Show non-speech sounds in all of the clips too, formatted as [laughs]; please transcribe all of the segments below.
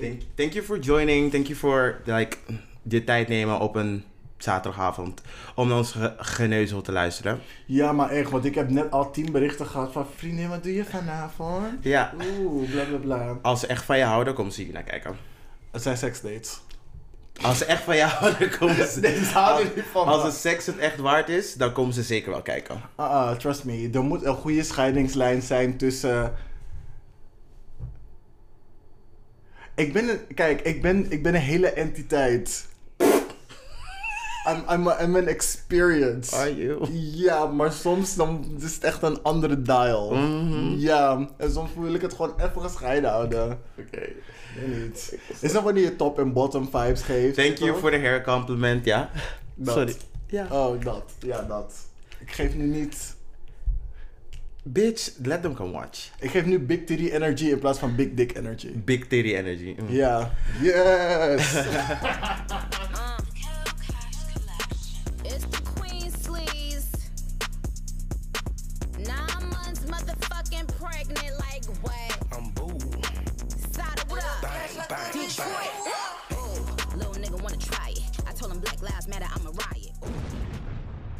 Thank, thank you for joining. Thank you for like, de tijd nemen op een zaterdagavond om naar ons ge- geneuzel te luisteren. Ja, maar echt, want ik heb net al tien berichten gehad van vriendin, wat doe je vanavond? Ja, Oeh, bla bla bla. als ze echt van je houden, komen ze hier naar kijken. Het zijn seksdates. Als ze echt van je houden, komen ze... [laughs] Nee, ze houden als, niet van als me. de seks het echt waard is, dan komen ze zeker wel kijken. Ah, ah, trust me. Er moet een goede scheidingslijn zijn tussen. Ik ben een. Kijk, ik ben, ik ben een hele entiteit. I'm, I'm, a- I'm an experience. Are you? Ja, maar soms dan is het echt een andere dial. Mhm. Ja, en soms wil ik het gewoon even gescheiden houden. Oké. Niet. Is dat wanneer je top en bottom vibes geeft? Thank you for the hair compliment, ja. Dat. Sorry. Ja. Oh, dat. Ja, dat. Ik geef nu niet... Bitch, let them come watch. Ik geef nu big titty energy in plaats van big dick energy. Big titty energy. Mm. Ja. Yes! [laughs] It's the Queen Sleeves. Nine months motherfucking pregnant, like what? I'm boo. Sada, what up? Detroit. Ooh, little nigga wanna try it. I told him Black Lives Matter, I'm a riot.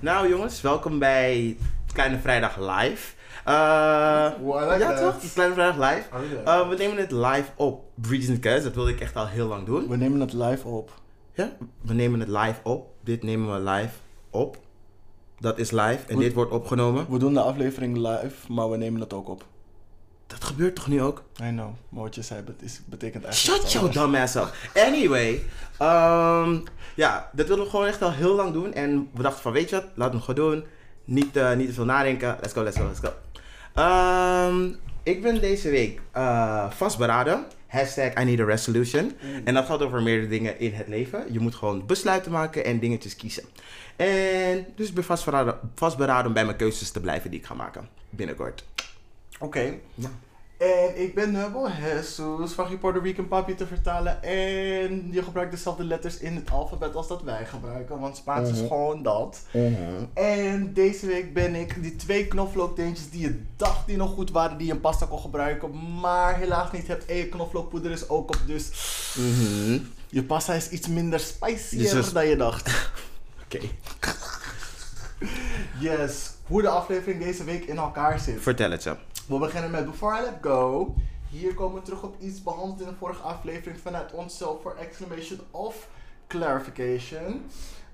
Nou jongens, welkom bij Kleine Vrijdag Live. Wow, I like ja that. toch? Kleine Vrijdag Live. I like Eh, we nemen het live op. Reason Cause, dat wilde ik echt al heel lang doen. We nemen het live op. Ja, we nemen het live op. Dit nemen we live op. Dat is live en dit wordt opgenomen. We doen de aflevering live, maar we nemen het ook op. Dat gebeurt toch nu ook? I know. Maar wat je zei bet- is, betekent eigenlijk... Shut your dumb ass up. Anyway, ehm, ja, dat wilden we gewoon echt al heel lang doen. En we dachten van, weet je wat, laten we het gewoon doen. Niet, eh, niet te veel nadenken. Let's go, let's go, let's go. Ehm, ik ben deze week eh, vastberaden. Hashtag I need a resolution. En dat gaat over meerdere dingen in het leven. Je moet gewoon besluiten maken en dingetjes kiezen. En dus ik ben vastberaden, vastberaden om bij mijn keuzes te blijven die ik ga maken. Binnenkort. Oké. Ja. En ik ben Nubbel Jesus, van je Puerto Rican papi te vertalen. En je gebruikt dezelfde letters in het alfabet als dat wij gebruiken, want Spaans is Mhm. gewoon dat. En deze week ben ik die twee knoflookteentjes die je dacht die nog goed waren, die je in pasta kon gebruiken, maar helaas niet hebt. En je knoflookpoeder is ook op, dus Mhm. je pasta is iets minder spicy Dus is- dan je dacht. [laughs] Oké. Yes, hoe de aflevering deze week in elkaar zit. Vertel het zo. We beginnen met Before I Let Go. Hier komen we terug op iets behandeld in de vorige aflevering vanuit onszelf voor exclamation of clarification.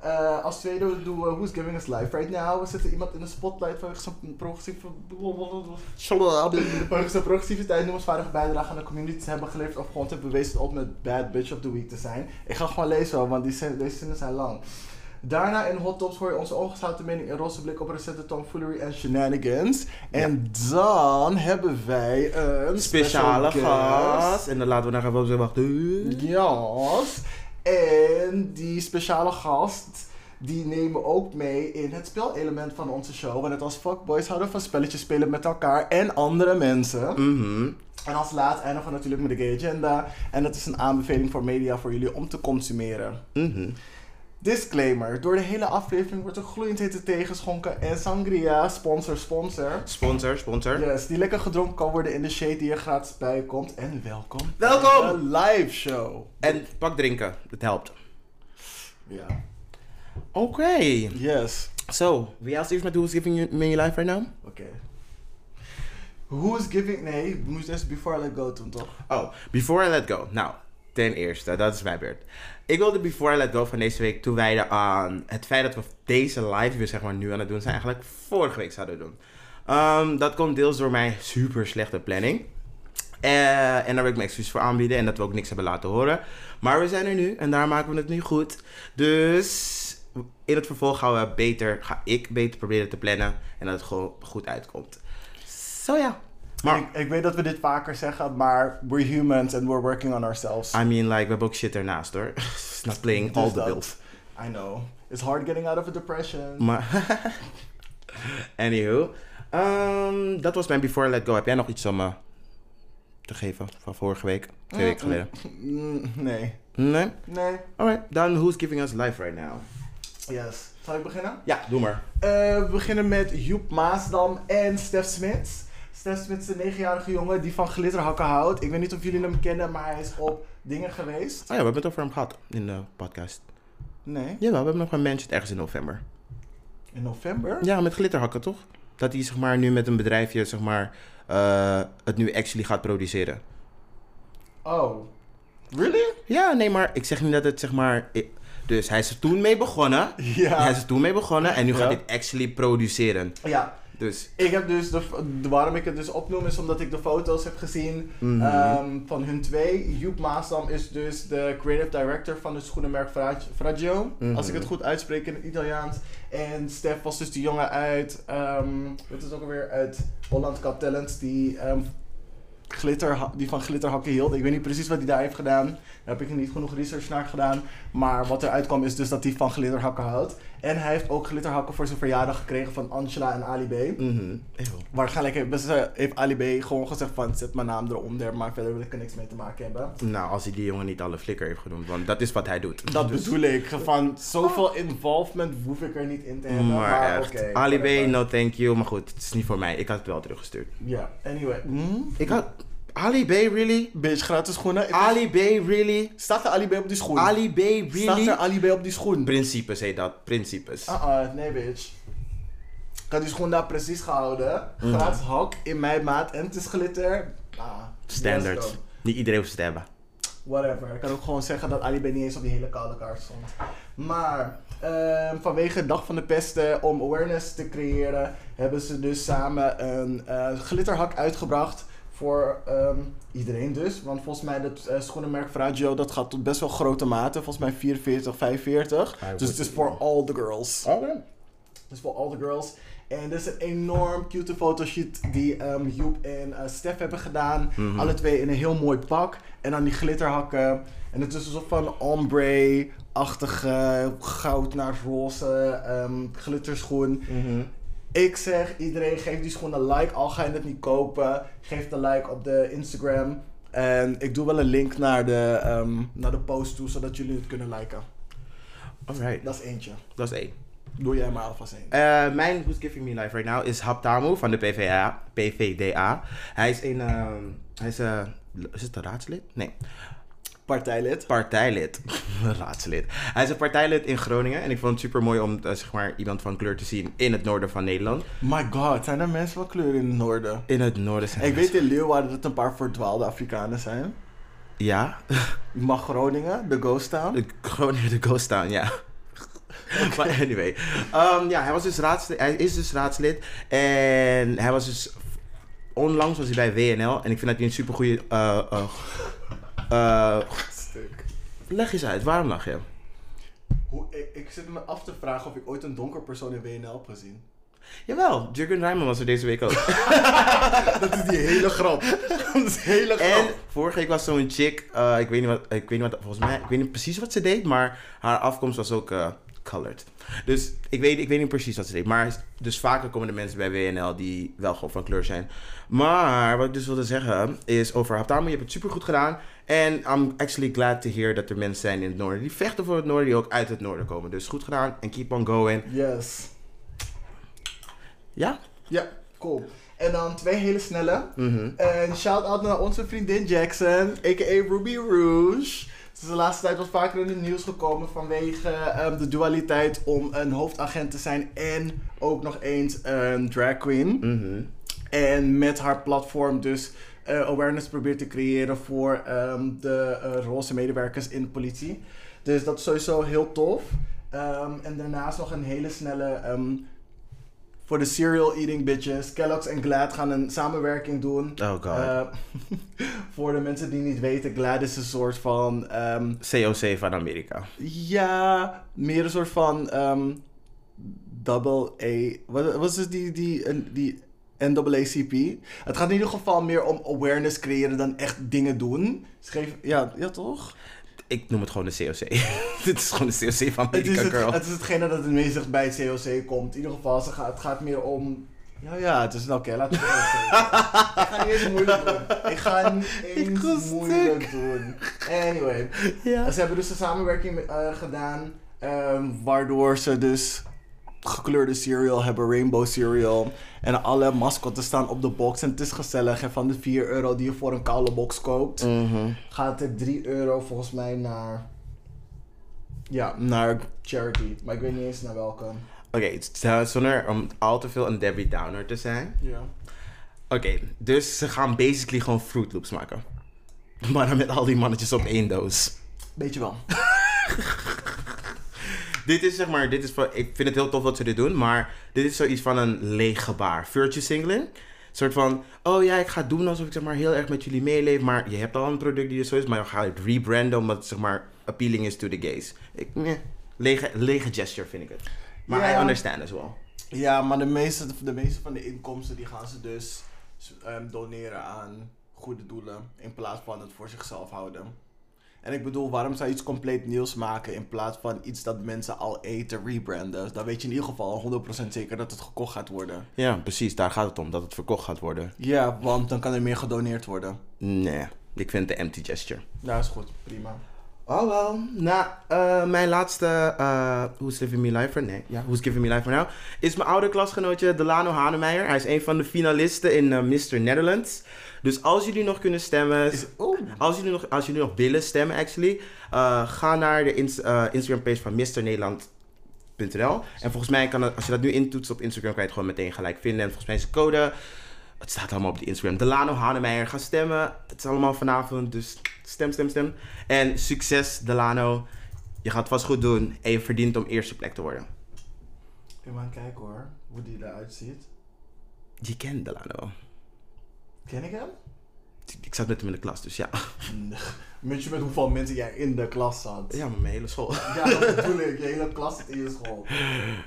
Eh, als tweede doen we Who's Giving Us Life Right Now. We zetten iemand in de spotlight vanwege zijn progressieve... vanwege zijn progressiviteit, noemenswaardige bijdrage aan de community te hebben geleverd of gewoon te bewezen het ultimate bad bitch of the week te zijn. Ik ga gewoon lezen want die deze zinnen zijn lang. Daarna in Hot Tops hoor je onze ongezouten mening en roze blik op recente tomfoolery en shenanigans. En dan hebben wij een speciale special gast. En dan laten we nog even op zijn wachten. Yes. En die speciale gast, die nemen we ook mee in het spelelement van onze show. Want net als fuckboys houden we van spelletjes spelen met elkaar en andere mensen. Mhm. En als laatst eindigen we natuurlijk met de gay agenda. En dat is een aanbeveling voor media voor jullie om te consumeren. Mhm. Disclaimer, door de hele aflevering wordt er gloeiend hete thee geschonken en sangria, sponsor, sponsor. Sponsor, sponsor. Yes, die lekker gedronken kan worden in de shade die er gratis bij komt. En welkom. Welkom! bij De live show. En pak drinken, dat helpt. Ja. Oké. Yes. So, wie else heeft met Who's Giving You Me Life Right Now? Oké. Who's giving... Nee, we moesten eerst Before I Let Go doen, toch? Oh, Before I Let Go. Nou, ten eerste, dat is mijn beurt. Ik wilde Before I Let Go van deze week toewijden aan het feit dat we deze live, die we zeg maar nu aan het doen zijn, eigenlijk vorige week zouden doen. Ehm, dat komt deels door mijn super slechte planning. Eh, en daar wil ik mijn excuus voor aanbieden en dat we ook niks hebben laten horen. Maar we zijn er nu en daar maken we het nu goed. Dus in het vervolg gaan we beter, ga ik beter proberen te plannen en dat het gewoon goed uitkomt. Zo ja. Maar Ik, ik weet dat we dit vaker zeggen, maar we're humans and we're working on ourselves. I mean, like, we hebben ook shit ernaast hoor. It's not playing Dus all the bills. I know. It's hard getting out of a depression. Maar, [laughs] anywho. ehm, dat was mijn Before I Let Go. Heb jij nog iets om me te geven van vorige week? Twee weken geleden? Mm, nee. Nee? Nee. Alright, dan who's giving us life right now? Yes. Zal ik beginnen? Ja, doe maar. Eh, we beginnen met Joep Maasdam en Stef Smits. Stef Smits, de negenjarige jongen die van glitterhakken houdt. Ik weet niet of jullie hem kennen, maar hij is op dingen geweest. Oh ja, we hebben het over hem gehad in de podcast. Nee, Jawel, we hebben nog gementioned ergens in november. in november? Ja, met glitterhakken toch? Dat hij zeg maar nu met een bedrijfje zeg maar eh, het nu actually gaat produceren. Oh. Really? Ja, nee, maar ik zeg niet dat het zeg maar. Dus hij is er toen mee begonnen. Ja. Hij is er toen mee begonnen en nu Ja. gaat hij het actually produceren. Ja, Dus ik heb dus, de, de- waarom ik het dus opnoem is omdat ik de foto's heb gezien Mhm. ehm, van hun twee. Joep Maasdam is dus de creative director van het schoenenmerk Fra- Fragio, Mhm. als ik het goed uitspreek in het Italiaans. En Stef was dus die jongen uit, wat is ook alweer, uit Holland Got Talent, die, ehm, glitter, die van glitterhakken hield. Ik weet niet precies wat hij daar heeft gedaan. Daar heb ik niet genoeg research naar gedaan. Maar wat eruit kwam is dus dat hij van glitterhakken houdt. En hij heeft ook glitterhakken voor zijn verjaardag gekregen van Angela en Ali B. mhm. Eeuw. Waarschijnlijk heeft, ze- heeft Ali B gewoon gezegd van zet mijn naam eronder, maar verder wil ik er niks mee te maken hebben. Nou, als hij die jongen niet alle flikker heeft genoemd, want dat is wat hij doet. Dat Dus- bedoel ik. Van zoveel involvement hoef ik er niet in te hebben. Maar, Maar echt, oké. Ali. B, no thank you. Maar goed, het is niet voor mij. Ik had het wel teruggestuurd. Ja, anyway. Hmm? Ik had... Ali B, really? Bitch, gratis schoenen. Ali B, really? Staat er Ali B op die schoen? Ali B, Staat er really? Ali B op die schoen? Principes heet dat, principes. Uh-uh, nee bitch. Ik had die schoen daar precies gehouden. Mhm. Gratis hak in mijn maat en het is glitter. Ah, Standard. Niet iedereen hoeft het te hebben. Whatever. Ik kan ook gewoon zeggen dat Ali B niet eens op die hele koude kaart stond. Maar ehm, vanwege de Dag van de Pesten, om awareness te creëren, hebben ze dus samen een eh, glitterhak uitgebracht. Voor ehm, iedereen dus. Want volgens mij dat eh, schoenenmerk Fragio, dat gaat tot best wel grote maten. Volgens mij 44, 45. I Dus het is voor all the girls. Oké. Dus voor all the girls. En dit is een enorm cute fotoshoot die ehm Joep en eh, Stef hebben gedaan. Mhm. Alle twee in een heel mooi pak. En dan die glitterhakken. En het is een soort van ombre-achtige goud naar roze ehm, glitterschoen. Mhm. Ik zeg iedereen geef die schoen een like. Al ga je het niet kopen. Geef een like op de Instagram. En ik doe wel een link naar de, ehm, naar de post toe, zodat jullie het kunnen liken. Alright, Dat is eentje. dat is één. Doe jij maar alvast één. Eh, mijn Who's Giving Me Life Right Now is Haptamu van de PVA, PVDA. Hij is een, ehm, hij is, eh, is het een raadslid? Nee, Partijlid. partijlid. [laughs] raadslid. Hij is een partijlid in Groningen en ik vond het super mooi om eh, zeg maar, iemand van kleur te zien in het noorden van Nederland. My god, zijn er mensen van kleur in het noorden? In het noorden zijn Ik weet in Leeuwarden dat het een paar verdwaalde Afrikanen zijn. Ja, [laughs] Maar Groningen, de Ghost Town. de Groningen de Ghost Town, ja. [laughs] Maar anyway. Ehm, ja, hij, was dus raadslid, hij is dus raadslid. En hij was dus... Onlangs was hij bij WNL. En ik vind dat hij een super goede... Stuk. leg eens uit, waarom lach je? Hoe, ik, ik zit me af te vragen of ik ooit een donker persoon in WNL heb gezien. Jawel, Jurgen Rijman was er deze week ook. [laughs] [laughs] Dat is die hele grap. Dat is hele en grap. vorige week was zo'n chick... eh, ik weet niet wat... Ik weet niet wat... Volgens mij... Ik weet niet precies wat ze deed. Maar haar afkomst was ook... eh, colored. Dus ik weet, ik weet niet precies wat ze deed. Maar dus vaker komen de mensen bij WNL die wel gewoon van kleur zijn. Maar wat ik dus wilde zeggen is over Haptamu. Je hebt het super goed gedaan. En I'm actually glad to hear dat er mensen zijn in het noorden die vechten voor het noorden. Die ook uit het noorden komen. Dus goed gedaan en keep on going. Yes. Ja? Ja, cool. En dan twee hele snelle. Mhm. En shout-out naar onze vriendin Jackson, a.k.a. Ruby Rouge. Ze is de laatste tijd wat vaker in het nieuws gekomen vanwege ehm, de dualiteit om een hoofdagent te zijn en ook nog eens een drag queen. Mhm. En met haar platform dus eh, awareness probeert te creëren voor ehm, de eh, roze medewerkers in de politie. Dus dat is sowieso heel tof. Ehm, en daarnaast nog een hele snelle... ehm, voor de cereal eating bitches. Kellogg's en Glad gaan een samenwerking doen. Oh god. Eh, [laughs] voor de mensen die niet weten, Glad is een soort van... COC van Amerika. ja, meer een soort van double A. Wat is het die, die, die NAACP? Het gaat in ieder geval meer om awareness creëren dan echt dingen doen. Schreef, ja, ja toch? Ik noem het gewoon de COC. [laughs] Dit is gewoon de COC van Het is, Amerika, het, girl. het is hetgene dat het meest bij het COC komt. In ieder geval, ze gaat, het gaat meer om... Ja, ja, het is... Oké, laten we het. [laughs] Ik ga niet eens moeilijk doen. Ik ga niet [laughs] eens moeilijk doen. Anyway. Ja. Ze hebben dus een samenwerking eh, gedaan, ehm, waardoor ze dus gekleurde cereal hebben, rainbow cereal. En alle mascotten staan op de box. En het is gezellig. En van de 4 euro die je voor een koude box koopt, Mhm. gaat er 3 euro volgens mij naar. Ja, naar charity. Maar ik weet niet eens naar welke. Oké, het- uh, zonder om al te veel een Debbie Downer te zijn. Ja. Oké, dus ze gaan basically gewoon Fruit Loops maken. [laughs] Maar dan met al die mannetjes op één doos. Weet je wel. [laughs] Dit is zeg maar, dit is van, ik vind het heel tof dat ze dit doen, maar dit is zoiets van een leeg gebaar. Virtue singling. Een soort van, oh ja, ik ga doen alsof ik zeg maar heel erg met jullie meeleef, maar je hebt al een product die er zo is, maar dan ga je het rebranden omdat het zeg maar appealing is to the gays. Ik, lege, lege gesture vind ik het. Maar Ja. I understand as well. Ja, maar de meeste, de meeste van de inkomsten die gaan ze dus ehm, doneren aan goede doelen. In plaats van het voor zichzelf houden. En ik bedoel, waarom zou je iets compleet nieuws maken in plaats van iets dat mensen al eten rebranden? Dan weet je in ieder geval 100% zeker dat het gekocht gaat worden. Ja, precies, daar gaat het om, dat het verkocht gaat worden. Ja, want dan kan er meer gedoneerd worden. Nee, ik vind het een empty gesture. Ja, is goed. Prima. Oh wel. Nou, mijn laatste eh Who's Living Me Life for Nee, ja, Who's Giving Me Life for Now is mijn oude klasgenootje Delano Hanemeijer. Hij is een van de finalisten in eh, Mr. Netherlands. Dus als jullie nog kunnen stemmen, Oeh. als jullie nog, als jullie nog willen stemmen actually, eh, ga naar de ins- eh, Instagram page van Mr. En volgens mij kan het, als je dat nu intoetst op Instagram, kan je het gewoon meteen gelijk vinden. En volgens mij is de code, het staat allemaal op die Instagram. Delano Hanemeijer, ga stemmen. Het is allemaal vanavond, dus stem, stem, stem. En succes Delano. Je gaat het vast goed doen en je verdient om eerste plek te worden. Kun je maar kijken hoor, hoe die eruit ziet. Je kent Delano. Ken ik hem? Ik zat met hem in de klas, dus ja. Weet je met hoeveel mensen jij in de klas zat? Ja, maar mijn hele school. Ja, dat bedoel ik. Je hele klas zit in je school.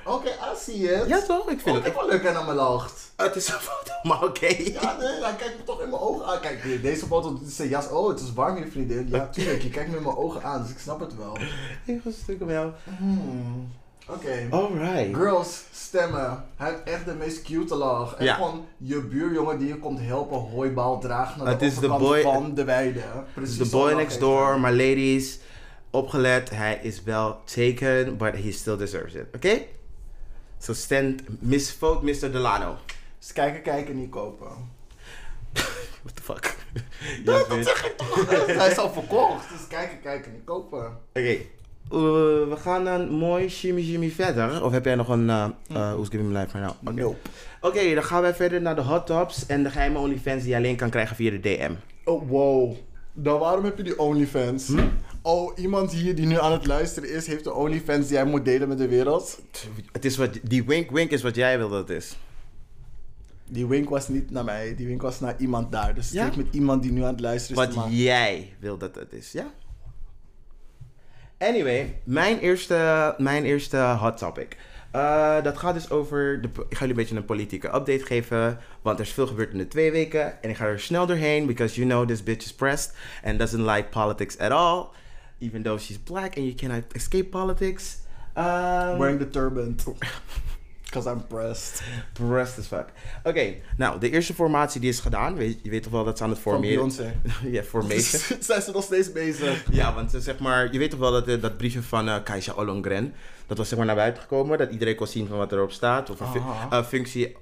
Oké, I see it. Ja toch? Ik vind Oh, het. ik wel leuk en aan mijn lacht. Het is een foto, maar oké. Ja, nee, hij kijkt me toch in mijn ogen aan. Kijk, de- deze foto zijn jas. Oh, het is warm hier, vriendin. Ja, tuurlijk. Je kijkt me in mijn ogen aan, dus ik snap het wel. Ik een stuk op jou. Hmm. Oké. Alright. Girls, stemmen. Hij heeft echt de meest cute lach. En Ja. gewoon je buurjongen die je komt helpen hooibaal dragen naar Het de is overkant boy- van de weide. Precies the boy next door, my ladies. Opgelet, hij is wel taken, but he still deserves it. Oké? So stand, misvote Mr. Delano. Dus kijken, kijken, niet kopen. [laughs] What the fuck? Dat, Yes, dat bitch. zeg ik toch? Hij is al verkocht. Dus kijken, kijken, niet kopen. Oké. Uh, we gaan dan mooi shimmy shimmy verder. Of heb jij nog een uh, uh, Who's Giving Me Life right now? Oké, Nope. Dan gaan wij verder naar de hot tops en de geheime OnlyFans die je alleen kan krijgen via de DM. Oh, wow. Dan waarom heb je die OnlyFans? Hm? Oh, iemand hier die nu aan het luisteren is, heeft de OnlyFans die hij moet delen met de wereld. Het is wat, die wink wink is wat jij wil dat het is. Die wink was niet naar mij, die wink was naar iemand daar. Dus het Ja? met iemand die nu aan het luisteren is Wat jij wil dat het is, ja? Anyway, mijn eerste, mijn eerste hot topic. Eh, dat gaat dus over. De, ik ga jullie een beetje een politieke update geven. Want er is veel gebeurd in de twee weken. En ik ga er snel doorheen. Because you know this bitch is pressed. And doesn't like politics at all. Even though she's black and you cannot escape politics. Um, Wearing the turban. [laughs] Because I'm pressed. pressed as fuck. Oké, nou, de eerste formatie die is gedaan. Weet, je weet toch wel dat ze aan het Van formeren. Beyoncé. [laughs] ja, formation. [laughs] Zijn ze nog steeds bezig? Ja, want eh, zeg maar, je weet toch wel dat, eh, dat briefje van eh Kaisha Ollongren, dat was zeg maar naar buiten gekomen, dat iedereen kon zien van wat erop staat, of een fu- functie,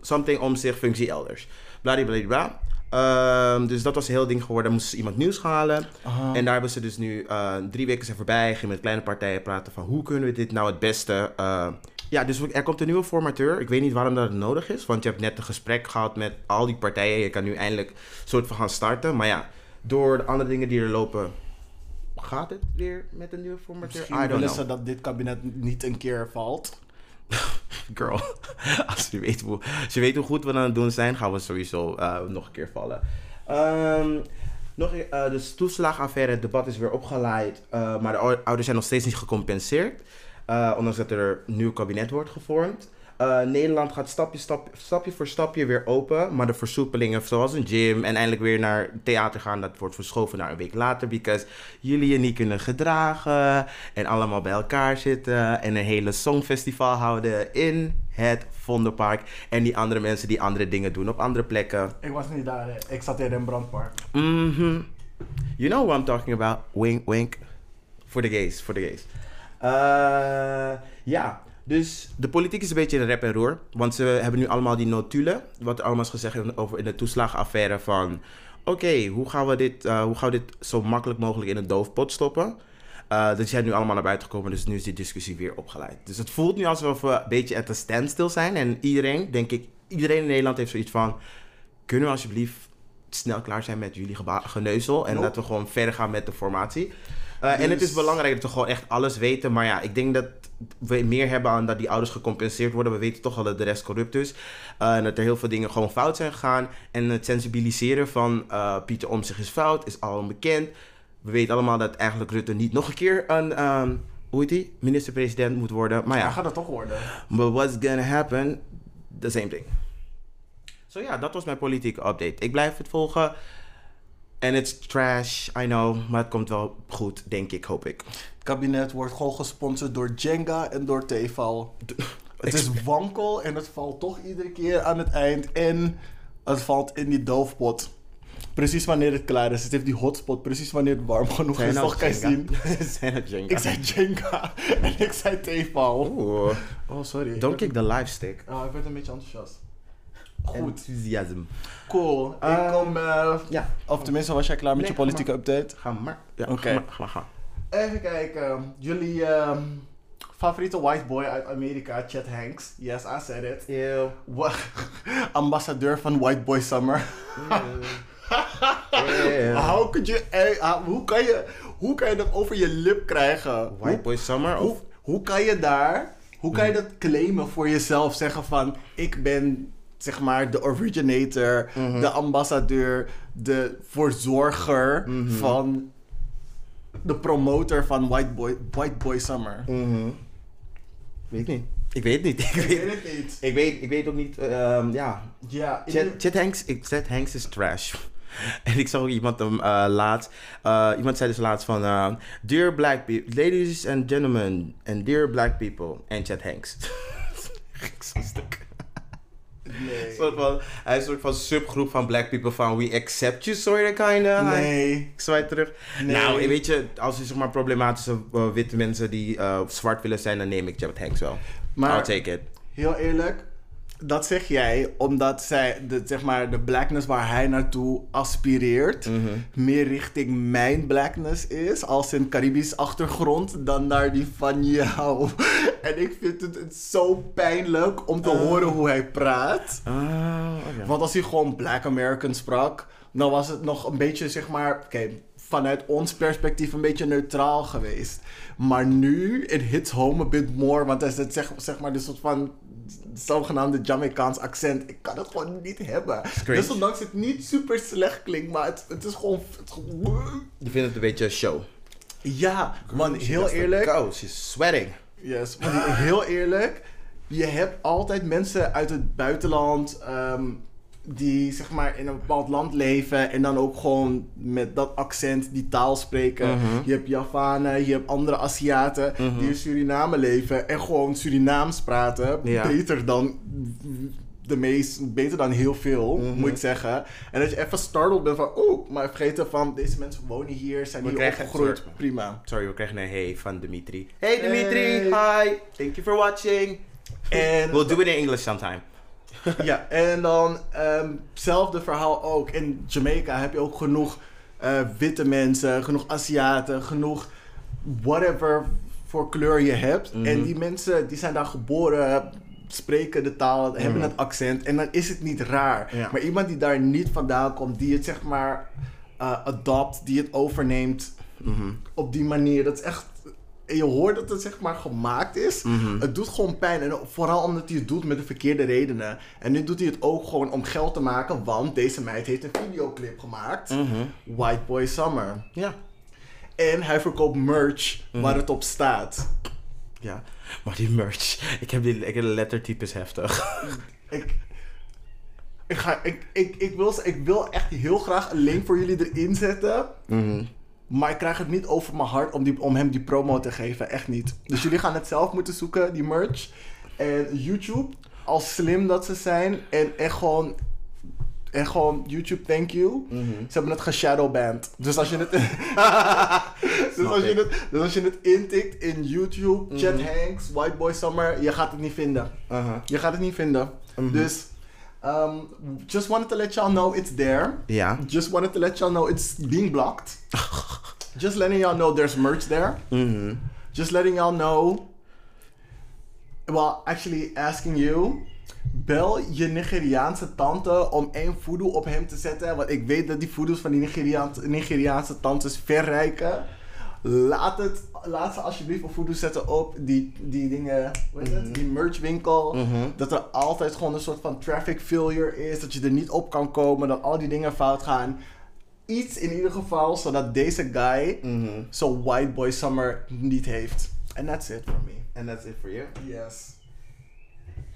something om zich, functie elders. Bladibladibla. Ehm dus dat was een heel ding geworden, moesten ze iemand nieuws halen. Aha. En daar hebben ze dus nu, eh, drie weken zijn voorbij, gingen met kleine partijen praten van hoe kunnen we dit nou het beste... eh, ja, dus er komt een nieuwe formateur. Ik weet niet waarom dat nodig is, want je hebt net een gesprek gehad met al die partijen. Je kan nu eindelijk soort van gaan starten. Maar ja, door de andere dingen die er lopen, gaat het weer met een nieuwe formateur? Misschien I don't willen know. ze dat dit kabinet niet een keer valt. [laughs] Girl, als je, weet hoe, als je weet hoe goed we aan het doen zijn, gaan we sowieso eh, nog een keer vallen. Ehm, nog, eh, de toeslagaffaire, het debat is weer opgeleid, eh, maar de ou- ouders zijn nog steeds niet gecompenseerd. Ondanks dat er een nieuw kabinet wordt gevormd. Eh, Nederland gaat stapje, stap, stapje voor stapje weer open. Maar de versoepelingen, zoals een gym en eindelijk weer naar theater gaan, dat wordt verschoven naar een week later. Because jullie je niet kunnen gedragen. En allemaal bij elkaar zitten. En een hele songfestival houden in het Vondelpark. En die andere mensen die andere dingen doen op andere plekken. Ik was niet daar, hè. ik zat in Rembrandtpark. Mhm. You know what I'm talking about. Wink, wink. Voor de gays, voor de gays. Eh, ja, dus de politiek is een beetje in rep en roer. Want ze hebben nu allemaal die notulen. Wat er allemaal is gezegd over in de toeslagenaffaire van... Oké, hoe gaan we dit, eh, hoe gaan we dit zo makkelijk mogelijk in een doofpot stoppen? Eh die zijn nu allemaal naar buiten gekomen, dus nu is die discussie weer opgeleid. Dus het voelt nu alsof we een beetje at a standstill zijn. En iedereen, denk ik, iedereen in Nederland heeft zoiets van... Kunnen we alsjeblieft snel klaar zijn met jullie geneuzel? En Nope. dat we gewoon verder gaan met de formatie. Eh, En het is Dus- belangrijk dat we gewoon echt alles weten. Maar ja, ik denk dat we meer hebben aan dat die ouders gecompenseerd worden. We weten toch al dat de rest corrupt is. Eh, en dat er heel veel dingen gewoon fout zijn gegaan. En het sensibiliseren van eh, Pieter Omtzigt is fout, is al bekend. We weten allemaal dat eigenlijk Rutte niet nog een keer een, ehm, hoe heet die, minister-president moet worden. Maar Ja, ja, gaat het toch worden. but what's gonna happen? The same thing. Zo ja, dat was mijn politieke update. Ik blijf het volgen. En it's trash, I know. Maar het komt wel goed, denk ik, hoop ik. Het kabinet wordt gewoon gesponsord door Jenga en door Tefal. Het is wankel en het valt toch iedere keer aan het eind. En het valt in die doofpot. Precies wanneer het klaar is. Het heeft die hotspot. Precies wanneer het warm genoeg Zijn is. nou Toch kan je zien. [laughs] Zijn het Jenga? Ik zei Jenga [laughs] en ik zei Tefal. Oeh. Oh, sorry. Don't kick the live stick. oh, ik werd een beetje enthousiast. Goed, Enthusiasm. cool. ik Eh, kom... eh, Ja. of tenminste, was jij klaar met Nee, je ga politieke update? Ga maar. Ja, Oké. ga maar, ga ga. Even kijken. Jullie ehm, favoriete white boy uit Amerika, Chet Hanks. Yes, I said it. Ew. [laughs] Ambassadeur van White Boy Summer. [laughs] How could you, hoe, kan je, hoe kan je dat over je lip krijgen? White Boy Summer? Hoe, Of? hoe, hoe kan je daar, hoe kan je dat claimen voor jezelf? Zeggen van, ik ben zeg maar de originator, de ambassadeur, de verzorger van de promotor van White Boy, White Boy Summer. Mhm. Weet ik niet. Ik weet het niet. [laughs] Ik Ik weet, weet het niet. ik weet, ik weet ook niet. ehm, ja. Ja, Chet, de- Chet Hanks, ik, Chet Hanks is trash. [laughs] En ik zag ook iemand hem eh, laatst. eh, iemand zei dus laatst van. eh, dear black people, ladies and gentlemen, and dear black people, en Chet Hanks. [laughs] Stuk. Nee. [laughs] Soort van, hij is een soort van subgroep van black people van we accept you, sort of kinda. Nee. Ik zwaai terug. Nee. Nou, weet je, als je zeg maar problematische eh, witte mensen die eh, zwart willen zijn, dan neem ik Chet Hanks wel. Maar- I'll take it. Heel eerlijk, dat zeg jij omdat zij, de, zeg maar, de blackness waar hij naartoe aspireert, Mhm. meer richting mijn blackness is, als in Caribisch achtergrond, dan naar die van jou. [laughs] En ik vind het, het zo pijnlijk om te Oh. horen hoe hij praat. Ah. Want als hij gewoon Black American sprak, dan was het nog een beetje, zeg maar, oké, vanuit ons perspectief een beetje neutraal geweest. Maar nu, it hits home a bit more, want hij zit zeg, zeg maar, de soort van zogenaamde Jamaicaans accent. Ik kan het gewoon niet hebben. Dus ondanks het niet super slecht klinkt, maar het, het is gewoon... Het, Je vindt het een beetje show. ja, man, heel eerlijk. she's sweating. Yes, maar heel eerlijk, je hebt altijd mensen uit het buitenland ehm, die zeg maar in een bepaald land leven en dan ook gewoon met dat accent die taal spreken. Mhm. Je hebt Javanen, je hebt andere Aziaten die in Suriname leven en gewoon Surinaams praten. Ja. Beter dan de meest, beter dan heel veel, Mhm. moet ik zeggen. En dat je even startled bent van, oh, maar vergeten van deze mensen wonen hier, zijn We hier opgegroeid. Prima. Sorry, we krijgen een hey van Dimitri. Hey Dimitri, Hey. hi. Thank you for watching. [laughs] We'll do it in English sometime. [laughs] Ja, en dan ehm hetzelfde verhaal ook. In Jamaica heb je ook genoeg eh, witte mensen, genoeg Aziaten, genoeg whatever voor kleur je hebt. Mhm. En die mensen die zijn daar geboren, spreken de taal, hebben Mhm. het accent. En dan is het niet raar. Ja. Maar iemand die daar niet vandaan komt, die het zeg maar eh, adopt, die het overneemt Mhm. op die manier. Dat is echt. En je hoort dat het zeg maar gemaakt is. Mhm. Het doet gewoon pijn. En vooral omdat hij het doet met de verkeerde redenen. En nu doet hij het ook gewoon om geld te maken. Want deze meid heeft een videoclip gemaakt. Mhm. White Boy Summer. Ja. En hij verkoopt merch Mhm. waar het op staat. Ja. Maar die merch. Ik heb, die, ik de lettertypes heftig. [laughs] Ik, ik, ga, ik, ik, ik, wil, ik wil echt heel graag een link voor jullie erin zetten. Maar ik krijg het niet over mijn hart om, die, om hem die promo te geven. Echt niet. Dus jullie gaan het zelf moeten zoeken, die merch. En YouTube, als slim dat ze zijn. En echt gewoon En gewoon YouTube, thank you. Mhm. Ze hebben het geshadowband. Dus als je het, [laughs] dus als je het, dus als je het intikt in YouTube, Chet Mhm. Hanks, White Boy Summer, je gaat het niet vinden. Aha. Je gaat het niet vinden. Mhm. Dus, um, just wanted to let y'all know it's there. Ja. Just wanted to let y'all know it's being blocked. [laughs] just letting y'all know there's merch there. Mhm. Just letting y'all know. Well, actually asking you. Bel je Nigeriaanse tante om één voodoo op hem te zetten. Want ik weet dat die voodoo's van die Nigeriaanse, Nigeriaanse tantes verrijken. Laat, het, laat ze alsjeblieft een voodoo zetten op die, die dingen, hoe heet het? Die merchwinkel. Mhm. Dat er altijd gewoon een soort van traffic failure is. Dat je er niet op kan komen. Dat al die dingen fout gaan. Iets in ieder geval, zodat deze guy Mhm. zo'n white boy summer niet heeft. And that's it for me. And that's it for you? Yes.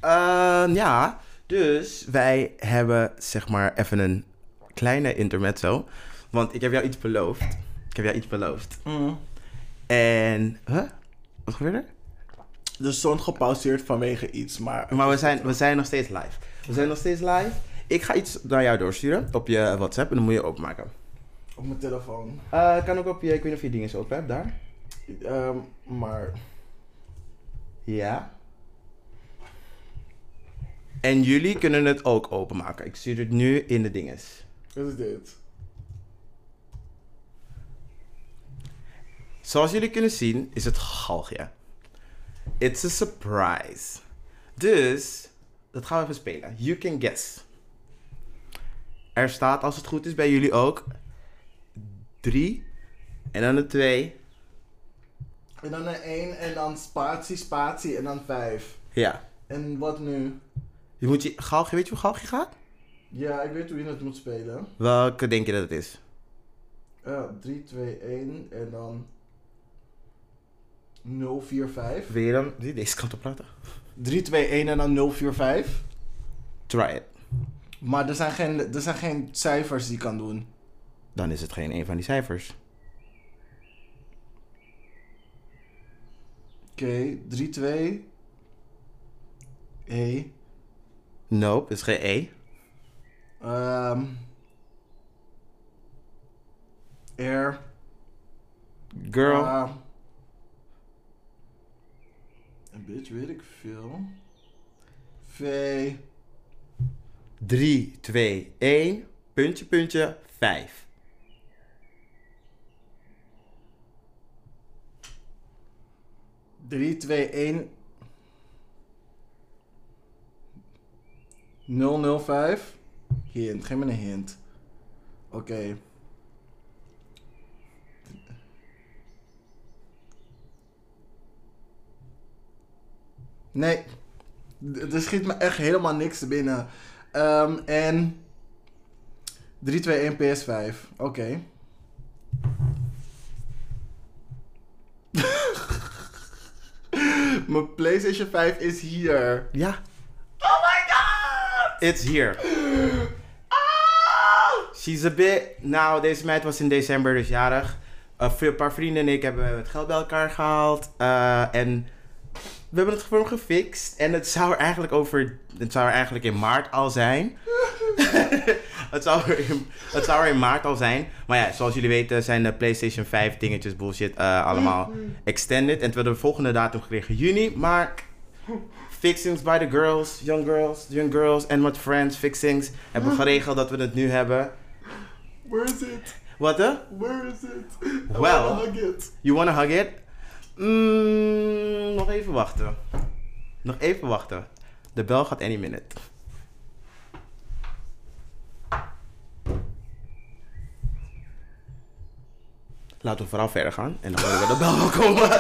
Ehm, ja, dus wij hebben zeg maar even een kleine intermezzo. Want ik heb jou iets beloofd. Ik heb jou iets beloofd. En, huh? Wat gebeurde er? De zon gepauzeerd vanwege iets, maar... Maar we zijn, we zijn nog steeds live. We zijn nog steeds live. Ik ga iets naar jou doorsturen op je WhatsApp en dan moet je openmaken. Op mijn telefoon. Eh kan ook op je, ik weet niet of je dingen open hebt, daar. Ehm, maar... Ja. En jullie kunnen het ook openmaken. Ik stuur het nu in de dinges. Wat is dit? Zoals jullie kunnen zien is het galgje. It's a surprise. Dus, dat gaan we even spelen. You can guess. Er staat, als het goed is bij jullie ook, 3 en dan een 2. En dan een 1 en dan spatie, spatie en dan 5. Ja. En wat nu? Je moet je, galgje, weet je hoe galgje gaat? Ja, ik weet hoe je het moet spelen. Welke denk je dat het is? Ja, 3, 2, 1 en dan 0, 4, 5. Wil je dan je deze kant op praten? 3, 2, 1 en dan 0, 4, 5. Try it. Maar er zijn, geen, er zijn geen cijfers die ik kan doen. Dan is het geen een van die cijfers. Oké, 3, 2. E. Nope, het is geen E. Ehm R. Girl. A. een bitch, weet ik veel. V. 3, 2, 1. Puntje, puntje, 5. Drie, twee, één. 005. Hint, geef me een hint. Oké. Nee. Er schiet me echt helemaal niks binnen. Ehm, en 3, 2, 1 PS5. Oké. [laughs] Mijn PlayStation 5 is hier. Ja. Oh my god! It's here. She's a bit... Nou, deze meid was in december dus jarig. Uh, een paar vrienden en ik hebben het geld bij elkaar gehaald. Uh, en we hebben het gewoon gefixt. En het zou er eigenlijk over... Het zou er eigenlijk in maart al zijn. [laughs] het, zou er in, het zou er in maart al zijn. Maar ja, zoals jullie weten zijn de PlayStation 5 dingetjes bullshit uh, allemaal extended. En toen hebben we de volgende datum gekregen juni. Maar fixings by the girls, young girls, young girls en met friends, fixings. Hebben we geregeld dat we het nu hebben. Where is it? Wat hè? Where is it? I Well. wanna hug it. You wanna hug it? Mm, nog even wachten. Nog even wachten. De bel gaat any minute. Laten we vooral verder gaan en dan horen we de bel wel komen.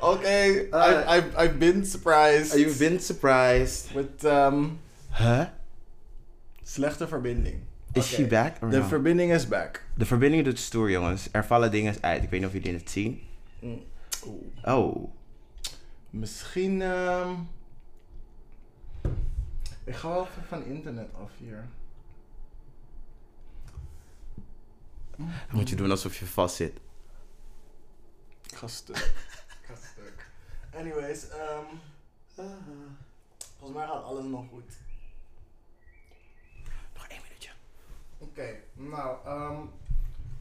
Okay, I've, I've, I've been surprised. You've been surprised. With um, Huh? slechte verbinding. Is she back De no? verbinding is back. De verbinding doet stoer, jongens. Er vallen dingen uit. Ik weet niet of jullie het zien. Mm. Oh. Misschien. ehm ik ga wel even van internet af hier. Dan moet je doen alsof je vast zit. Ik ga stuk. ik [laughs] ga stuk. Anyways, ehm volgens mij gaat alles nog goed. Oké, nou, ehm,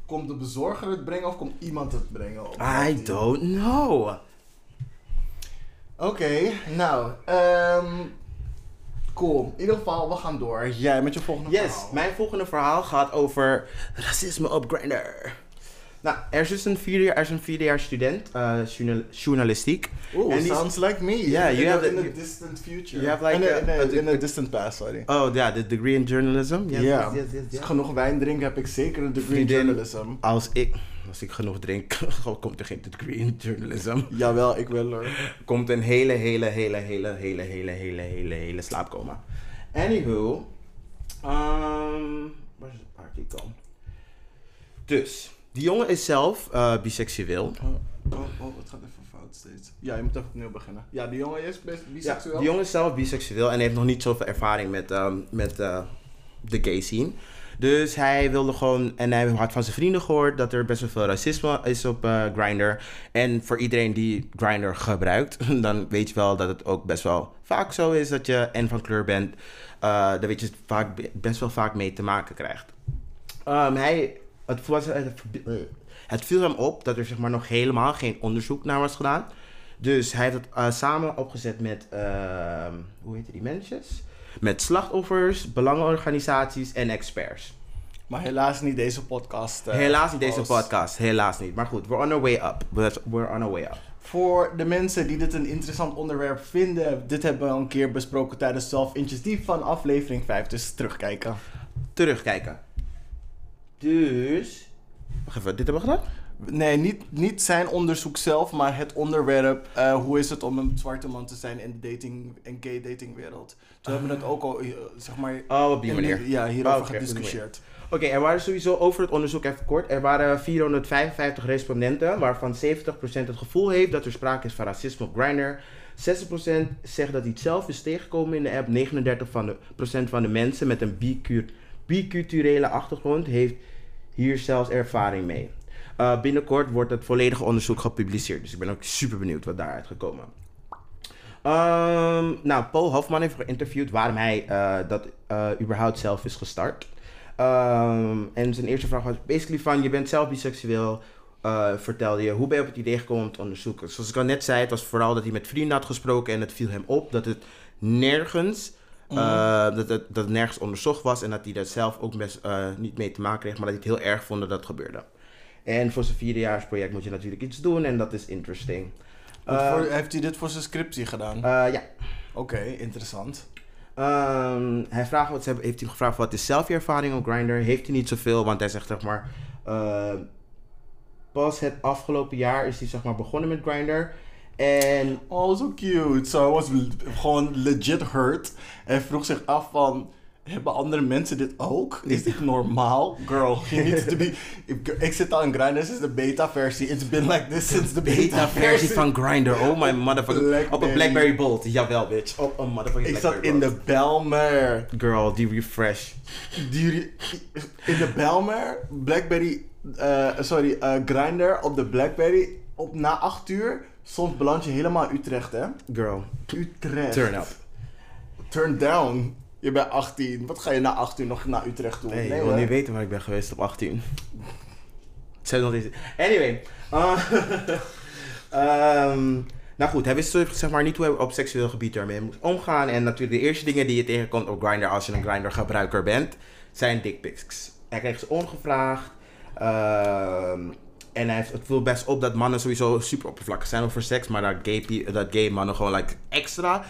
komt de bezorger het brengen of komt iemand het brengen? I don't know. Oké, nou, ehm cool. In ieder geval, we gaan door. Jij met je volgende Yes, verhaal. mijn volgende verhaal gaat over racisme op Grindr. Nou, er is dus een vierde, er is een vierdejaars student, eh, journal- journalistiek. Die- sounds like me. Yeah, in, you in, have the- in a distant future. you have like in, a, a- in, a, a- in a distant past, sorry. Oh ja, de degree in journalism. Yes, Ja. yes, yes, yes, Als yes. ik genoeg wijn drink, heb ik zeker een degree in journalism. Als ik, als ik genoeg drink, [laughs] komt er geen degree in journalism. Jawel, ik wil er. Komt een hele, hele, hele, hele, hele, hele, hele, hele, hele slaapcoma. Anywho, um, waar is het artikel? Dus, die jongen is zelf eh, biseksueel. Oh, oh, oh, het gaat even fout steeds. Ja, je moet even opnieuw beginnen. Ja, die jongen is best Ja, biseksueel. die jongen is zelf biseksueel en heeft nog niet zoveel ervaring met, ehm, met eh, de gay scene. Dus hij wilde gewoon, en hij had van zijn vrienden gehoord dat er best wel veel racisme is op eh Grindr. En voor iedereen die Grindr gebruikt, [laughs] dan weet je wel dat het ook best wel vaak zo is dat je en van kleur bent. eh daar weet je vaak, best wel vaak mee te maken krijgt. Ehm, hij, het, was, het, het viel hem op dat er zeg maar, nog helemaal geen onderzoek naar was gedaan. Dus hij heeft het eh, samen opgezet met, ehm, hoe heet die mensen? Met slachtoffers, belangenorganisaties en experts. Maar helaas niet deze podcast. eh, helaas niet deze podcast, helaas niet. Maar goed, we're on our way up. We're on our way up. Voor de mensen die dit een interessant onderwerp vinden, dit hebben we al een keer besproken tijdens Self Initiatief van aflevering 5. Dus terugkijken. Terugkijken. Dus, wacht even, dit hebben we gedaan? Nee, niet, niet zijn onderzoek zelf, maar het onderwerp. eh, hoe is het om een zwarte man te zijn in de dating en gay datingwereld? Toen hebben we het ook al, eh, zeg maar. Oh, op die manier. Ja, hierover Oh, gediscussieerd. Oké, er waren sowieso over het onderzoek even kort. Er waren 455 respondenten, waarvan 70% het gevoel heeft dat er sprake is van racisme op Grindr. 60% zegt dat hij het zelf is tegengekomen in de app. 39% van de, procent van de mensen met een bicu- biculturele achtergrond heeft hier zelfs ervaring mee. Eh, binnenkort wordt het volledige onderzoek gepubliceerd, dus ik ben ook super benieuwd wat daaruit gekomen. Ehm, nou, Paul Hofman heeft geïnterviewd waarom hij eh, dat eh, überhaupt zelf is gestart. Ehm, en zijn eerste vraag was basically van, je bent zelf biseksueel, eh, vertelde je, hoe ben je op het idee gekomen om te onderzoeken? Zoals ik al net zei, het was vooral dat hij met vrienden had gesproken en het viel hem op dat het nergens, eh, dat, het, dat het nergens onderzocht was en dat hij daar zelf ook best eh, niet mee te maken kreeg, maar dat hij het heel erg vond dat dat gebeurde. En voor zijn vierdejaarsproject moet je natuurlijk iets doen en dat is interesting. Eh, voor- heeft hij dit voor zijn scriptie gedaan? ja, Oké, interessant. Ehm, hij vraagt wat, heeft hij gevraagd wat is zelf je ervaring op Grindr? Heeft hij niet zoveel, want hij zegt zeg maar, pas het afgelopen jaar is hij zeg maar begonnen met Grindr. En Oh, zo cute. So, hij was gewoon legit hurt. En vroeg zich af van... Hebben andere mensen dit ook? Is dit normaal? Girl, you need to be... [laughs] Ik, ik zit al in Grindr, this is de beta-versie. It's been like this since the beta-versie van Grindr, oh my motherfucker. Op een Blackberry Bolt, jawel bitch. Op een motherfucking Ik zat in de. Belmer. Girl, die refresh. Die, in de Belmer, Blackberry... eh, sorry, eh Grindr op de Blackberry. Op na 8 uur, soms beland je helemaal Utrecht, hè? Girl, Utrecht. turn up. Turn down. Je bent 18. Wat ga je na 8 uur nog naar Utrecht doen? Nee, je hoor. wil niet weten waar ik ben geweest op 18. Het zijn nog niet... Anyway. uh, [laughs] ehm, nou goed, hij wist zeg maar niet hoe hij op seksueel gebied ermee moest omgaan. En natuurlijk de eerste dingen die je tegenkomt op Grindr als je een Grindr gebruiker bent, zijn dickpics. Hij kreeg ze ongevraagd. Ehm, en hij heeft, het best op dat mannen sowieso super oppervlakkig zijn over seks. Maar dat gay, dat gay mannen gewoon like, extra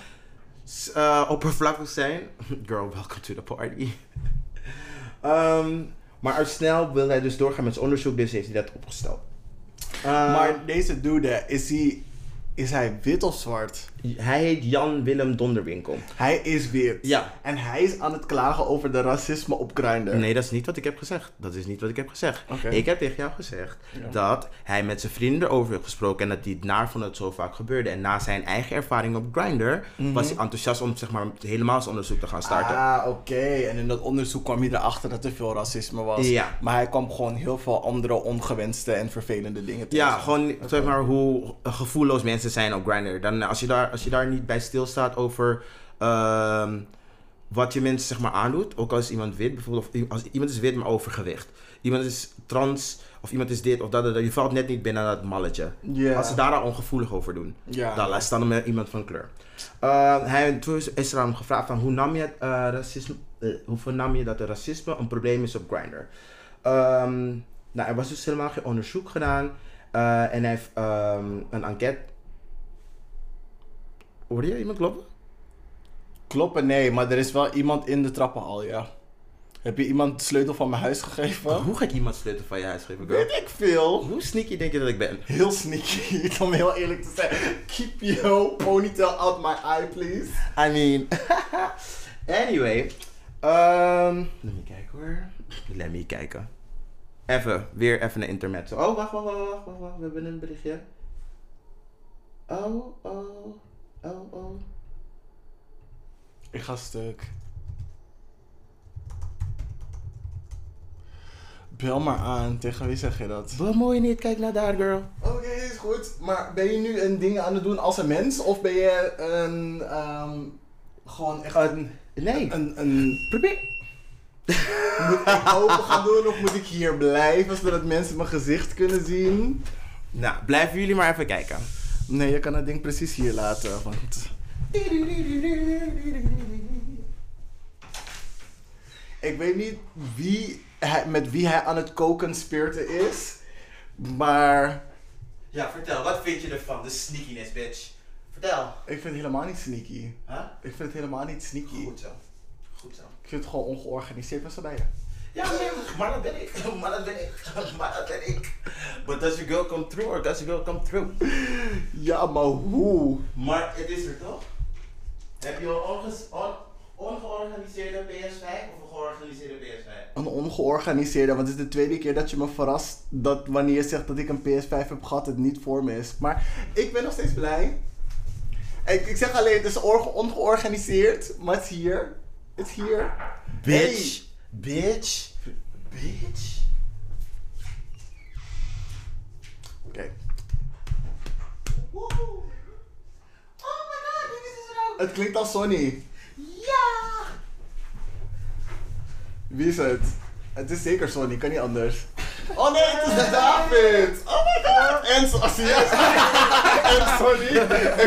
eh, oppervlakkig zijn. [laughs] Girl, welcome to the party. [laughs] Ehm, maar al snel wil hij dus doorgaan met zijn onderzoek, dus heeft hij dat opgesteld. Ehm, Maar deze dude, is hij, is hij wit of zwart? Hij heet Jan Willem Donderwinkel. Hij is wit. Ja. En hij is aan het klagen over de racisme op Grindr. Nee, dat is niet wat ik heb gezegd. Dat is niet wat ik heb gezegd. Oké. Ik heb tegen jou gezegd Ja. dat hij met zijn vrienden erover heeft gesproken en dat hij het naar dat het zo vaak gebeurde. En na zijn eigen ervaring op Grindr was hij enthousiast om zeg maar, helemaal zijn onderzoek te gaan starten. Mhm. Ah, oké. En in dat onderzoek kwam hij erachter dat er veel racisme was. Ja. Maar hij kwam gewoon heel veel andere ongewenste en vervelende dingen tegen. Ja, gewoon zeg maar hoe gevoelloos mensen zijn op Grindr. Dan als je daar, als je daar niet bij stilstaat over ehm, wat je mensen zeg maar aandoet. Ook als iemand wit, bijvoorbeeld. Of als iemand is wit, maar overgewicht. Iemand is trans, of iemand is dit of dat. dat, dat. Je valt net niet binnen dat malletje. Als ze daar al ongevoelig over doen. Dan laat staan met iemand van kleur. Uh, hij, toen is- is er aan hem gevraagd van hoe nam je het eh, racisme, eh, hoe vernam je dat er racisme een probleem is op Grindr? Ehm, nou, er was dus helemaal geen onderzoek gedaan eh, en hij heeft ehm, een enquête. Hoorde je iemand kloppen? Kloppen, nee, maar er is wel iemand in de trappenhal, ja. Heb je iemand de sleutel van mijn huis gegeven? Hoe ga ik iemand sleutel van je huis geven, girl? Weet ik veel. Hoe sneaky denk je dat ik ben? Heel sneaky, [laughs] om heel eerlijk te zijn. Keep your ponytail out my eye, please. I mean. [laughs] anyway. Um, let me kijken hoor. Let me kijken. Even, weer even een intermezzo. Oh, wacht, wacht, wacht, wacht. We hebben een berichtje. Oh, oh, oh, oh. Ik ga stuk. Bel maar aan. Tegen wie zeg je dat? Bemoei je niet, kijk naar daar, girl. Oké, is goed. Maar ben je nu een ding aan het doen als een mens? Of ben je een... ehm, gewoon echt een... Nee, Een... een probeer. [laughs] moet ik open gaan doen of moet ik hier blijven zodat mensen mijn gezicht kunnen zien? Nou, blijven jullie maar even kijken. Nee, je kan het ding precies hier laten, want... Ik weet niet wie hij, met wie hij aan het koken spirten is, maar Ja, vertel, wat vind je ervan, de sneakiness, bitch? Vertel. ik vind het helemaal niet sneaky. Huh? Ik vind het helemaal niet sneaky. Goed zo. Goed zo. Ik vind het gewoon ongeorganiseerd met z'n beiden. Ja, nee, maar dat ben ik. [laughs] Maar dat ben ik. [laughs] Maar dat ben ik. But does your girl come through or does your girl come through? Ja, maar hoe? Maar het is er toch? Heb je een onges- on- ongeorganiseerde PS5 of een georganiseerde PS5? Een ongeorganiseerde, want het is de tweede keer dat je me verrast dat wanneer je zegt dat ik een PS5 heb gehad, het niet voor me is. Maar ik ben nog steeds blij. Ik, ik zeg alleen, het is ongeorganiseerd, maar het is hier. Het is hier. Bitch. Bitch. Bitch. Oh my god, dit is er ook. Het klinkt als Sonny. Ja. Wie is het? Het is zeker Sonny, kan niet anders. Oh nee, het is David! Oh my god! En so zie je? [laughs] En Sonny.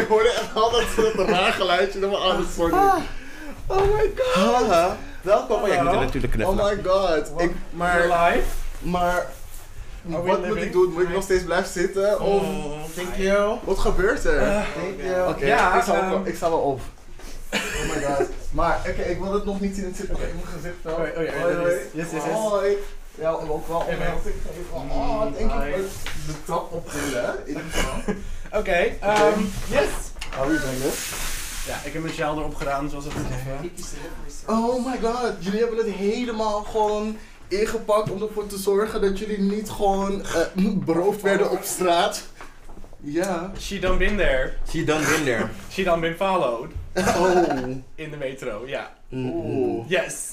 Ik hoorde echt al dat raar geluidje door me aan het Sonny. Oh my god! Haha. Welkom. Oh ja, ik moet er natuurlijk Oh knuffelen. my god. Ik, maar, live. maar, wat moet ik doen? Moet ik nog steeds blijven zitten? Of, Oh, thank you. wat gebeurt er? Thank you. Oké, ja, ik, sta ehm, wel- ik sta wel op. Oh my god. Maar, oké, ik wil het nog niet zien. Het zit nog in mijn gezicht wel. Hoi, yes, hoi. yes, yes, yes. Hoi. Ja, ook wel. Oh, Mm, denk ik hi. ook de trap optillen. In ieder geval. [laughs] Oké, ehm, yes. You doing this? Ja, ik heb mijn sjaal erop gedaan, zoals het is. Oh my god, jullie hebben het helemaal gewoon ingepakt om ervoor te zorgen dat jullie niet gewoon eh, beroofd werden op straat. Ja. She done been there. She done been there. She done been followed. Oh. In de metro, ja. Oh. Yes.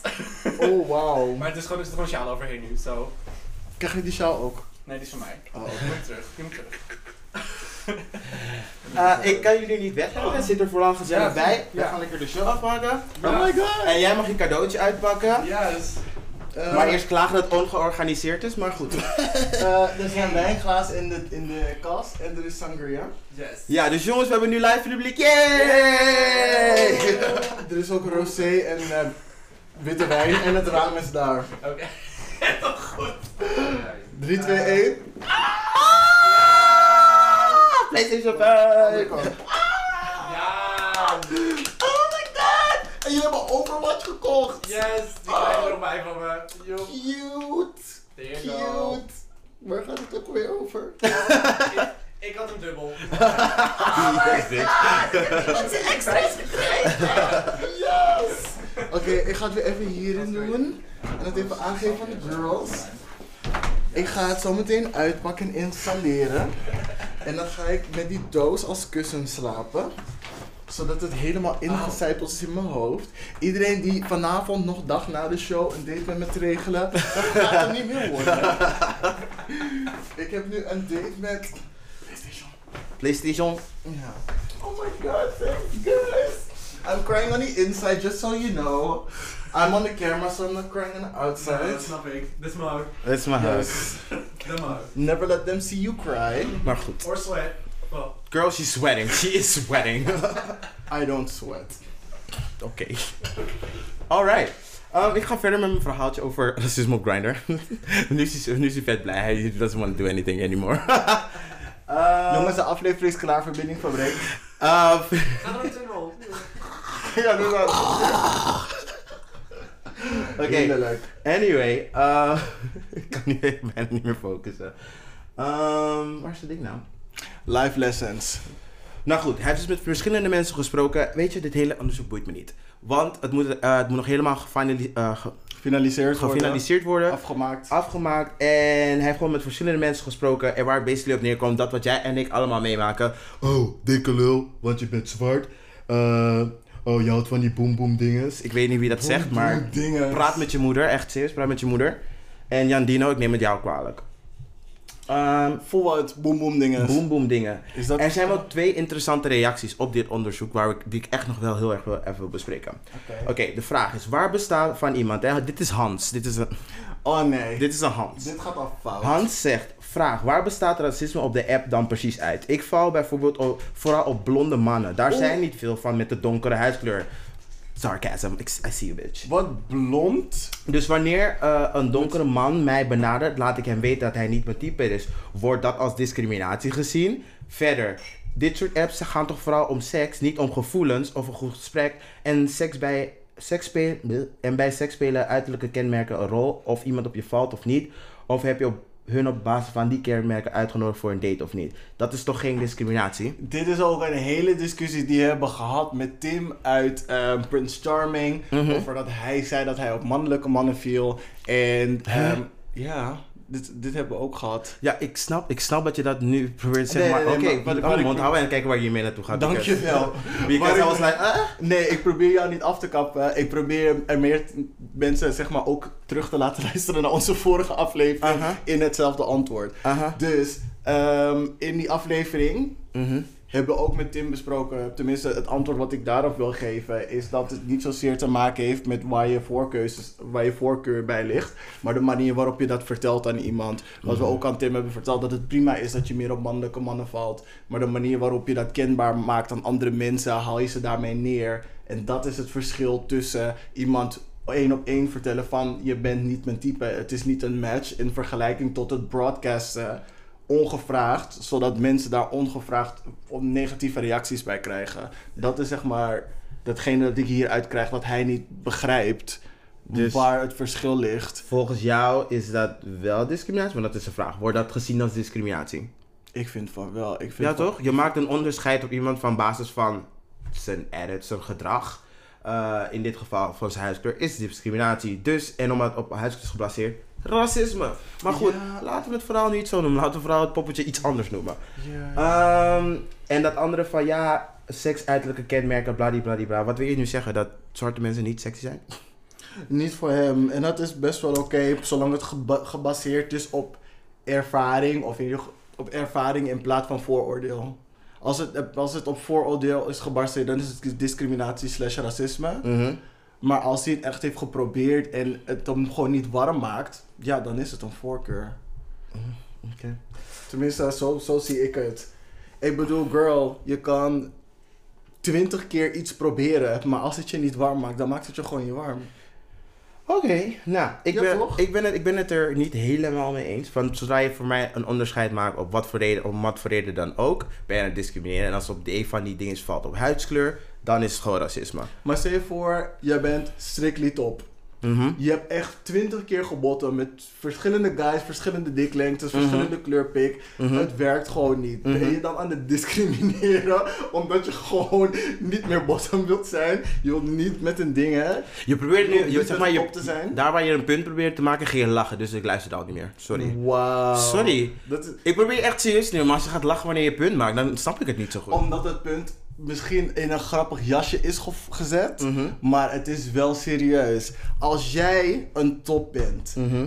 Oh, wauw. Maar het is gewoon, er zit gewoon sjaal overheen nu, zo. Krijg je die sjaal ook? Nee, die is van mij. Oh, Je moet terug, je moet terug. Uh, [laughs] ik kan jullie niet weghouden. Het zit er vooral gezellig Ja, bij. We ja. gaan lekker de show afmaken. Oh my god. En jij mag je cadeautje uitpakken. Yes. Eh, Maar eerst klagen dat het ongeorganiseerd is, maar goed. [laughs] eh, er zijn wijnglazen in de, in de kast en er is sangria. Yes. Ja, dus jongens, we hebben nu live publiek. Yay! [laughs] Er is ook rosé en eh, witte wijn en het raam is daar. Oké. 3, 2, 1. PlayStation Oh 5. my god. Ja. Oh my god! En jullie hebben Overwatch gekocht! Yes, die krijg je er nog bij van me. Yo. Cute! There you go. Cute! Waar gaat het ook weer over? [laughs] ik, ik had hem dubbel. [laughs] Yes, bitch. [laughs] Yes! Oké, ik ga het weer even hierin doen. En het even aangeven aan de girls. Ik ga het zo meteen uitpakken en installeren. En dan ga ik met die doos als kussen slapen. Zodat het helemaal ingecijpeld is in mijn hoofd. Iedereen die vanavond nog dag na de show een date met me te regelen, dat gaat er niet meer worden. [laughs] Ik heb nu een date met PlayStation. PlayStation. Ja. Oh my god, thank you guys. I'm crying on the inside, just so you know. I'm on the camera, so I'm not crying on the Nee, outside. dat snap ik. Dit is mijn is huis. Dat is mijn. [laughs] Never let them see you cry. Maar goed. Or sweat. Girl, she's sweating. She is sweating. [laughs] I don't sweat. Oké. Alright. Um, ik ga verder met mijn verhaaltje over [laughs] racisme op Grindr. [laughs] nu, is hij, nu is hij vet blij. Hij doesn't want to do anything anymore. Uh, Jongens, de aflevering is klaar, verbinding verbreekt. uh, ja, doe dat. Oké. Hinderlijk. Anyway, uh, ik kan nu bijna niet meer focussen. Um, waar is het ding nou? Life lessons. Nou goed, hij heeft dus met verschillende mensen gesproken. Weet je, dit hele onderzoek boeit me niet. Want het moet, eh, het moet nog helemaal eh, ge- Finaliseerd worden. gefinaliseerd worden. Afgemaakt. afgemaakt. En hij heeft gewoon met verschillende mensen gesproken. En waar het basically op neerkomt dat wat jij en ik allemaal meemaken. Oh, dikke lul, want je bent zwart. Eh, oh, je houdt van die boom boom dinges. Ik weet niet wie dat zegt, maar praat met je moeder. Echt serieus, praat met je moeder. En Jan Dino, ik neem het jou kwalijk. Ehm Voor wat? Boom boom dingen. boom boom dingen. Dat... Er zijn wel twee interessante reacties op dit onderzoek waar ik, die ik echt nog wel heel erg wil, even wil bespreken. Oké. De vraag is, waar bestaat van iemand? Hè? Dit is Hans. Dit is een, Oh nee. dit is een Hans. Dit gaat al fout. Hans zegt, vraag, waar bestaat racisme op de app dan precies uit? Ik val bijvoorbeeld op- vooral op blonde mannen. Daar zijn niet veel van met de donkere huidskleur. Sarcasm, I I see you bitch. Wat blond. Dus wanneer eh, een donkere man mij benadert, laat ik hem weten dat hij niet mijn type is. Wordt dat als discriminatie gezien? Verder, dit soort apps gaan toch vooral om seks, niet om gevoelens of een goed gesprek. En seks bij, seks spelen, en bij seks spelen uiterlijke kenmerken een rol, of iemand op je valt of niet. Of heb je op hun op basis van die kenmerken uitgenodigd voor een date of niet. Dat is toch geen discriminatie? Dit is ook een hele discussie die we hebben gehad met Tim uit ehm, Prince Charming. Mhm. Over dat hij zei dat hij op mannelijke mannen viel. En ehm, ja, dit, dit hebben we ook gehad. Ja, ik snap, ik snap dat je dat nu probeert te zeggen, maar nee, nee, oké, maar je ik- mond houden en kijken waar je mee naartoe gaat. Dankjewel. [laughs] Because Maar I ik- was like, ah. Nee, ik probeer jou niet af te kappen. Ik probeer er meer mensen zeg maar ook terug te laten [laughs] luisteren naar onze vorige aflevering in hetzelfde antwoord. Dus ehm, in die aflevering Mhm. Hebben ook met Tim besproken, tenminste het antwoord wat ik daarop wil geven, is dat het niet zozeer te maken heeft met waar je, voorkeuzes, waar je voorkeur bij ligt, maar de manier waarop je dat vertelt aan iemand. Wat we ook aan Tim hebben verteld, dat het prima is dat je meer op mannelijke mannen valt, maar de manier waarop je dat kenbaar maakt aan andere mensen, haal je ze daarmee neer. En dat is het verschil tussen iemand één op één vertellen van je bent niet mijn type, het is niet een match in vergelijking tot het broadcasten ongevraagd, zodat mensen daar ongevraagd negatieve reacties bij krijgen. Dat is zeg maar datgene dat ik hieruit krijg, dat hij niet begrijpt Dus- waar het verschil ligt. Volgens jou is dat wel discriminatie? Maar dat is de vraag. Wordt dat gezien als discriminatie? Ik vind van wel. Ik vind Ja, van- toch? Je maakt een onderscheid op iemand van basis van zijn edit, zijn gedrag. Eh, in dit geval van zijn huidskleur is discriminatie. Dus, en omdat het op huidskleur is gebaseerd, racisme. Maar goed, Ja. laten we het vooral niet zo noemen. Laten we vooral het poppetje iets anders noemen. Ja. Ehm, en dat andere van ja, seks, uiterlijke kenmerken, bladibladibla. Wat wil je nu zeggen? Dat zwarte mensen niet sexy zijn? Niet voor hem. En dat is best wel oké, zolang het geba- gebaseerd is op ervaring, of in ieder geval op ervaring in plaats van vooroordeel. Als het, als het op vooroordeel is gebaseerd, dan is het discriminatie slash racisme. Mhm. Maar als hij het echt heeft geprobeerd en het hem gewoon niet warm maakt, ja, dan is het een voorkeur. Oké. Tenminste, zo, zo zie ik het. Ik bedoel, girl, je kan twintig keer iets proberen, maar als het je niet warm maakt, dan maakt het je gewoon niet warm. Oké, nou, ik, Ja, ben, toch? ik, ben het, ik ben het er niet helemaal mee eens. Want zodra je voor mij een onderscheid maakt op wat voor reden, om wat voor reden dan ook, ben je aan het discrimineren. En als het op de een van die dingen valt op huidskleur, dan is het gewoon racisme. Maar stel je voor, jij bent strictly top. Mhm. Je hebt echt twintig keer gebotten met verschillende guys, verschillende diklengtes, Mhm. verschillende kleurpik. Mhm. Het werkt gewoon niet. Ben je dan aan het discrimineren [laughs] omdat je gewoon niet meer bottom wilt zijn? Je wilt niet met een ding, hè? Je probeert nu, Je zeg maar, je, te zijn? daar waar je een punt probeert te maken, ging je lachen. Dus ik luister al niet meer. Sorry. Wauw. Sorry. Dat is, Ik probeer echt serieus te nemen, maar als je gaat lachen wanneer je punt maakt, dan snap ik het niet zo goed. omdat het punt misschien in een grappig jasje is ge- gezet. Mhm. Maar het is wel serieus. Als jij een top bent Mhm.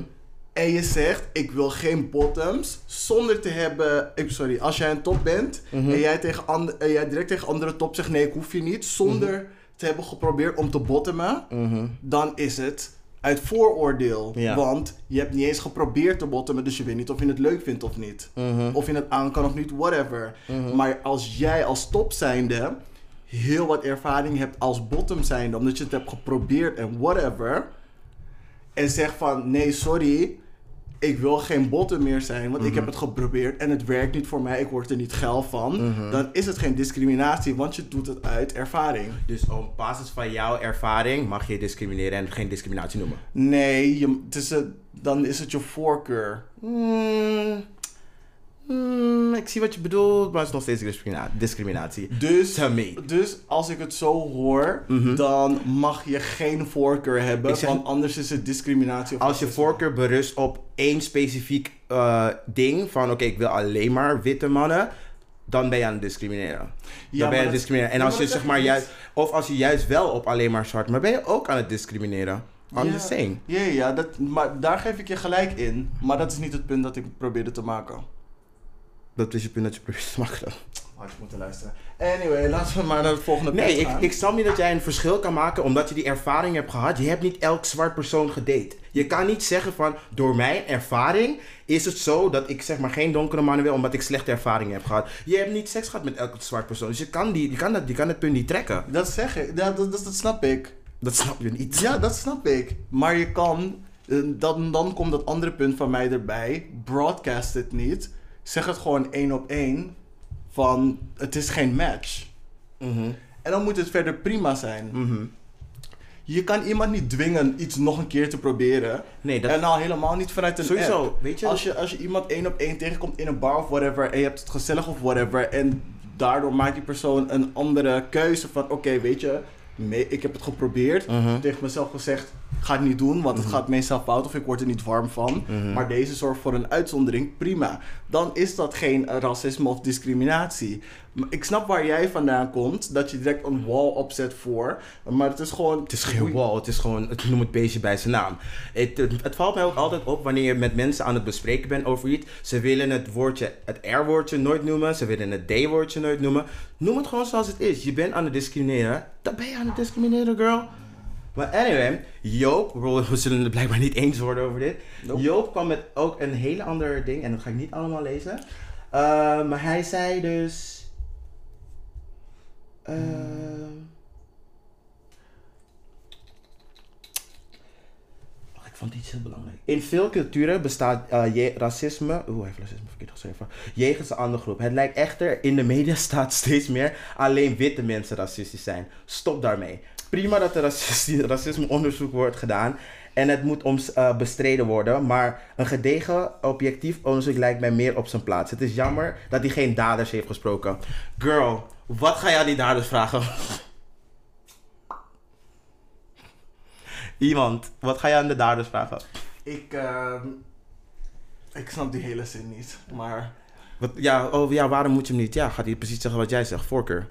en je zegt: Ik wil geen bottoms, zonder te hebben. Ik, sorry, als jij een top bent Mhm. en, jij tegen and- en jij direct tegen andere top zegt: Nee, ik hoef je niet, zonder te hebben geprobeerd om te bottomen, dan is het uit vooroordeel. Ja. Want je hebt niet eens geprobeerd te bottomen, dus je weet niet of je het leuk vindt of niet. Mhm. Of je het aan kan of niet, whatever. Mhm. Maar als jij als top zijnde heel wat ervaring hebt als bottom zijnde, omdat je het hebt geprobeerd en whatever, en zegt van nee, sorry, ik wil geen bottom meer zijn, want ik heb het geprobeerd en het werkt niet voor mij, ik word er niet geil van, dan is het geen discriminatie, want je doet het uit ervaring. Dus op basis van jouw ervaring mag je discrimineren en geen discriminatie noemen. Nee, je, het is een- dan is het je voorkeur. Mm, mm, ik zie wat je bedoelt, maar het is nog steeds discrimina- discriminatie. Dus, To me. dus als ik het zo hoor, Mhm. dan mag je geen voorkeur hebben, zeg- want anders is het discriminatie. Of Als je voorkeur berust op één specifiek eh, ding, van oké, ik wil alleen maar witte mannen, dan ben je aan het discrimineren. Dan Ja, ben je aan het discrimineren. En als je zeg maar juist, of als je juist wel op alleen maar zwart, maar ben je ook aan het discrimineren. I'm Ja. just saying. Ja, ja, dat, maar daar geef ik je gelijk in. Maar dat is niet het punt dat ik probeerde te maken. Dat is je punt dat je probeert te maken. Had je moeten luisteren. Anyway, laten we maar naar het volgende Nee, punt ik, gaan. ik snap niet dat jij een verschil kan maken omdat je die ervaring hebt gehad. Je hebt niet elk zwart persoon gedate. Je kan niet zeggen van, door mijn ervaring is het zo dat ik zeg maar geen donkere mannen wil omdat ik slechte ervaringen heb gehad. Je hebt niet seks gehad met elke zwart persoon. Dus je kan, die, je kan, dat, je kan het punt niet trekken. Dat zeg ik. Ja, dat, dat, dat snap ik. Dat snap je niet. Ja, dat snap ik. Maar je kan... eh, Dan, dan komt dat andere punt van mij erbij. Broadcast het niet. Zeg het gewoon één op één. Van, het is geen match. Mhm, En dan moet het verder prima zijn. mhm. Je kan iemand niet dwingen iets nog een keer te proberen. Nee, dat En al helemaal niet vanuit een sowieso. app. Weet je, Als je, als je iemand één op één tegenkomt in een bar of whatever en je hebt het gezellig of whatever en daardoor maakt die persoon een andere keuze van oké, weet je, nee, ik heb het geprobeerd. Mhm. Tegen mezelf gezegd, ga het niet doen, want het gaat meestal fout of ik word er niet warm van. Mhm. Maar deze zorgt voor een uitzondering, prima. Dan is dat geen racisme of discriminatie. Ik snap waar jij vandaan komt, dat je direct een wall opzet voor. Maar het is gewoon... Het is geen wall, het is gewoon, het noem het beestje bij zijn naam. Het, het, het valt mij ook altijd op wanneer je met mensen aan het bespreken bent over iets. Ze willen het woordje, het R-woordje nooit noemen, ze willen het D-woordje nooit noemen. Noem het gewoon zoals het is. Je bent aan het discrimineren, dan ben je aan het discrimineren, girl. Maar anyway, Joop, we zullen het blijkbaar niet eens worden over dit. Nope. Joop kwam met ook een hele ander ding, en dat ga ik niet allemaal lezen. Eh, maar hij zei dus... eh, Oh, ik vond iets heel belangrijk. In veel culturen bestaat eh, je- racisme. Oeh, hij heeft racisme verkeerd geschreven. Jegens een andere groep. Het lijkt echter in de media [laughs] staat steeds meer alleen witte mensen racistisch zijn. Stop daarmee. Prima dat er racisme, [laughs] racismeonderzoek wordt gedaan. En het moet om, eh, bestreden worden. Maar een gedegen, objectief onderzoek lijkt mij meer op zijn plaats. Het is jammer dat hij geen daders heeft gesproken. Girl, wat ga je aan die daders vragen? [laughs] Iemand, wat ga je aan de daders vragen? Ik, ehm, ik snap die hele zin niet, maar... Wat, ja, oh, ja, waarom moet je hem niet? Ja, gaat hij precies zeggen wat jij zegt, voorkeur.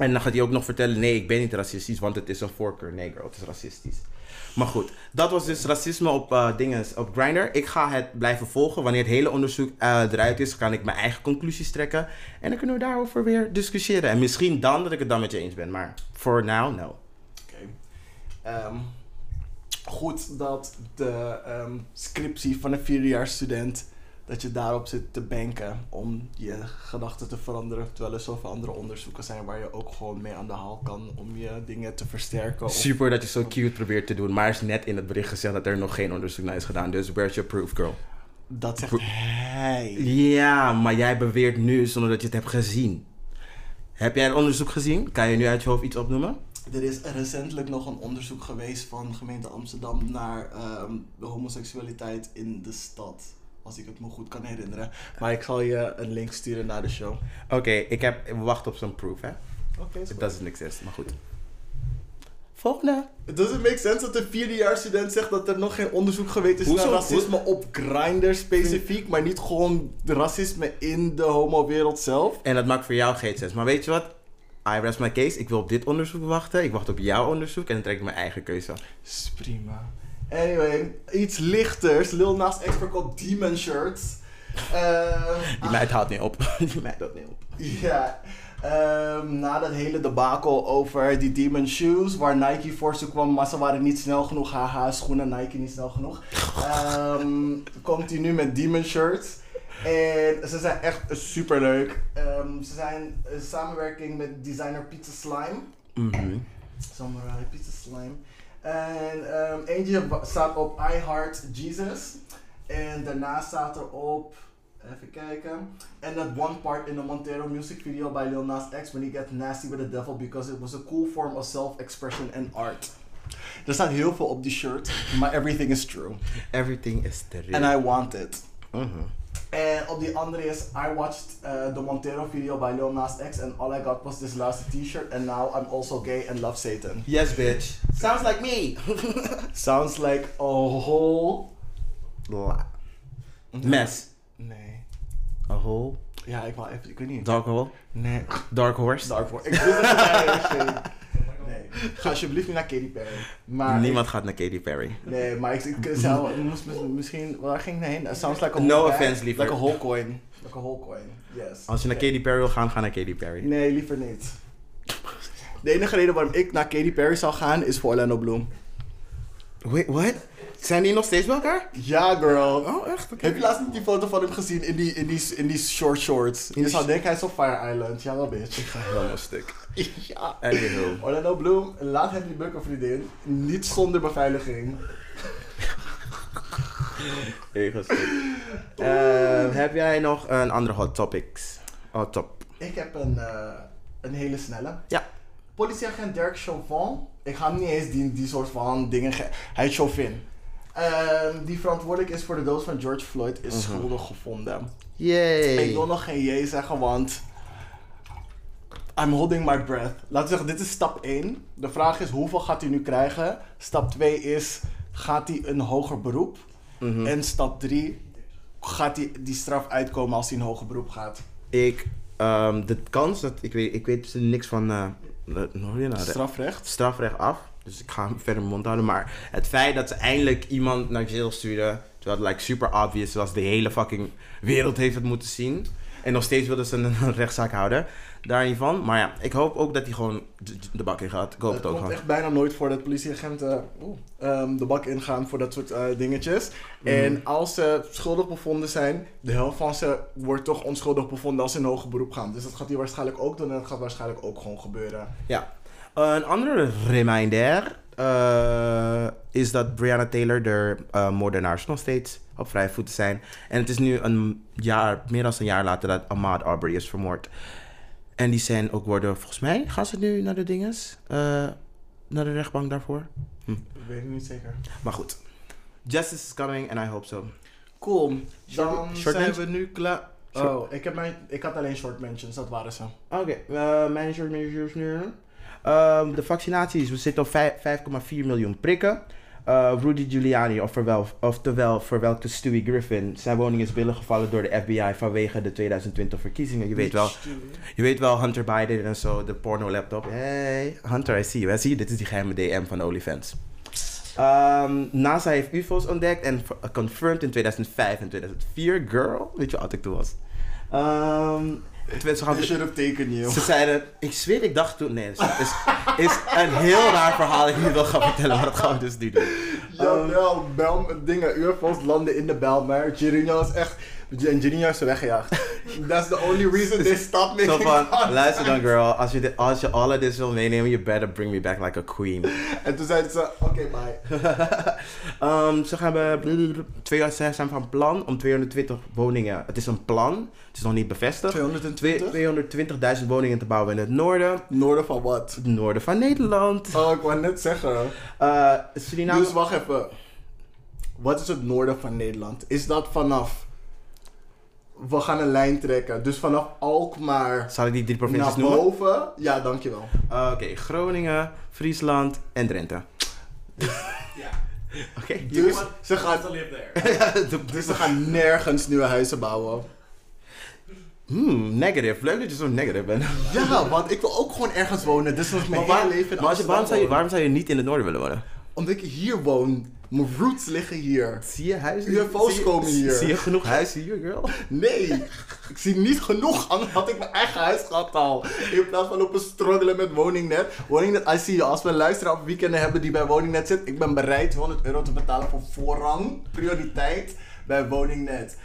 En dan gaat hij ook nog vertellen, nee, ik ben niet racistisch, want het is een voorkeur. Nee, girl, het is racistisch. Maar goed, dat was dus racisme op eh dingen, op Grindr. Ik ga het blijven volgen. Wanneer het hele onderzoek eh, eruit is, kan ik mijn eigen conclusies trekken. En dan kunnen we daarover weer discussiëren. En misschien dan dat ik het dan met je eens ben. Maar for now, no. Oké. Ehm, goed dat de ehm, scriptie van een vierdejaarsstudent... dat je daarop zit te banken om je gedachten te veranderen. Terwijl er zoveel andere onderzoeken zijn waar je ook gewoon mee aan de haal kan... om je dingen te versterken. of- Super dat je zo cute probeert te doen. Maar er is net in het bericht gezegd dat er nog geen onderzoek naar is gedaan. Dus where's your proof, girl? Dat zegt hij. Ja, maar jij beweert nu zonder dat je het hebt gezien. Heb jij een onderzoek gezien? Kan je nu uit je hoofd iets opnoemen? Er is recentelijk nog een onderzoek geweest van de gemeente Amsterdam naar ehm, de homoseksualiteit in de stad. Als ik het me goed kan herinneren. Maar ik zal je een link sturen naar de show. Oké, ik heb we wachten op zo'n proof, hè? Oké, It doesn't exist, maar goed. Volgende. Het doesn't make sense dat een vierdejaarsstudent zegt dat er nog geen onderzoek geweest is Hoezo? naar racisme op Grindr specifiek, maar niet gewoon de racisme in de homo-wereld zelf. En dat maakt voor jou geen sens. Maar weet je wat? I rest my case. Ik wil op dit onderzoek wachten. Ik wacht op jouw onderzoek en dan trek ik mijn eigen keuze. Is prima. Anyway, iets lichters. Lil Nas X verkoopt demon shirts. Eh, [laughs] Die meid houdt niet op. [laughs] Die meid houdt niet op. Ja, Ehm, na dat hele debakel over die Demon Shoes, waar Nike voor ze kwam, maar ze waren niet snel genoeg. Haha, schoenen Nike niet snel genoeg. Ehm, komt hij nu met Demon Shirts. En ze zijn echt super leuk. ze zijn een samenwerking met designer Pizza Slime. Mhm. Samurai Pizza Slime. En ehm, eentje staat op I Heart Jesus. En daarna staat er op, even kijken. And that one part in the Montero music video by Lil Nas X when he gets nasty with the devil because it was a cool form of self-expression and art. Er staat heel veel op die shirt, maar everything is true. Everything is the And I want it. Mhm. En op die andere is, I watched uh, the Montero video by Lil Nas X and all I got was this last t-shirt and now I'm also gay and love Satan. Yes, bitch. Sounds like me. [laughs] Sounds like a whole... La- Mess. Nee. A hole. Ja, ik wou even, ik weet niet. Dark hole. Nee. Dark horse. Dark Horse. Ik doe het niet. Ga alsjeblieft niet naar Katy Perry. Maar Niemand gaat naar Katy Perry. Nee, maar ik, ik zou, moest misschien, waar ging ik heen? It sounds like a No offense, liever. Like a whole coin. Like a whole coin, yes. Als je naar Katy Perry wil gaan, ga naar Katy Perry. Nee, liever niet. De enige reden waarom ik naar Katy Perry zou gaan is voor Orlando Bloom. Wait, what? Zijn die nog steeds bij elkaar? Ja, girl. Oh, echt? Oké. Heb je laatst niet die foto van hem gezien in die, in die, in die short shorts? Je zou denken hij is op Fire Island. Ja, wel bitch. Ik ga helemaal stuk. [laughs] ja. [laughs] Anywho. Orlando Bloom, laat hem die bukken vriendin. Niet zonder beveiliging. Ik ga stuk. Eh, heb jij nog een andere hot topics? Hot top. Ik heb een, eh, een hele snelle. Ja. Politieagent Dirk Chauvin. Ik ga hem niet eens die, die soort van dingen... ge- Hij is Chauvin. Ehm, die verantwoordelijk is voor de dood van George Floyd is Mhm. schuldig gevonden. Yay. Ik wil nog geen jee zeggen, want... I'm holding my breath. Laten we zeggen, dit is stap 1. De vraag is, hoeveel gaat hij nu krijgen? Stap 2 is, gaat hij een hoger beroep? Mhm. En stap 3, gaat hij die straf uitkomen als hij een hoger beroep gaat? Ik, ehm, de kans dat, ik weet, ik weet niks van, nou, de- Strafrecht? strafrecht af. Dus ik ga hem [laughs] verder mijn mond houden. Maar het feit dat ze eindelijk iemand naar jail sturen. Terwijl het like, super obvious was. De hele fucking wereld heeft het moeten zien. En nog steeds wilden ze een, [laughs] rechtszaak houden. Daar niet van. Maar ja, ik hoop ook dat hij gewoon de, bak in gaat. Ik hoop Het het ook komt echt bijna nooit voor dat politieagenten ehm, de bak ingaan voor dat soort eh, dingetjes. Mhm. En als ze schuldig bevonden zijn, de helft van ze wordt toch onschuldig bevonden als ze in hoger beroep gaan. Dus dat gaat hij waarschijnlijk ook doen en dat gaat waarschijnlijk ook gewoon gebeuren. Ja. Een andere reminder eh, is dat Brianna Taylor de eh, moordenaars nog steeds op vrije voeten zijn. En het is nu een jaar, meer dan een jaar later dat Ahmaud Arbery is vermoord. En die zijn ook worden, volgens mij, gaan ze nu naar de dinges? Eh, naar de rechtbank daarvoor? Ik weet het niet zeker. Maar goed. Justice is coming and I hope so. Cool. Dan Short- zijn we nu klaar. Oh, ik, heb mijn, ik had alleen short mentions, dat waren ze. Oké, eh mijn short measures nu. Ehm, de vaccinaties, we zitten op vijf- 5,4 miljoen prikken. Eh, Rudy Giuliani, oftewel, oftewel verwelkte Stewie Griffin, zijn woning is binnengevallen door de FBI vanwege de 2020 verkiezingen. Je weet wel, je weet wel Hunter Biden en zo, de porno laptop. Hey, Hunter, I see you. I see you. Dit is die geheime DM van OnlyFans. Ehm, NASA heeft UFO's ontdekt en confirmed in 2005 en 2004. Girl, weet je wat ik toen was? Ehm, ze gaan- should have taken you. ze zeiden, ik zweer, ik dacht toen, nee, het is, is, een heel raar verhaal dat ik niet wil gaan vertellen, maar dat gaan we dus nu doen. Jawel, bel, dingen, UFO's landen in de bel, maar is echt... En Girinho is ze weggejaagd. [laughs] That's the only reason they stopped Zo making van, content. luister dan girl, als je, dit, als je all of this wil meenemen, you better bring me back like a queen. [laughs] En toen zeiden ze, oké, bye. [laughs] Ehm, ze gaan we, twee, ze zijn van plan om 220 woningen, het is een plan, het is nog niet bevestigd, 220? 220.000 woningen te bouwen in het noorden, Noorden van wat? het noorden van Nederland. Oh, ik wou net zeggen. Eh Suriname, Dus wacht even. Wat is het noorden van Nederland? Is dat vanaf... We gaan een lijn trekken. Dus vanaf Alkmaar zal ik die drie provincies naar noemen? boven? Ja, dankjewel. Uh, Oké, Groningen, Friesland en Drenthe. [laughs] Ja. Oké, Dus ze, gaan, [laughs] [laughs] dus ze gaan nergens nieuwe huizen bouwen. Hmm, negative. Leuk dat je zo negative bent. Ja, want ik wil ook gewoon ergens wonen. Dus dat is mijn Maar, waar- hele leven in maar als je, waarom, zou je, waarom zou je niet in het noorden willen wonen? wonen. Omdat ik hier woon. Mijn roots liggen hier. Zie je huizen? UFO's komen hier. Zie je genoeg huizen hier, girl? Nee, ik zie niet genoeg. Anders had ik mijn eigen huis gehad al. In plaats van lopen struggelen met woningnet. Woningnet, I see you. Als we luisteren op weekenden hebben die bij woningnet zit. Ik ben bereid 100 euro te betalen voor voorrang, prioriteit bij woningnet.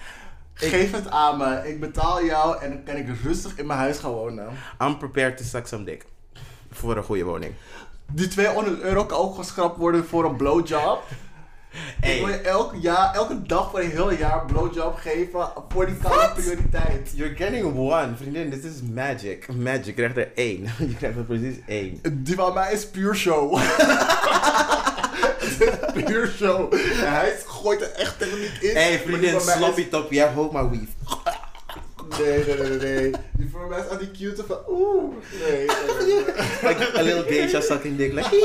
Geef het aan me. Ik betaal jou en dan kan ik rustig in mijn huis gaan wonen. I'm prepared to suck some dick. Voor een goede woning. Die 200 euro kan ook geschrapt worden voor een blowjob. Hey. Ik wil je elk jaar, elke dag voor een heel jaar blowjob geven voor die koude prioriteit. You're getting one. Vriendin, dit is magic. Magic. Je krijgt er één. [laughs] Je krijgt er precies één. Die van mij is puur show. [laughs] Puur show. Hij gooit er echt tegen niet in. Hey Maar vriendin, sloppy top. Jij hold my weave. Nee, nee, nee, nee. Die voor mij is aan die cute van oeh. Nee. Like a little geisha sucking dick. Like,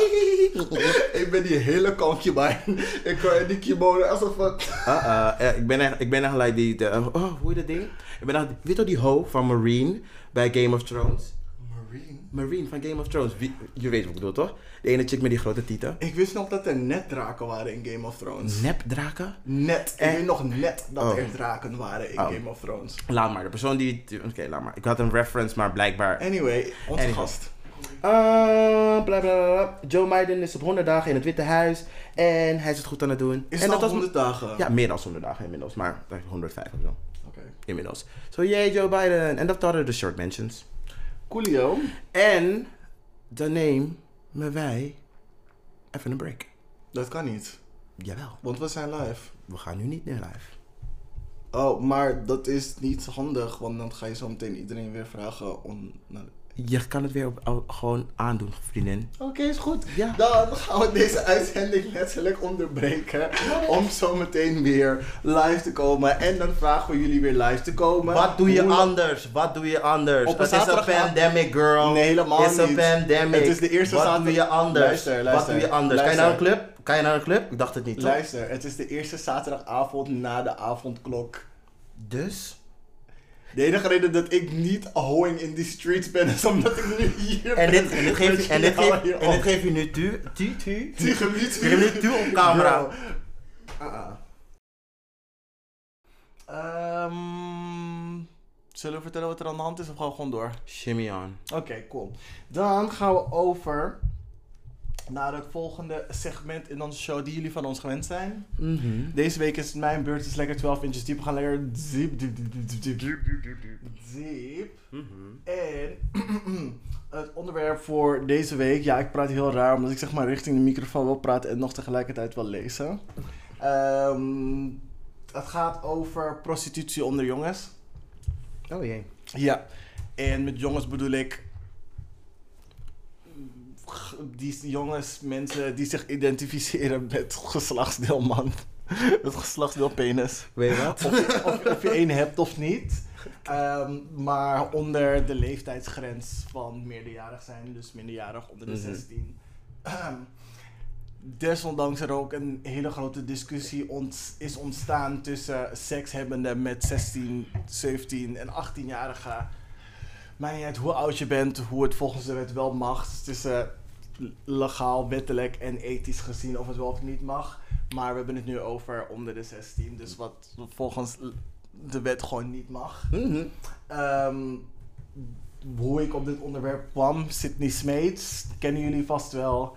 [laughs] Ik ben die hele concubine. Ik kan in die kimono alsof van... Uh-uh. Ja, ik ben echt, ik ben echt like die, de, oh, hoe heet dat ding? Ik ben echt, weet je die ho van Marine bij Game of Thrones? Marine? Marine van Game of Thrones. Wie, je weet wat ik bedoel, toch? De ene chick met die grote tieten. Ik wist nog dat er net draken waren in Game of Thrones. Nepdraken? Net. Ik Eh. weet nog net dat Oh. er draken waren in Oh. Game of Thrones. Laat maar, de persoon die... Oké, laat maar. Ik had een reference, maar blijkbaar... Anyway, onze gast. Uh, bla, bla, bla. Joe Biden is op 100 dagen in het Witte Huis. En hij is het goed aan het doen. Is en het al was 100 dagen? Ja, meer dan 100 dagen inmiddels. Maar like 105 of zo. Oké. Inmiddels. So yay, Joe Biden. En dat hadden de short mentions. Coolio. En dan nemen wij even een break. Dat kan niet. Jawel. Want we zijn live. We gaan nu niet meer live. Oh, maar dat is niet handig, want dan ga je zo meteen iedereen weer vragen om... naar- Je kan het weer op, gewoon aandoen, vriendin. Oké, is goed. Ja. Dan gaan we deze uitzending letterlijk onderbreken om zo meteen weer live te komen. En dan vragen we jullie weer live te komen. Wat doe je Hoe- anders? Wat doe je anders? Het is een pandemic, girl. Nee, helemaal Het is een niet. pandemic. Het is de eerste Wat zaterdag- doe je anders? Luister, luister, Wat doe je anders? Kan je naar een club? Kan je naar een club? Ik dacht het niet, toch? Luister, het is de eerste zaterdagavond na de avondklok. Dus? De enige reden dat ik niet hoeing in die streets ben, is omdat ik nu hier En ben. dit, en dit geef je, en dit geef, hier en dit geef je nu tu, tu, tu. Gebied. Je nu toe op camera. Ah, ah. Ehm, zullen we vertellen wat er aan de hand is of gaan we gewoon door? Shimmy on. Oké, cool. Dan gaan we over naar het volgende segment in onze show die jullie van ons gewend zijn. Deze week is mijn beurt, is lekker 12 inches diep. We gaan lekker diep, diep. En het onderwerp voor deze week, ja, ik praat heel raar omdat ik zeg maar richting de microfoon wil praten en nog tegelijkertijd wil lezen. Het gaat over prostitutie onder jongens. Oh jee. Ja, en met jongens bedoel ik die jongens, mensen die zich identificeren met geslachtsdeel man. [laughs] Het geslachtsdeel penis. Weet je wat? Of, of, of je één hebt of niet. Ehm, maar onder de leeftijdsgrens van meerderjarig zijn, dus minderjarig onder de Mhm. 16. Ehm, desondanks er ook een hele grote discussie ont- is ontstaan tussen sekshebbenden met 16, 17 en 18-jarigen. Maakt niet uit hoe oud je bent, hoe het volgens de wet wel mag. Eh, legaal, wettelijk en ethisch gezien of het wel of niet mag. Maar we hebben het nu over onder de 16, dus wat volgens de wet gewoon niet mag. Mhm. Ehm, hoe ik op dit onderwerp kwam, Sydney Smeets, kennen jullie vast wel.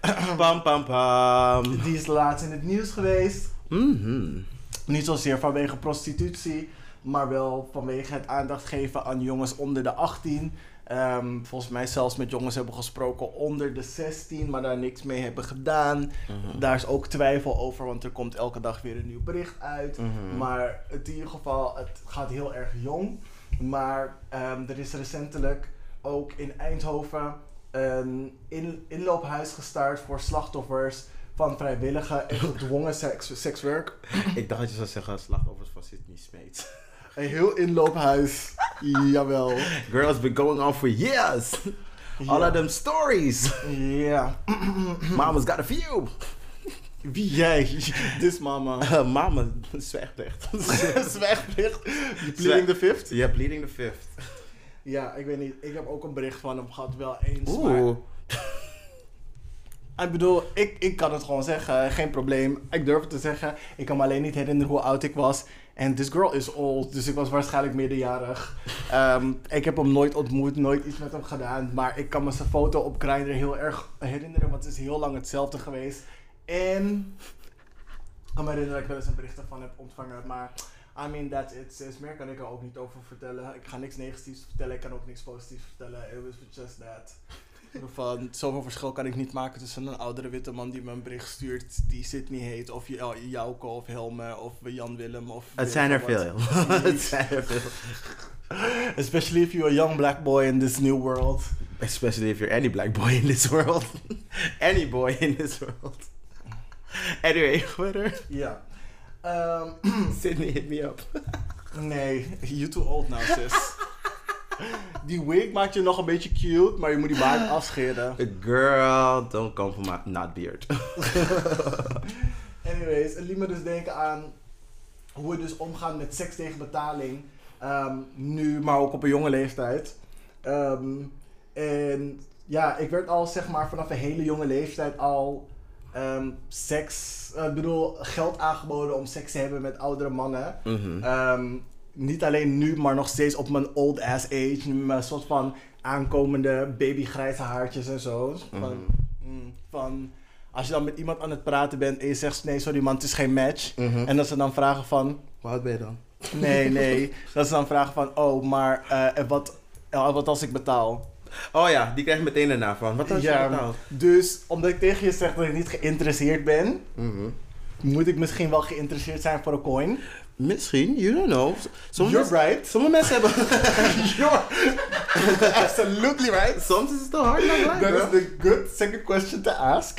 [clears throat] Pam pam pam. Die is laatst in het nieuws geweest. Mhm. Niet zozeer vanwege prostitutie, maar wel vanwege het aandacht geven aan jongens onder de 18. Ehm, volgens mij zelfs met jongens hebben gesproken onder de 16, maar daar niks mee hebben gedaan. Mhm. Daar is ook twijfel over, want er komt elke dag weer een nieuw bericht uit. Mhm. Maar het in ieder geval, het gaat heel erg jong. Maar ehm, er is recentelijk ook in Eindhoven een in, inloophuis gestart voor slachtoffers van vrijwillige en [laughs] gedwongen seks, sekswerk. Ik dacht dat je zou zeggen slachtoffers van Sydney Smeets. Een heel inloophuis. Jawel. Girl, it's been going on for years. All of them stories. Ja. Mama's got a few. Wie jij? Dis mama. Uh, [laughs] mama, zwijgplicht. [laughs] Zwijgplicht. Je pleading the fifth? Ja, bleeding the fifth. Ja, ik weet niet. Ik heb ook een bericht van hem gehad, wel eens. Maar Oeh. Ik bedoel, ik, ik kan het gewoon zeggen, geen probleem. Ik durf het te zeggen. Ik kan me alleen niet herinneren hoe oud ik was. En this girl is old, dus ik was waarschijnlijk meerderjarig. Ehm, ik heb hem nooit ontmoet, nooit iets met hem gedaan. Maar ik kan me zijn foto op Grindr heel erg herinneren, want het is heel lang hetzelfde geweest. En ik kan me herinneren dat ik wel eens een bericht ervan heb ontvangen. Maar I mean, that's it. sis. Meer kan ik er ook niet over vertellen. Ik ga niks negatiefs vertellen, ik kan ook niks positiefs vertellen. It was just that. Van, zoveel verschil kan ik niet maken tussen een oudere witte man die me een bericht stuurt die Sydney heet, of Jou- Jouke, of Helme, of Jan Willem, of... Het zijn er veel. [laughs] Het zijn er veel. Especially if you're a young black boy in this new world. Especially if you're any black boy in this world. [laughs] any boy in this world. Anyway, [laughs] verder. Ja. Ehm, [clears throat] Sydney hit me up. nee, you too old now, sis. [laughs] Die wig maakt je nog een beetje cute, maar je moet die baard [gasps] afscheren. Girl, don't come for my not beard. [laughs] Anyways, het liet me dus denken aan hoe we dus omgaan met seks tegen betaling. ehm, nu, maar ook op een jonge leeftijd. Ehm, en ja, ik werd al zeg maar vanaf een hele jonge leeftijd al ehm, seks, eh, ik bedoel geld aangeboden om seks te hebben met oudere mannen. Mhm. Niet alleen nu, maar nog steeds op mijn old ass age. Met een soort van aankomende babygrijze haartjes en zo. Van, Mhm. mm, van, als je dan met iemand aan het praten bent en je zegt nee, sorry man, het is geen match. Mhm. En dat ze dan vragen van, Hoe oud ben je dan? nee, [laughs] nee. dat ze dan vragen van, oh, maar eh, en wat, wat als ik betaal? Oh ja, die krijg je meteen daarna van. Wat had je Ja. betaald? Dus omdat ik tegen je zeg dat ik niet geïnteresseerd ben, Mhm. moet ik misschien wel geïnteresseerd zijn voor een coin. Misschien, you don't know. You're right. sommige mensen hebben... [laughs] You're [laughs] absolutely right. Soms is het toch hard naar life, That bro. is the good second question to ask.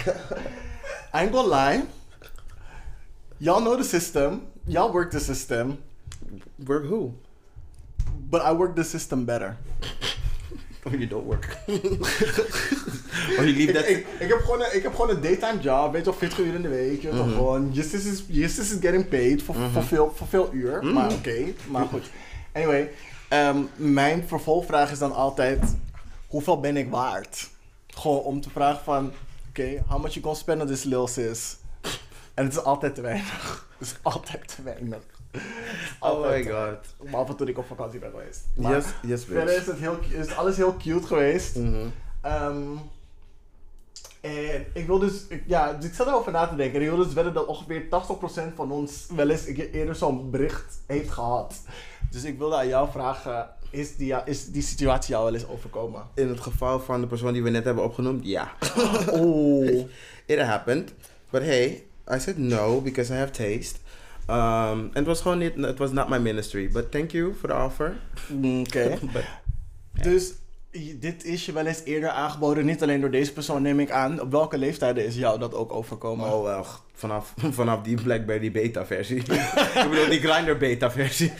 I ain't gonna lie. Y'all know the system. Y'all work the system. Work who? But I work the system better. Oh, you don't work. [laughs] oh, you leave Ik, that... ik, ik, heb gewoon een, ik heb gewoon een daytime job, weet je wel, 40 uur in de week. Je toch Mhm. gewoon, Justice is, Justice is getting paid voor, voor, veel, voor veel uur. Mhm. Maar oké, maar goed. Anyway, ehm, mijn vervolgvraag is dan altijd, hoeveel ben ik waard? Gewoon om te vragen van, oké, how much you gonna spend on this lil sis? En het is altijd te weinig. [laughs] Het is altijd te weinig. [laughs] Oh my god. Behalve toen ik op vakantie ben geweest. Maar Yes, yes, verder bitch. is, het heel, is alles heel cute geweest. Ehm, en ik wil dus, ik, ja, dus ik zat erover na te denken. En ik wil dus wedden dat ongeveer 80% van ons wel eens een keer eerder zo'n bericht heeft gehad. Dus ik wilde aan jou vragen, is die, is die situatie jou wel eens overkomen? In het geval van de persoon die we net hebben opgenoemd, ja. Oeh. [laughs] It happened. But hey, I said no because I have taste. Um, and it was gewoon niet, it was not my ministry. But thank you for the offer. Oké. [laughs] But Dus dit is je wel eens eerder aangeboden, niet alleen door deze persoon neem ik aan. Op welke leeftijden is jou dat ook overkomen? Oh, wel, vanaf, [laughs] vanaf die Blackberry beta versie. [laughs] ik bedoel, die Grindr beta versie.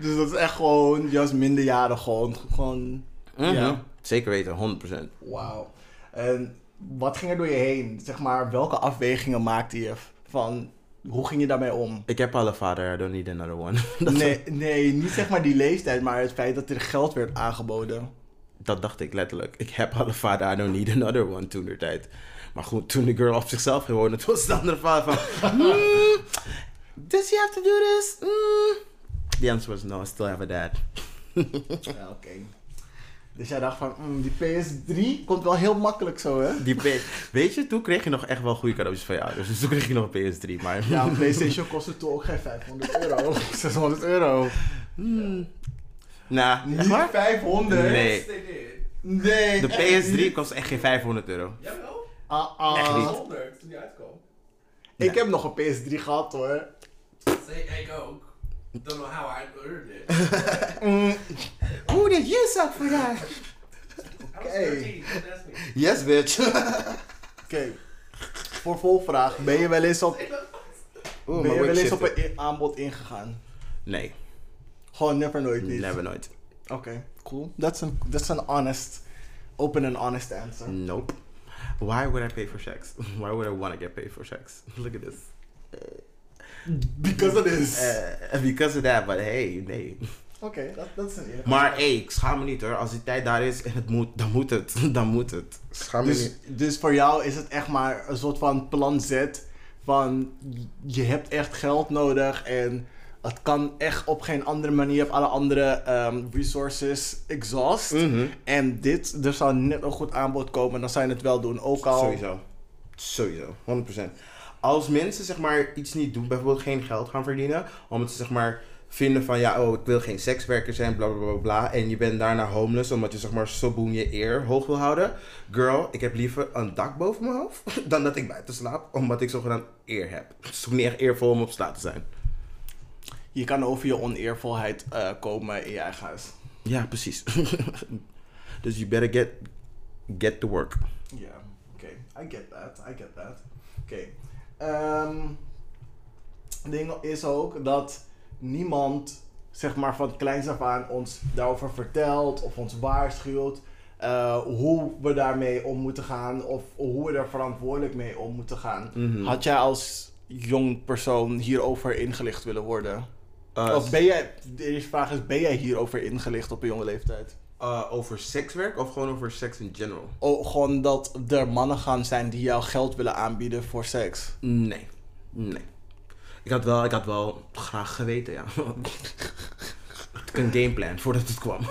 Dus dat is echt gewoon, juist minderjarig gewoon. gewoon Ja. Ja. Zeker weten, 100%. Wauw. En wat ging er door je heen? Zeg maar, welke afwegingen maakte je van, hoe ging je daarmee om? Ik heb al een vader, I don't need another one. [laughs] Nee, nee, niet zeg maar die leeftijd, maar het feit dat er geld werd aangeboden. dat dacht ik letterlijk. Ik heb al een vader, I don't need another one toen de tijd. Maar goed, toen de girl op zichzelf ging wonen, toen was het andere vader van... "Hmm, [laughs] does he have to do this? Hmm." The answer was no, I still have a dad. [laughs] Ja, oké. Dus jij dacht van, mm, die PS3 komt wel heel makkelijk zo, hè? Die P- Weet je, toen kreeg je nog echt wel goede cadeautjes van je ouders. Dus toen kreeg je nog een PS3. Maar Ja, een PlayStation kostte toen ook geen 500 euro. [laughs] 600 euro. Hmm. Nah, Niet echt waar? 500? Nee. Nee. De echt PS3 niet. kost echt geen 500 euro. Jawel. Ah, ah. Echt niet. 100 toen die uitkwam. Ik heb nog een PS3 gehad, hoor. Say, ik ook. Don't know how I earned it. Who did you suck for that? I was Okay. 13, don't ask me. Yes, bitch. [laughs] Oké. Voor volvraag. Ben je wel eens op, Oeh, ben je wel eens op een i- aanbod ingegaan? Nee, Gewoon never nooit niet. never nooit. Oké, cool. That's an, that's an honest, open and honest answer. Nope. Why would I pay for sex? [laughs] Why would I want to get paid for sex? [laughs] Look at this. Because it is. Uh, because of that, but hey, nee. Oké, dat, dat is een eerlijk Maar hé, ik schaam me niet hoor. Als die tijd daar is en [laughs] het moet, dan moet het. [laughs] Dan moet het. Schaam me Dus, niet. dus voor jou is het echt maar een soort van plan Z. Van je hebt echt geld nodig en het kan echt op geen andere manier. Hebt alle andere ehm, resources exhaust. Mhm. En dit, er zou net een goed aanbod komen, dan zou je het wel doen. Ook al. Sowieso. Sowieso. 100%. Als mensen zeg maar iets niet doen, bijvoorbeeld geen geld gaan verdienen, omdat ze zeg maar vinden van ja, oh, ik wil geen sekswerker zijn, bla bla bla bla. En je bent daarna homeless omdat je zeg maar soboen je eer hoog wil houden. Girl, ik heb liever een dak boven mijn hoofd [laughs] dan dat ik buiten slaap, omdat ik zogenaamd eer heb. Het is echt eervol om op straat te zijn. Je kan over je oneervolheid eh, komen in je eigen huis. Ja, precies. [laughs] dus you better get, get to work. Ja, oké. I get that. I get that. Oké. Ehm, Het ding is ook dat niemand, zeg maar van kleins af aan, ons daarover vertelt of ons waarschuwt. eh, hoe we daarmee om moeten gaan of hoe we er verantwoordelijk mee om moeten gaan. Mhm. Had jij als jong persoon hierover ingelicht willen worden? Uh, of ben jij, de eerste vraag is, ben jij hierover ingelicht op een jonge leeftijd? uh, over sekswerk of gewoon over seks in general? Oh, gewoon dat er mannen gaan zijn die jou geld willen aanbieden voor seks. Nee. Nee. Ik had wel, ik had wel graag geweten, ja. [laughs] een gameplan voordat het kwam. [laughs]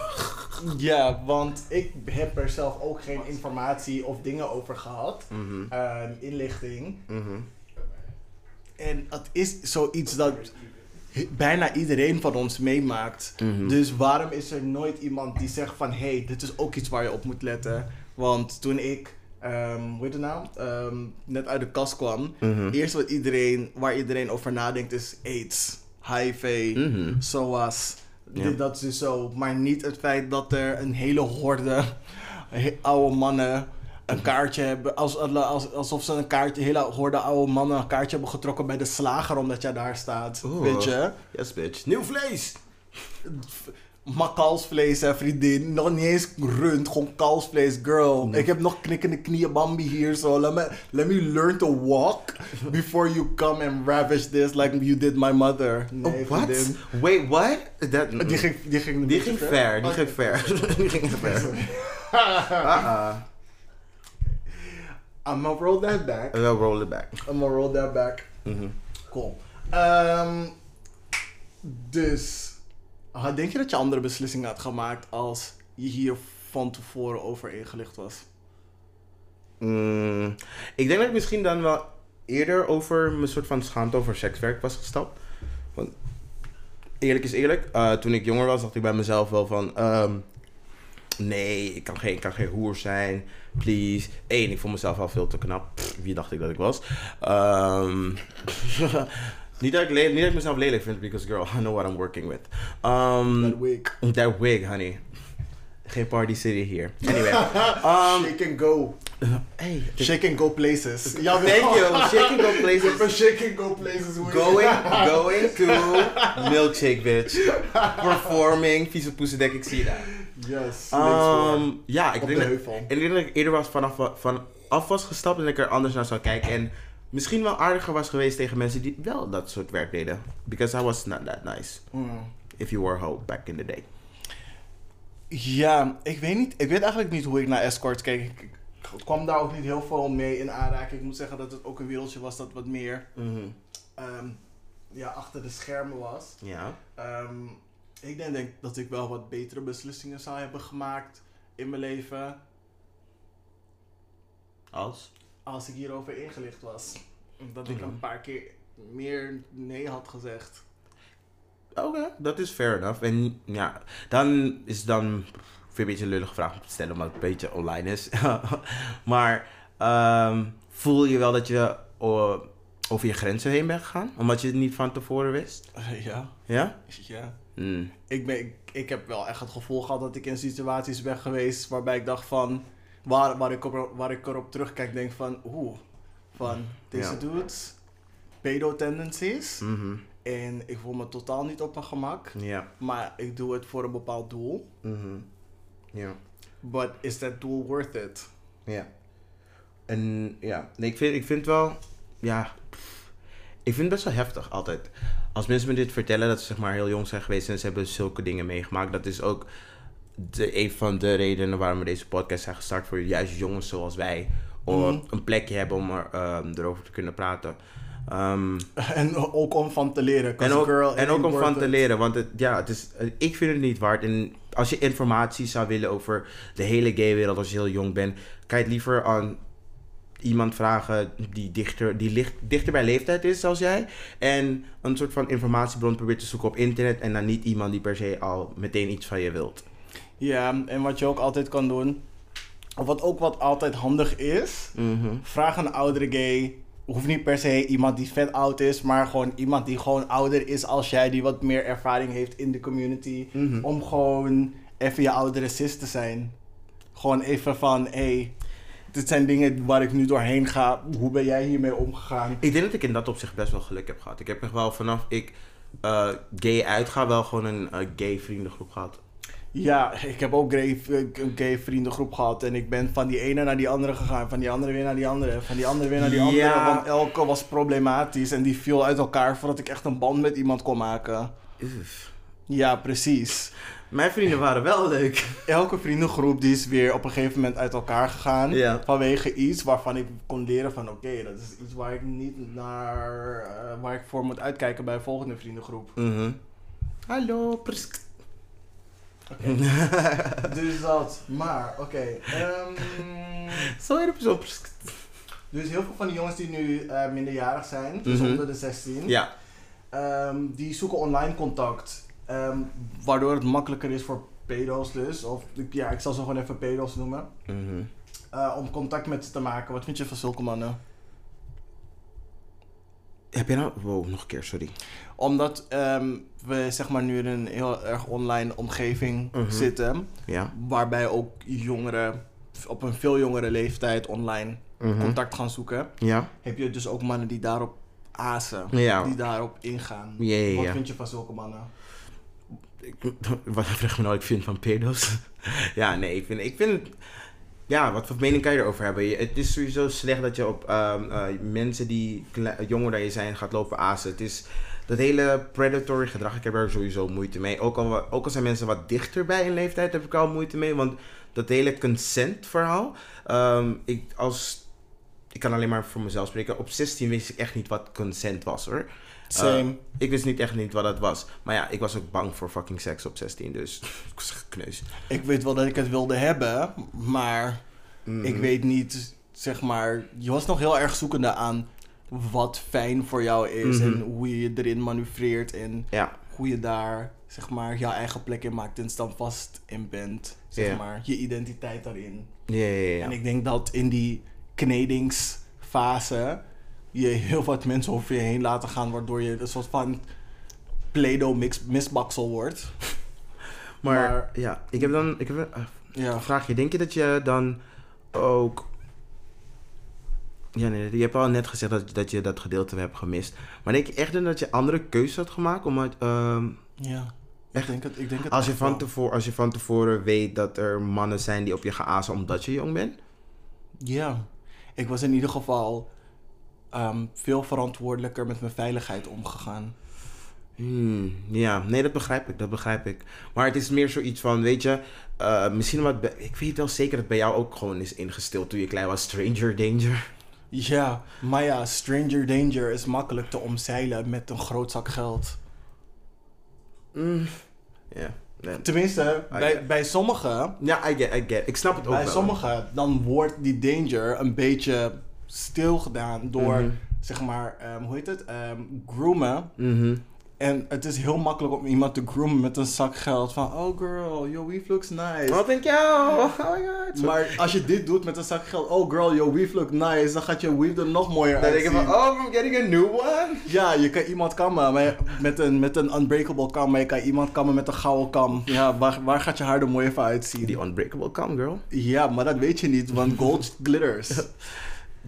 Ja, want ik heb er zelf ook geen informatie of dingen over gehad. Mhm. Ehm, inlichting. Mhm. En het is zoiets dat bijna iedereen van ons meemaakt. Mhm. Dus waarom is er nooit iemand die zegt van... hé, hey, dit is ook iets waar je op moet letten. Want toen ik, ehm hoe heet het nou, Ehm, net uit de kast kwam... Mhm. Eerst wat iedereen, waar iedereen over nadenkt is AIDS, HIV, Mhm. SOAS. Ja. Dit, dat is dus zo. Maar niet het feit dat er een hele horde he- oude mannen een kaartje hebben. Als, als, alsof ze een kaartje, hele horde oude mannen een kaartje hebben getrokken bij de slager omdat jij daar staat. Oeh. Weet je? Yes, bitch. Nieuw vlees! Maar kalfsvlees, hè, vriendin. Nog niet eens rund, gewoon kalfsvlees, girl. Ik heb nog knikkende knieën, Bambi hier, zo. Let me, let me learn to walk before you come and ravish this like you did my mother. Nee, oh, what? vriendin. Wait, what? Dat, Die ging, die ging, die ging ver, die ging ver. [laughs] die ging ver. [laughs] Uh-uh. I'm gonna roll that back. We'll roll it back. I'm gonna roll that back. Mhm. Cool. Ehm, dus, ah, denk je dat je andere beslissingen had gemaakt als je hier van tevoren over ingelicht was? Mm, ik denk dat ik misschien dan wel eerder over mijn soort van schaamte over sekswerk was gestapt. Want eerlijk is eerlijk, eh, toen ik jonger was, dacht ik bij mezelf wel van... ehm, nee, ik kan geen, kan geen hoer zijn. Please. Eén, ik vond mezelf al veel te knap. Wie dacht ik dat ik was? Ehm, [laughs] niet, dat ik niet dat ik mezelf lelijk vind, because girl, I know what I'm working with. Um, Dat week. that wig, honey. Geen party city hier. Anyway. um, shake and go. hey, Shake and go places. Thank you. Shake and go places. But shake and go places. Going, going to milkshake, bitch. Performing, vieze poesendek, ik zie dat. Yes. Um, ja, ik denk, de dat, ik denk dat ik eerder was vanaf, van af was gestapt en ik er anders naar zou kijken. En misschien wel aardiger was geweest tegen mensen die wel dat soort werk deden. Because I was not that nice. Mm. If you were hoe back in the day. Ja, ik weet niet. Ik weet eigenlijk niet hoe ik naar escorts keek. Ik, ik kwam daar ook niet heel veel mee in aanraking. Ik moet zeggen dat het ook een wereldje was dat wat meer Mhm. ehm, ja, achter de schermen was. Ja. Ehm, ik denk, denk dat ik wel wat betere beslissingen zou hebben gemaakt in mijn leven Als? Als ik hierover ingelicht was. Dat ik een paar keer meer nee had gezegd. Oké, dat is fair enough. En ja, dan is dan weer een beetje een lullige vraag om te stellen, omdat het een beetje online is. [laughs] maar ehm, voel je wel dat je eh, over je grenzen heen bent gegaan? Omdat je het niet van tevoren wist? [laughs] ja, Ja? ja. Mm. Ik, ben, ik, ik heb wel echt het gevoel gehad dat ik in situaties ben geweest waarbij ik dacht van... Waar, waar, ik, op, waar ik erop terugkijk denk van... Oeh, van deze Ja. dudes, pedo tendencies. Mhm. En ik voel me totaal niet op mijn gemak. Ja. Maar ik doe het voor een bepaald doel. Mhm. Ja. But is that doel worth it? Ja. En ja, nee, ik vind, ik vind wel, ja, pff, ik vind het best wel heftig altijd. als mensen me dit vertellen dat ze zeg maar heel jong zijn geweest en ze hebben zulke dingen meegemaakt, dat is ook de, een van de redenen waarom we deze podcast zijn gestart voor juist jongens zoals wij. Om Mhm. een plekje hebben om er, ehm, erover te kunnen praten. Ehm, [laughs] En ook om van te leren. en ook, girl en ook om van te leren, want het, ja, het is, eh, ik vind het niet waard. En als je informatie zou willen over de hele gaywereld als je heel jong bent, kan je het liever aan iemand vragen die dichter, die licht, dichter bij leeftijd is als jij. En een soort van informatiebron probeert te zoeken op internet en dan niet iemand die per se al meteen iets van je wilt. Ja, en wat je ook altijd kan doen, of wat ook wat altijd handig is, vraag een oudere gay. Hoeft niet per se iemand die vet oud is, maar gewoon iemand die gewoon ouder is als jij, die wat meer ervaring heeft in de community. Mhm. Om gewoon even je oudere sis te zijn. Gewoon even van, hé, hey, dit zijn dingen waar ik nu doorheen ga. Hoe ben jij hiermee omgegaan? Ik denk dat ik in dat opzicht best wel geluk heb gehad. Ik heb echt wel vanaf ik eh, gay uitga wel gewoon een eh, gay vriendengroep gehad. Ja, ik heb ook gay, een gay vriendengroep gehad. En ik ben van die ene naar die andere gegaan. Van die andere weer naar die andere. Van die andere weer naar die andere. Ja. Want elke was problematisch. En die viel uit elkaar voordat ik echt een band met iemand kon maken. Uff. Ja, precies. Mijn vrienden waren wel leuk. Elke vriendengroep die is weer op een gegeven moment uit elkaar gegaan. Ja. Vanwege iets waarvan ik kon leren van... Oké, dat is iets waar ik niet naar... eh, waar ik voor moet uitkijken bij een volgende vriendengroep. Mhm. Hallo, [laughs] Dus dat. Maar, oké. ehm, Zo je zo prsk. Dus heel veel van die jongens die nu eh, minderjarig zijn, dus Mhm. onder de 16, Ja. ehm, die zoeken online contact. ehm, waardoor het makkelijker is voor pedo's dus, of ik- ja, ik zal ze gewoon even pedo's noemen, Mhm. eh, om contact met ze te maken. Wat vind je van zulke mannen? Heb je nou... Wow, nog een keer, sorry. Omdat ehm, we zeg maar nu in een heel erg online omgeving Mhm. zitten, Ja. waarbij ook jongeren op een veel jongere leeftijd online Mhm. contact gaan zoeken, Ja. heb je dus ook mannen die daarop azen. Ja. die daarop ingaan. Wat vind je van zulke mannen? Ik, [laughs] wat vraag me nou ik vind van pedo's? [laughs] ja, nee, ik vind, ik vind. Ja, wat voor mening kan je erover hebben? Het is sowieso slecht dat je op ehm, eh, mensen die jonger dan je zijn gaat lopen azen. Het is dat hele predatory gedrag, ik heb er sowieso moeite mee. Ook al, ook al zijn mensen wat dichter bij in leeftijd, heb ik al moeite mee. Want dat hele consent verhaal, ehm, ik, als, ik kan alleen maar voor mezelf spreken. Op 16 wist ik echt niet wat consent was hoor. Same. Eh, ik wist niet echt niet wat dat was. Maar ja, ik was ook bang voor fucking seks op 16, dus [laughs] ik was echt kneus. ik weet wel dat ik het wilde hebben, maar Mhm. ik weet niet, zeg maar, je was nog heel erg zoekende aan wat fijn voor jou is Mhm. en hoe je erin manoeuvreert en Ja, hoe je daar, zeg maar, jouw eigen plek in maakt en standvast in bent, zeg maar, je identiteit daarin. ja, ja. ja. En ik denk dat in die knedingsfase je heel wat mensen over je heen laten gaan, waardoor je een soort van Play-Doh misbaksel wordt. [laughs] maar, maar- ja, ik heb dan ik heb een, eh, Ja. een vraagje. Denk je dat je dan ook... Ja, nee, je hebt al net gezegd dat, dat je dat gedeelte hebt gemist. Maar denk je echt dan dat je andere keuzes had gemaakt? Omdat, ehm, Ja, Echt? ik denk het, ik denk het als, je van tevoren, als je van tevoren weet dat er mannen zijn die op je gaan azen omdat je jong bent? Ja, ik was in ieder geval ehm, veel verantwoordelijker met mijn veiligheid omgegaan. Hmm, ja, nee, dat begrijp ik, dat begrijp ik. Maar het is meer zoiets van, weet je, eh, misschien wat, bij- ik weet wel zeker dat bij jou ook gewoon is ingesteld toen je klein was, stranger danger. Ja, maar ja, stranger danger is makkelijk te omzeilen met een groot zak geld. Mm, Ja, nee. Tenminste, bij, bij sommigen, ja, I get, I get. Ik snap het ook bij wel. sommigen, dan wordt die danger een beetje stilgedaan door, Mhm. zeg maar, ehm, hoe heet het, Ehm, groomen. Mhm. En het is heel makkelijk om iemand te groomen met een zak geld van, oh girl, your weave looks nice. Wat denk je? Oh my god. Maar als je dit doet met een zak geld, oh girl, your weave look nice, dan gaat je weave er nog mooier dan denk je van, oh, I'm getting a new one. Ja, je kan iemand kammen maar met, een, met een unbreakable kam, maar je kan iemand kammen met een gouden kam. Ja, waar, waar gaat je haar er mooi van uitzien? Die unbreakable cam, girl. Ja, maar dat weet je niet, want gold glitters. [laughs]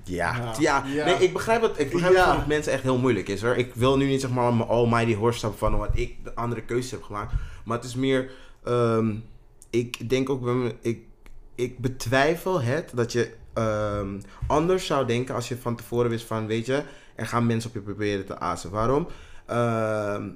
Ja, Ja. ja. Ja. Nee, ik begrijp het. Ik begrijp Ja. dat het voor mensen echt heel moeilijk is hoor. Ik wil nu niet zeg maar mijn almighty horse stappen van wat ik de andere keuzes heb gemaakt. Maar het is meer, ehm, ik denk ook, bij me- ik, ik betwijfel het dat je ehm, anders zou denken als je van tevoren wist van, weet je, er gaan mensen op je proberen te azen. Waarom? ehm,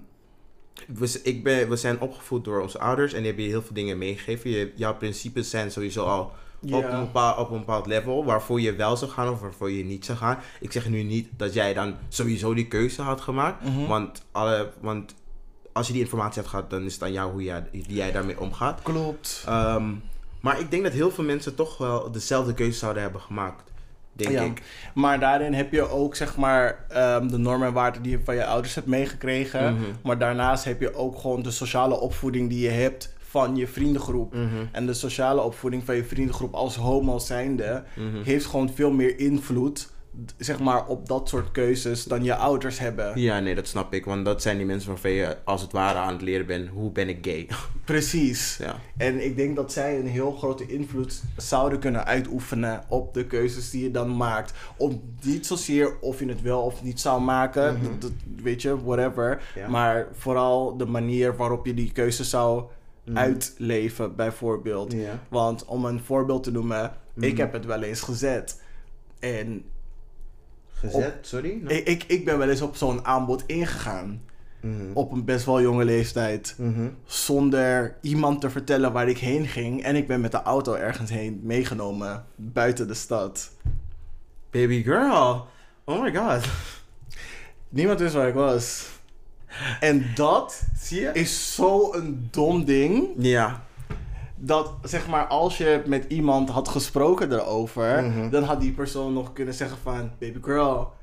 we, ik ben, we zijn opgevoed door onze ouders en die hebben je heel veel dingen meegegeven. Je, jouw principes zijn sowieso al op, een Ja. bepaald, op een bepaald level waarvoor je wel zou gaan of waarvoor je niet zou gaan. Ik zeg nu niet dat jij dan sowieso die keuze had gemaakt, Mhm. want, alle, want als je die informatie hebt gehad, dan is het aan jou hoe jij, die jij daarmee omgaat. Klopt. Ehm, maar ik denk dat heel veel mensen toch wel dezelfde keuze zouden hebben gemaakt. Denk Ja. ik. Maar daarin heb je ook zeg maar ehm, de normen en waarden die je van je ouders hebt meegekregen. Mhm. Maar daarnaast heb je ook gewoon de sociale opvoeding die je hebt van je vriendengroep. Mhm. En de sociale opvoeding van je vriendengroep als homo zijnde Mhm. heeft gewoon veel meer invloed zeg maar op dat soort keuzes dan je ouders hebben. Ja, nee, dat snap ik. Want dat zijn die mensen waarvan je als het ware aan het leren bent. Hoe ben ik gay? [laughs] Precies. ja. En ik denk dat zij een heel grote invloed zouden kunnen uitoefenen op de keuzes die je dan maakt. Om niet zozeer of je het wel of niet zou maken, Mhm. dat, dat- weet je, whatever. Ja. Maar vooral de manier waarop je die keuze zou Mhm. uitleven, bijvoorbeeld. Want om een voorbeeld te noemen, ik Mhm. heb het wel eens gezet. En Gezet, sorry? No? ik, ik, ik ben wel eens op zo'n aanbod ingegaan. Mhm. Op een best wel jonge leeftijd. Mhm. Zonder iemand te vertellen waar ik heen ging. En ik ben met de auto ergens heen meegenomen. Buiten de stad. Baby girl. Oh my god. [laughs] Niemand wist waar ik was. En dat Zie je? is zo'n dom ding. Ja. Dat zeg maar als je met iemand had gesproken erover. Mhm. Dan had die persoon nog kunnen zeggen van... Baby girl.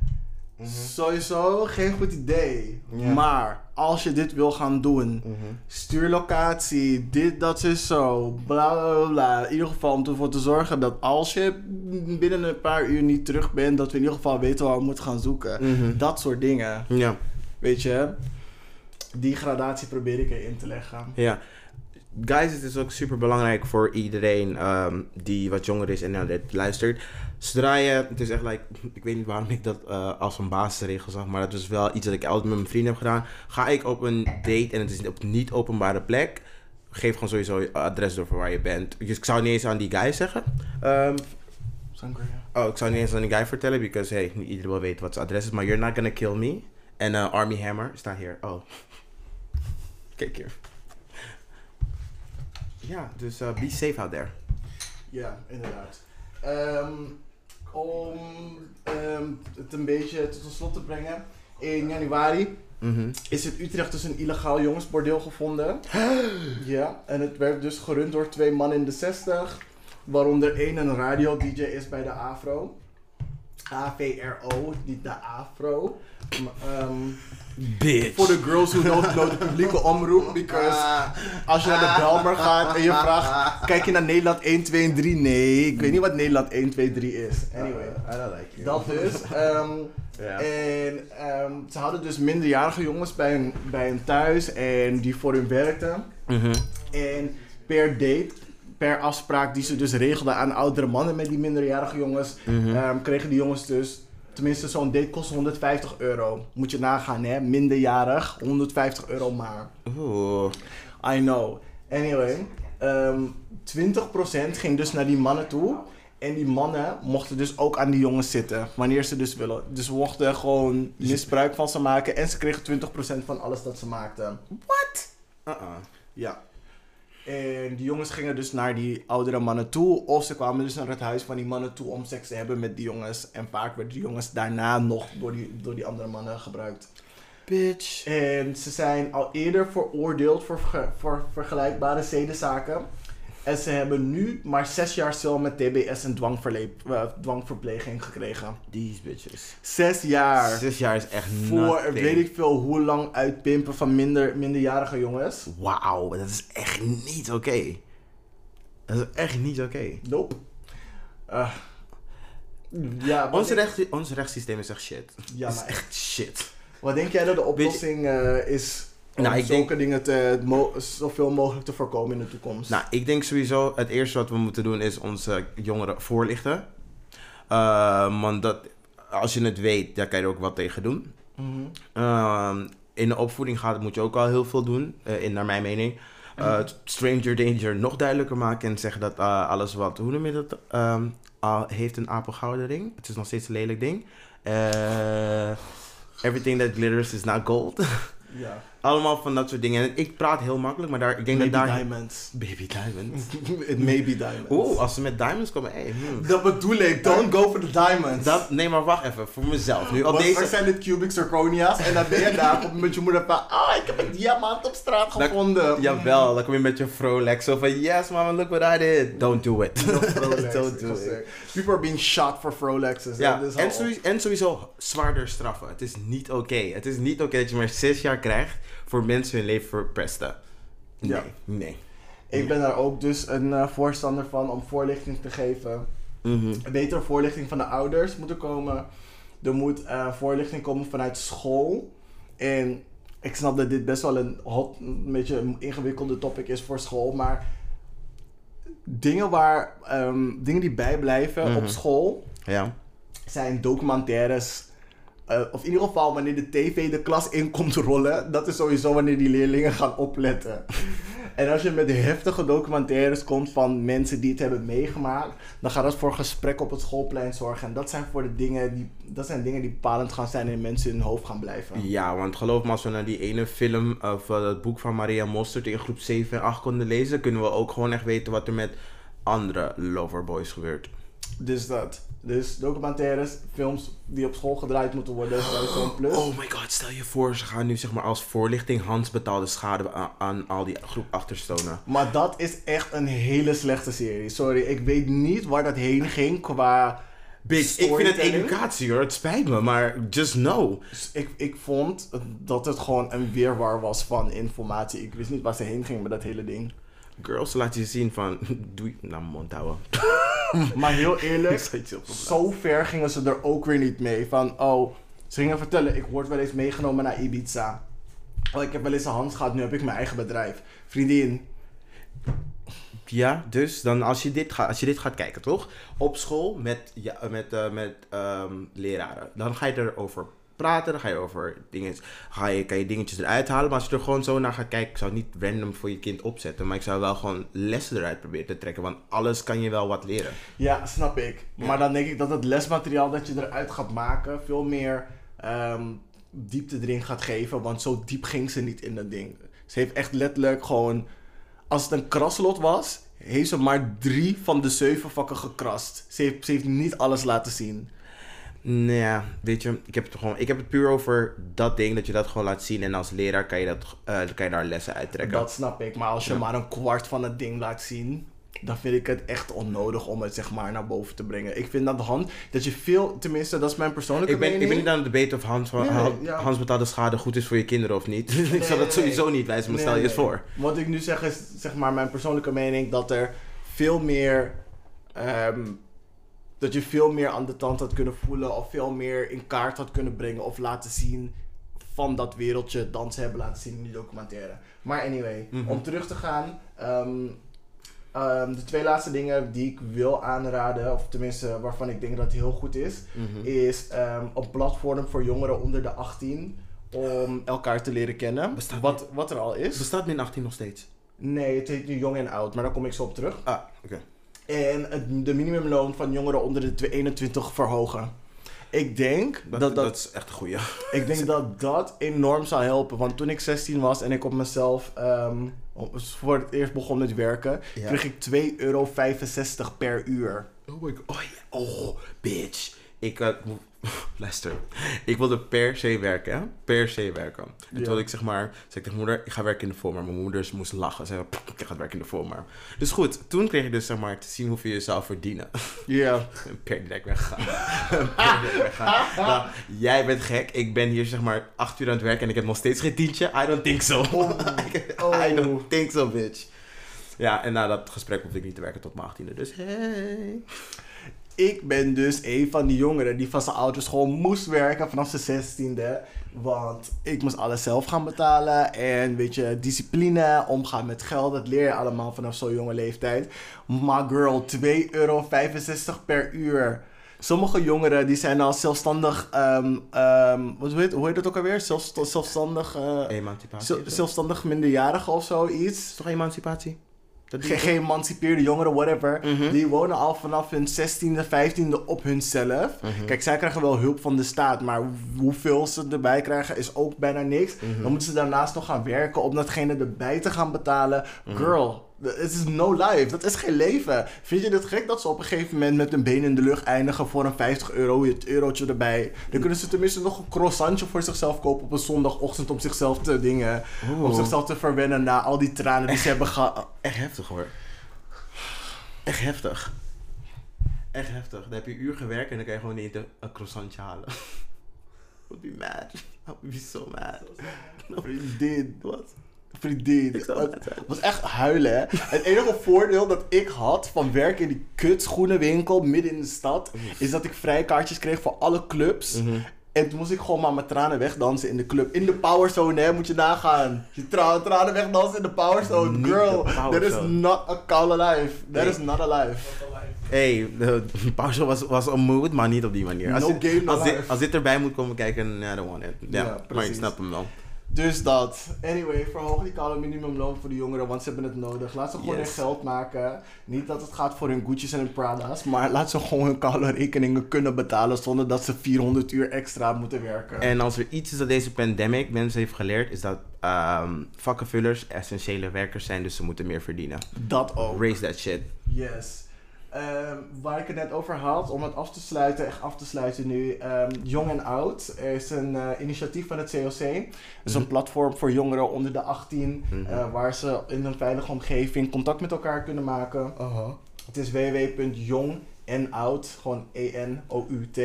Sowieso geen goed idee. Maar als je dit wil gaan doen. Mhm. Stuur locatie, dit, dat is zo, bla bla bla. In ieder geval om ervoor te zorgen dat als je binnen een paar uur niet terug bent, dat we in ieder geval weten waar we moeten gaan zoeken. Mhm. Dat soort dingen, Ja. weet je. Die gradatie probeer ik erin te leggen. Ja. Guys, het is ook super belangrijk voor iedereen ehm, die wat jonger is en naar dit luistert. Zodra je, het is echt like, [laughs] ik weet niet waarom ik dat eh, als een basisregel zag, maar dat is wel iets dat ik altijd met mijn vrienden heb gedaan. Ga ik op een date en het is op niet openbare plek, geef gewoon sowieso je adres door voor waar je bent. Dus ik zou niet eens aan die guy zeggen. Ehm, oh, ik zou niet eens aan die guy vertellen, because hey, niet iedereen wil weten wat zijn adres is, maar you're not gonna kill me. En eh, Army Hammer staat hier. Oh. Kijk hier. Ja, dus eh, be safe out there. Ja, inderdaad. Ehm, om ehm, het een beetje tot slot te brengen. In januari Mhm. is in Utrecht dus een illegaal jongensbordeel gevonden. [gasps] ja, en het werd dus gerund door twee mannen in de 60. Waaronder één een radio-dj is bij de Afro. AVRO, niet de Afro. Ehm, Bitch. voor de girls who don't know de publieke omroep. Because als je naar de Belmer gaat en je vraagt, kijk je naar Nederland 1, 2 en 3? Nee, ik weet niet wat Nederland 1, 2, 3 is. Anyway. I don't like you. Dat dus. ehm, Ja. En ehm, ze hadden dus minderjarige jongens bij hun, bij hun thuis en die voor hun werkten. Mhm. En per date, per afspraak die ze dus regelden aan oudere mannen met die minderjarige jongens, Mhm. ehm, kregen die jongens dus, tenminste zo'n date kostte 150 euro. Moet je nagaan hè, minderjarig, 150 euro maar. Oeh. I know. Anyway, ehm 20% ging dus naar die mannen toe. En die mannen mochten dus ook aan die jongens zitten. Wanneer ze dus willen. Dus we mochten gewoon misbruik van ze maken. En ze kregen 20% van alles dat ze maakten. Uh-uh. Ja. En die jongens gingen dus naar die oudere mannen toe. Of ze kwamen dus naar het huis van die mannen toe om seks te hebben met die jongens. En vaak werden die jongens daarna nog door die, door die andere mannen gebruikt. Bitch. En ze zijn al eerder veroordeeld voor, voor vergelijkbare zedenzaken. En ze hebben nu maar zes jaar cel met TBS en eh, dwangverpleging gekregen. These bitches. Zes jaar. Zes jaar is echt Voor nothing. weet ik veel hoe lang uitpimpen van minder, minderjarige jongens. Wauw, dat is echt niet oké. Dat is echt niet oké. Nope. Uh, ja, Ons, recht, ons rechtssysteem is echt shit. Ja, Dat is maar echt shit. Wat denk jij dat de oplossing eh, is om Nou, ik zulke dingen te, mo- zoveel mogelijk te voorkomen in de toekomst? Nou, ik denk sowieso, het eerste wat we moeten doen is onze jongeren voorlichten. Eh, want dat, als je het weet, daar kan je er ook wat tegen doen. Mhm. Ehm, in de opvoeding gaat, moet je ook al heel veel doen, eh, in, naar mijn mening. Eh, stranger danger nog duidelijker maken en zeggen dat eh, alles wat, hoe noem je dat, Ehm, heeft een apengouden ring. Het is nog steeds een lelijk ding. Everything that glitters is not gold. [laughs] Ja. Allemaal van dat soort dingen. En ik praat heel makkelijk, maar daar, ik denk Baby dat daar... diamonds. Baby diamonds. [laughs] It may be diamonds. Oeh, als ze met diamonds komen, hey, hmm. Dat bedoel ik. Don't go for the diamonds. Dat, nee, maar wacht even, voor mezelf. Nu op Want deze... zijn dit cubic zirconia's? En dan ben je daar op met je moeder van... Ah, ik heb een diamant op straat Dat- gevonden. Jawel, dan kom je met je Rolex. Zo van, yes mama, look what I did. Don't do it. [laughs] Don't do it. People are being shot for Rolexes. Ja, is en sowieso, en sowieso zwaarder straffen. Het is niet oké. Het is niet oké dat je maar zes jaar krijgt voor mensen hun leven verpesten. Nee, Ja. nee. Ik ben daar ook dus een eh, voorstander van om voorlichting te geven. Mhm. Een betere voorlichting van de ouders moet er komen. Er moet eh, voorlichting komen vanuit school. En ik snap dat dit best wel een hot, een beetje een ingewikkelde topic is voor school. Maar dingen, waar, ehm, dingen die bijblijven Mhm. op school Ja. zijn documentaires. Eh, of in ieder geval wanneer de tv de klas in komt rollen. Dat is sowieso wanneer die leerlingen gaan opletten. [laughs] en als je met heftige documentaires komt van mensen die het hebben meegemaakt. Dan gaat dat voor gesprek op het schoolplein zorgen. En dat zijn, voor de dingen die, dat zijn dingen die bepalend gaan zijn en mensen in hun hoofd gaan blijven. Ja, want geloof me, als we naar die ene film of uh, het boek van Maria Mostert in groep 7 en 8 konden lezen, kunnen we ook gewoon echt weten wat er met andere loverboys gebeurt. Dus dat. Dus documentaires, films die op school gedraaid moeten worden, is een plus. Oh my god, stel je voor, ze gaan nu zeg maar als voorlichting Hans betaalde schade aan, aan al die groep achterstonen. Maar dat is echt een hele slechte serie. Sorry, ik weet niet waar dat heen ging qua. Bitch, ik vind het educatie hoor, het spijt me, maar just know. Dus ik, ik vond dat het gewoon een weerwar was van informatie. Ik wist niet waar ze heen ging met dat hele ding. Girls laat je zien van, [laughs] doe je, mond houden. [laughs] Maar heel eerlijk, [laughs] zo ver gingen ze er ook weer niet mee. Van, oh, ze gingen vertellen, ik word wel eens meegenomen naar Ibiza. Oh, ik heb wel eens een hand gehad, nu heb ik mijn eigen bedrijf. Vriendin, Ja, dus dan als je dit gaat, als je dit gaat kijken, toch? Op school met, ja, met, eh, met ehm, leraren. Dan ga je erover praten, dan ga je over dingen, ga je, kan je dingetjes eruit halen. Maar als je er gewoon zo naar gaat kijken, ik zou het niet random voor je kind opzetten. Maar ik zou wel gewoon lessen eruit proberen te trekken. Want alles kan je wel wat leren. Ja, snap ik. Ja. Maar dan denk ik dat het lesmateriaal dat je eruit gaat maken veel meer ehm, diepte erin gaat geven. Want zo diep ging ze niet in dat ding. Ze heeft echt letterlijk gewoon. Als het een kraslot was, heeft ze maar drie van de zeven vakken gekrast. Ze heeft, ze heeft niet alles laten zien. Nou ja, weet je, ik heb, het gewoon, ik heb het puur over dat ding, dat je dat gewoon laat zien. En als leraar kan je, dat, eh, kan je daar lessen uit trekken. Dat snap ik. Maar als je Ja. maar een kwart van het ding laat zien. Dan vind ik het echt onnodig om het zeg maar naar boven te brengen. Ik vind de hand dat je veel, tenminste dat is mijn persoonlijke Ik ben, ik mening. ben niet aan het debaten of Hans, Nee, ja. Hans betaalde schade goed is voor je kinderen of niet. [laughs] ik zal dat sowieso niet wijzen, maar Nee, stel je eens voor. Wat ik nu zeg is, zeg maar, mijn persoonlijke mening dat er veel meer. ehm, dat je veel meer aan de tand had kunnen voelen. Of veel meer in kaart had kunnen brengen. Of laten zien van dat wereldje dan ze hebben laten zien in die documentaire. Maar anyway, Mhm. om terug te gaan. ehm, ehm, de twee laatste dingen die ik wil aanraden, of tenminste waarvan ik denk dat het heel goed is, Mhm. is ehm, een platform voor jongeren onder de 18 om elkaar te leren kennen. Bestaat wat, wat er al is. Bestaat min 18 nog steeds? Nee, het heet nu jong en oud, maar daar kom ik zo op terug. Ah, oké. En het, de minimumloon van jongeren onder de twe- 21 verhogen. Ik denk Dat, dat, dat, dat, is echt een goeie. [laughs] ik denk dat dat enorm zou helpen. Want toen ik 16 was en ik op mezelf ehm, voor het eerst begon met werken, Ja. kreeg ik 2,65 euro per uur. Oh my god. Oh, oh bitch. Ik, eh, [laughs] luister. Ik wilde per se werken, hè? Per se werken. En toen ik zeg maar, zei ik tegen moeder, ik ga werken in de voormaar. Mijn moeder moest lachen. Ze zei, ik ga werken in de voormaar. Dus goed, toen kreeg je dus zeg maar te zien hoeveel je zou verdienen. Ja. [laughs] per direct weggaan. [laughs] per direct weggaan. Nou, jij bent gek. Ik ben hier zeg maar acht uur aan het werken en ik heb nog steeds geen tientje. I don't think so. Oh. I don't think so, bitch. Ja, en na dat gesprek hoefde ik niet te werken tot mijn achttiende. Dus hey. Ik ben dus een van die jongeren die van zijn ouders gewoon moest werken vanaf zijn zestiende. Want ik moest alles zelf gaan betalen. En weet je, discipline, omgaan met geld, dat leer je allemaal vanaf zo'n jonge leeftijd. Maar girl, 2,65 euro per uur. Sommige jongeren die zijn al zelfstandig, ehm, ehm, wat heet, hoe heet dat ook alweer? Zelfst, zelfstandig, eh, Emancipatie. zelfstandig minderjarige of zoiets. Is toch emancipatie? Ge- geëmancipeerde jongeren, whatever, Mhm. die wonen al vanaf hun 16e, 15e op hunzelf. Mhm. Kijk, zij krijgen wel hulp van de staat, maar hoe- hoeveel ze erbij krijgen is ook bijna niks. Mhm. Dan moeten ze daarnaast nog gaan werken om datgene erbij te gaan betalen. Girl, het is no life. Dat is geen leven. Vind je het gek dat ze op een gegeven moment met een been in de lucht eindigen voor een 50 euro, het eurotje erbij? Dan kunnen ze tenminste nog een croissantje voor zichzelf kopen op een zondagochtend om zichzelf te dingen, om zichzelf te verwennen na al die tranen die ze hebben gehad. Echt heftig hoor. Echt heftig. Echt heftig. Dan heb je een uur gewerkt en dan kan je gewoon niet een, croissantje halen. [laughs] Would be mad. I would be so mad. Vriendin. Wat? Vriendin. Het was echt huilen, hè. [laughs] Het enige voordeel dat ik had van werken in die kut schoenenwinkel midden in de stad, is dat ik vrijkaartjes kreeg voor alle clubs. Mhm. En toen moest ik gewoon maar mijn tranen wegdansen in de club. In de powerzone, hè, moet je nagaan. Je tra tranen wegdansen in de powerzone. Girl, that is not a koude life. That Nee. is not a life. Hey, de [laughs] pauze was, was een mood, maar niet op die manier. Als, No dit, game, no als, dit, life. als dit erbij moet komen kijken, ja, dan want it. Ja, Ja, maar ik snap hem wel. Dus dat. Anyway, verhoog die koude minimumloon voor de jongeren, want ze hebben het nodig. Laat ze gewoon Yes. hun geld maken. Niet dat het gaat voor hun Gucci's en hun Prada's, maar laat ze gewoon hun koude rekeningen kunnen betalen zonder dat ze 400 uur extra moeten werken. En als er iets is dat deze pandemic mensen heeft geleerd, is dat ehm, vakkenvullers essentiële werkers zijn, dus ze moeten meer verdienen. dat ook. Raise that shit. Yes. Ehm, waar ik het net over had, om het af te sluiten, echt af te sluiten nu. ehm, Jong en Oud is een eh, initiatief van het COC. Het is een Mhm. platform voor jongeren onder de 18, Mhm. eh, waar ze in een veilige omgeving contact met elkaar kunnen maken. Het is www.jong en oud, gewoon E-N-O-U-T.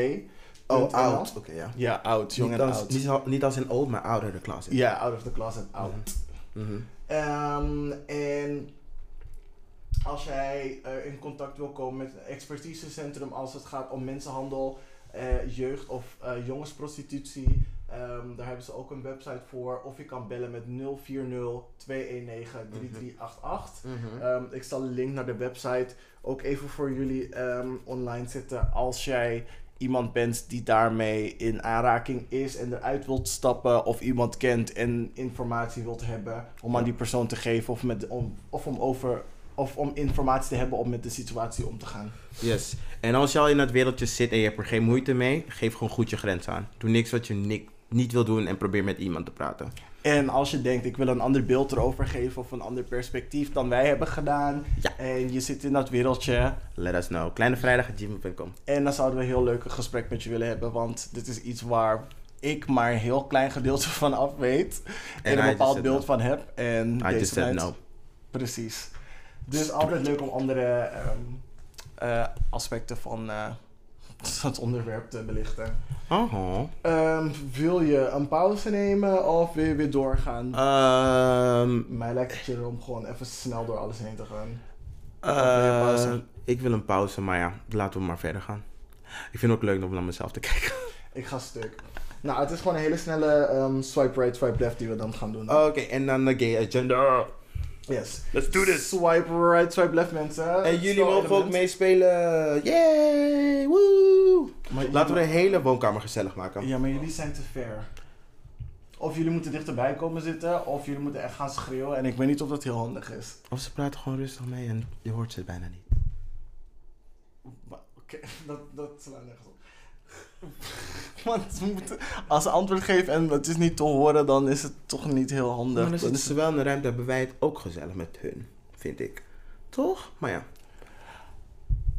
Oh, oud. Oké, ja. Ja, oud, jong Niet en als, oud. niet, niet als in oud, maar ouder de klas. Ja, out of the closet, oud. Mhm. Ehm, en als jij eh, in contact wil komen met een expertisecentrum als het gaat om mensenhandel, eh, jeugd- of eh, jongensprostitutie, ehm, daar hebben ze ook een website voor. Of je kan bellen met 040-219-3388. Mhm. Ehm, ik zal de link naar de website ook even voor jullie ehm, online zetten. Als jij iemand bent die daarmee in aanraking is en eruit wilt stappen, of iemand kent en informatie wilt hebben om aan die persoon te geven, of, met, om, of, om, over, of om informatie te hebben om met de situatie om te gaan. Yes. En als je al in dat wereldje zit en je hebt er geen moeite mee, geef gewoon goed je grens aan. Doe niks wat je ni- niet wil doen en probeer met iemand te praten. En als je denkt, ik wil een ander beeld erover geven of een ander perspectief dan wij hebben gedaan, Ja. en je zit in dat wereldje, Let us know. Kleinevrijdag.gmail.com En dan zouden we een heel leuk gesprek met je willen hebben. Want dit is iets waar ik maar een heel klein gedeelte van af weet. En, een bepaald beeld no. van heb. En I deze just said no. Precies. Dus altijd leuk om andere ehm, eh, aspecten van eh, [laughs] het onderwerp te belichten. Oh. Ehm, wil je een pauze nemen of wil je weer doorgaan? Ehm, Mij lijkt het chill om gewoon even snel door alles heen te gaan. wil je eh, ik wil een pauze, maar ja, laten we maar verder gaan. Ik vind het ook leuk om naar mezelf te [laughs] kijken. Ik ga stuk. Nou, het is gewoon een hele snelle swipe right, swipe left die we dan gaan doen. Oké, en dan de gay agenda. Yes. Let's do this. Swipe right, swipe left mensen. En jullie mogen ook meespelen. Yay! Woe! Maar Laten we de hele woonkamer gezellig maken. Ja, maar jullie zijn te ver. Of jullie moeten dichterbij komen zitten, of jullie moeten echt gaan schreeuwen. En ik weet niet of dat heel handig is. Of ze praten gewoon rustig mee en je hoort ze bijna niet. Oké, [laughs] dat, dat slaat nergens. [laughs] Want ze moeten, als ze antwoord geven en het is niet te horen, dan is het toch niet heel handig. Maar dan zitten ze wel in de ruimte, hebben wij het ook gezellig met hun, vind ik. Toch? Maar ja.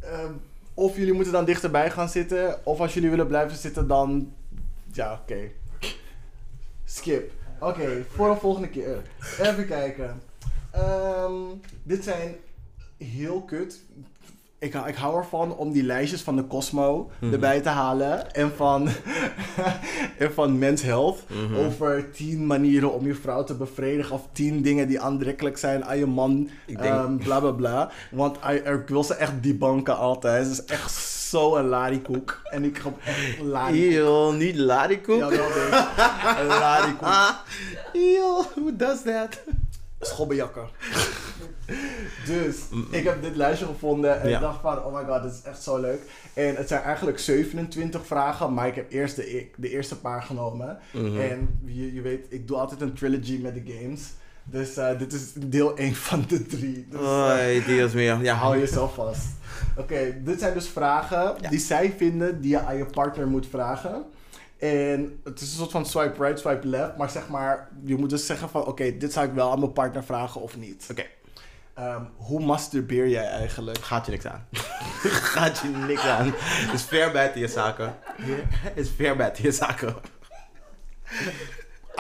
Ehm, of jullie moeten dan dichterbij gaan zitten. Of als jullie willen blijven zitten, dan. Ja, oké. Skip. Oké, voor een volgende keer. Even kijken. Ehm, dit zijn heel kut. Ik, hou- ik hou ervan om die lijstjes van de Cosmo Mhm. erbij te halen. En van, [laughs] en van Men's Health. Mhm. Over tien manieren om je vrouw te bevredigen. Of tien dingen die aantrekkelijk zijn aan je man. Ik denk- Ehm, bla bla bla. Want I- ik wil ze echt debunken altijd. Het is echt zo een larikoek. En ik ga echt larikoek. Eeuw, niet ladikoek. Ja, wel larikoek. [laughs] Eeuw, who does that? Schobbejakken. [laughs] dus, ik heb dit lijstje gevonden en Ja. ik dacht van, oh my god, dit is echt zo leuk. En het zijn eigenlijk 27 vragen, maar ik heb eerst de, de eerste paar genomen. Mhm. En je, je weet, ik doe altijd een trilogy met de games. Dus eh, dit is deel 1 van de drie. Dus, eh, Oei, Dios mio. Ja, hou jezelf vast. [laughs] Oké, dit zijn dus vragen Ja. die zij vinden die je aan je partner moet vragen. En het is een soort van swipe right, swipe left. Maar zeg maar, je moet dus zeggen van... Oké, dit zou ik wel aan mijn partner vragen of niet. Oké, Ehm, hoe masturbeer jij eigenlijk? gaat je niks aan. [laughs] gaat je niks aan. [laughs] Is ver buiten je zaken. Is ver buiten je zaken.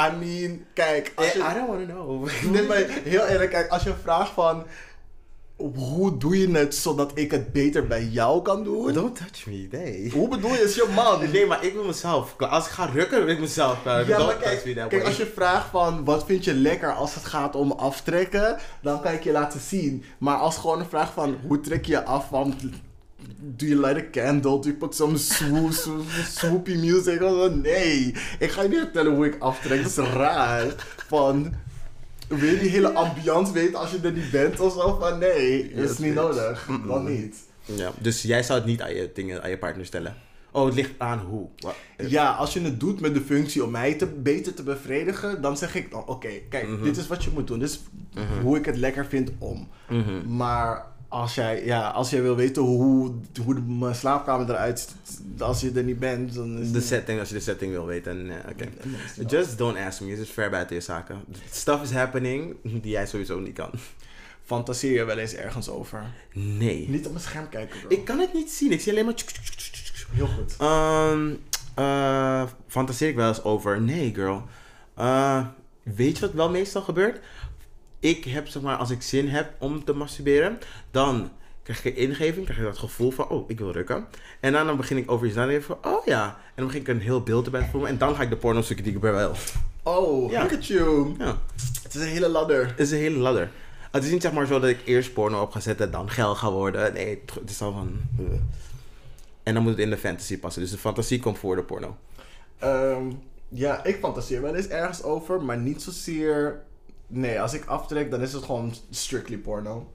I mean, kijk, als je... I don't want to know. Nee, maar heel eerlijk, kijk, als je vraagt van... Hoe doe je het zodat ik het beter bij jou kan doen? Don't touch me, nee. Hoe bedoel je? Is je man? Nee, maar ik wil mezelf. Als ik ga rukken, wil ik mezelf. klaar. Ja, Don't touch kijk, me that kijk, als je vraagt van wat vind je lekker als het gaat om aftrekken, dan kan ik je laten zien. Maar als gewoon een vraag van hoe trek je je af van do you light a candle, do you put some swoo, swoo, swoopy music? Nee, ik ga je niet vertellen hoe ik aftrek, dat is raar. Van, wil je die hele ambiance weten als je er niet bent of zo? Van nee, dat is Yes, niet bitch. nodig. Dan niet. Ja, dus jij zou het niet aan je, dingen, aan je partner stellen? Oh, het ligt aan hoe. Wat? Ja, als je het doet met de functie om mij te, beter te bevredigen, dan zeg ik dan, oké, kijk, Mhm. dit is wat je moet doen. Dit is hoe ik het lekker vind om. Mhm. Maar als jij, ja, als jij wil weten hoe, hoe de- mijn slaapkamer eruit ziet, als je er niet bent, dan is De setting, als je de setting wil weten. oké. Just don't ask me. Het is ver buiten je zaken. Stuff is happening die jij sowieso niet kan. Fantaseer je wel eens ergens over? Nee. Niet op mijn scherm kijken, bro. Ik kan het niet zien. Ik zie alleen maar... Heel goed. Ehm eh, fantaseer ik wel eens over? Nee, girl. Eh, weet je wat wel meestal gebeurt? Ik heb, zeg maar, als ik zin heb om te masturberen, dan krijg ik een ingeving, krijg ik dat gevoel van, oh, ik wil rukken. En dan, dan begin ik over iets na te denken van, oh ja. En dan begin ik een heel beeld erbij voelen. En dan ga ik de porno zoeken die ik bij wel. Oh, Ja. look at you. Ja, Het is een hele ladder. het is een hele ladder. Het is niet zeg maar zo dat ik eerst porno op ga zetten, dan geil ga worden. Nee, het is al van... eh. En dan moet het in de fantasy passen. Dus de fantasie komt voor de porno. Ehm, ja, ik fantaseer wel eens ergens over, maar niet zozeer... Nee, als ik aftrek, dan is het gewoon strictly porno.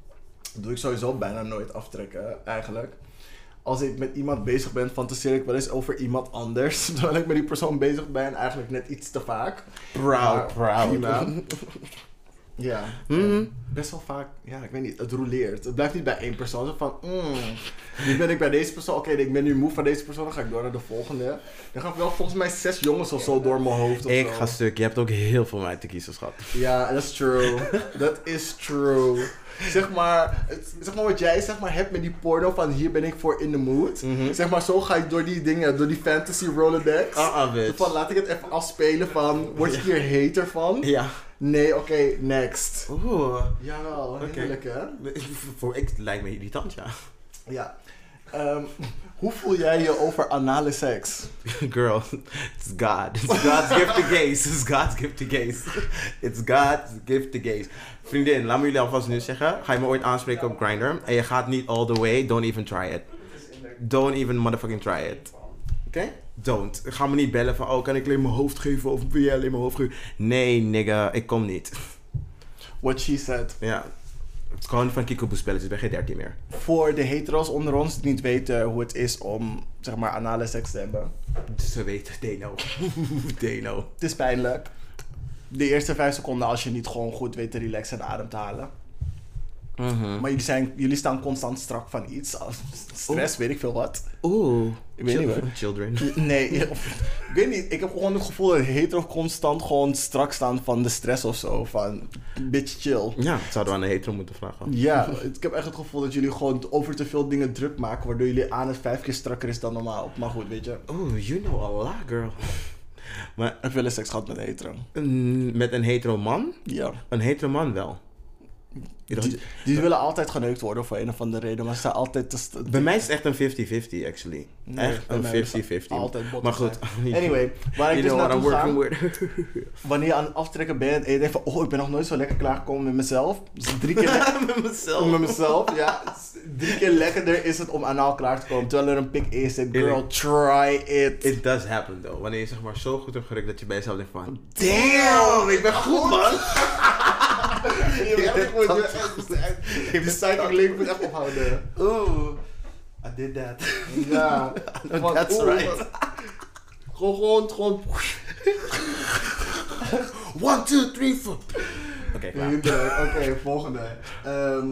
Dat doe ik sowieso bijna nooit aftrekken, eigenlijk. Als ik met iemand bezig ben, fantaseer ik wel eens over iemand anders. [laughs] Terwijl ik met die persoon bezig ben, eigenlijk net iets te vaak. Maar Prima. [laughs] Ja, Mhm. best wel vaak, ja, ik weet niet, het roleert. Het blijft niet bij één persoon. Zo van, mm, nu ben ik bij deze persoon, oké, ik ben nu moe van deze persoon, dan ga ik door naar de volgende. Dan gaan wel volgens mij zes jongens of zo door mijn hoofd of Ik zo. ga stuk. Je hebt ook heel veel uit te kiezen, schat. Ja, dat is true. Dat is true. Zeg maar, zeg maar wat jij zeg maar, hebt met die porno van hier ben ik voor in de mood. Mhm. Zeg maar, zo ga ik door die dingen, door die fantasy Rolodex. Ah, ah, bitch. Van laat ik het even afspelen van, word je hier hater van? Ja. Nee, oké, next. Oeh. Jawel, heerlijk hè? [laughs] Voor ik lijkt me irritant, ja. Ja. Ehm, hoe voel jij je over anale seks? [laughs] Girl, it's God. It's God's gift to gays. It's God's gift to gays. It's God's gift to gays. Vriendin, laat me jullie alvast nu zeggen. Ga je me ooit aanspreken op Grindr en je gaat niet all the way, don't even try it. Don't even motherfucking try it. Oké? Don't. Ga me niet bellen van, oh, kan ik alleen mijn hoofd geven of wil jij alleen mijn hoofd geven? Nee, nigga, ik kom niet. What she said. Ja. Het gewoon van Kiko spelletjes, ik ben geen 13 meer. Voor de hetero's onder ons die niet weten hoe het is om, zeg maar, anale seks te hebben. Dus ze weten, they know. [laughs] they know. Het is pijnlijk. De eerste vijf seconden als je niet gewoon goed weet te relaxen en adem te halen. Mhm. Maar jullie, zijn, jullie staan constant strak van iets. Stress, weet ik veel wat. Oeh. Ik weet niet Chil- hoor. Children. Nee, [laughs] ik weet niet. Ik heb gewoon het gevoel dat hetero constant gewoon strak staan van de stress of zo. Van, bitch chill. Ja, dat zouden we aan de hetero moeten vragen. Ja, ik heb echt het gevoel dat jullie gewoon over te veel dingen druk maken, waardoor jullie aan het vijf keer strakker is dan normaal. Maar goed, weet je. Oeh, you know a lot, girl. Maar Ik heb wel eens seks gehad met een hetero. met een hetero man? Ja. Een hetero man wel. Die, die willen altijd geneukt worden voor een of andere reden, maar ze zijn altijd te... bij mij is het echt een 50-50, actually. Nee, echt een mij is 50-50. het altijd botten Maar goed. [laughs] Anyway, waar ik dus naartoe ga, [laughs] wanneer je aan het aftrekken bent en je denkt van, oh, ik ben nog nooit zo lekker klaargekomen met mezelf. Dus drie keer [laughs] lekker... met mezelf. met mezelf, ja. Drie keer lekkerder is het om anaal klaar te komen, terwijl er een pik in zit. Girl, try it. It does happen though. Wanneer je zeg maar zo goed hebt gerukt dat je bij jezelf denkt van... Damn, ik ben goed man. Je bent echt goed, je echt. De psychic link moet echt ophouden. Oeh, I did that. Ja. [laughs] Van, That's oeh, right. Gewoon, gewoon, gewoon. One, two, three, four. Oké. Hinderlijk. Oké, volgende. Ehm,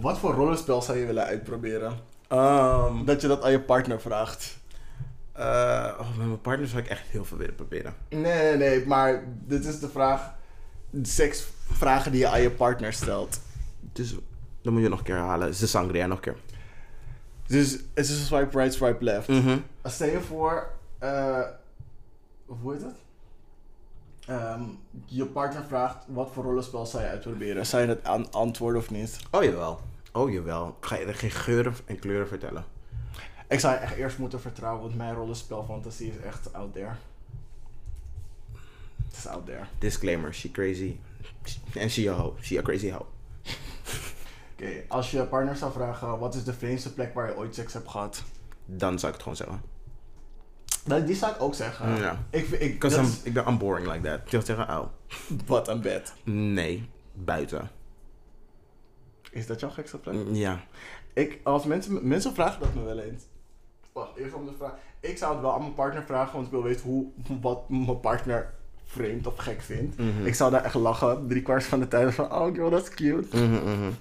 wat voor rollenspel zou je willen uitproberen? Ehm, Dat je dat aan je partner vraagt. oh, met mijn partner zou ik echt heel veel willen proberen. Nee, nee, nee, maar dit is de vraag. Seksvragen die je aan je partner stelt. Dus dan moet je nog een keer halen. Ze sangria nog een keer. Dus het is swipe right, swipe left. Mhm. Stel je voor, eh, hoe heet het? Ehm, je partner vraagt wat voor rollenspel zou je uitproberen. Zou je het aan antwoorden of niet? Oh jawel. Oh jawel. Ga je er geen geuren en kleuren vertellen? Ik zou je echt eerst moeten vertrouwen, want mijn rollenspelfantasie is echt out there. Het is out there. Disclaimer, she crazy. En she a hoe. She a crazy hoe. Oké, als je partner zou vragen wat is de vreemdste plek waar je ooit seks hebt gehad? Dan zou ik het gewoon zeggen. Nou, die zou ik ook zeggen. Ja. Ik, ik, dat is- ik ben I'm boring like that. Ik zou zeggen, oh. Wat een bed. Nee, buiten. Is dat jouw gekste plek? Mm, Ja. Ik, als mensen, mensen vragen dat me wel eens. Wacht, eerst om de vraag. Ik zou het wel aan mijn partner vragen, want ik wil weten hoe, wat mijn partner vreemd of gek vindt. Mhm. Ik zou daar echt lachen, drie kwart van de tijd van, oh girl, dat is cute. Mhm, mhm. [laughs]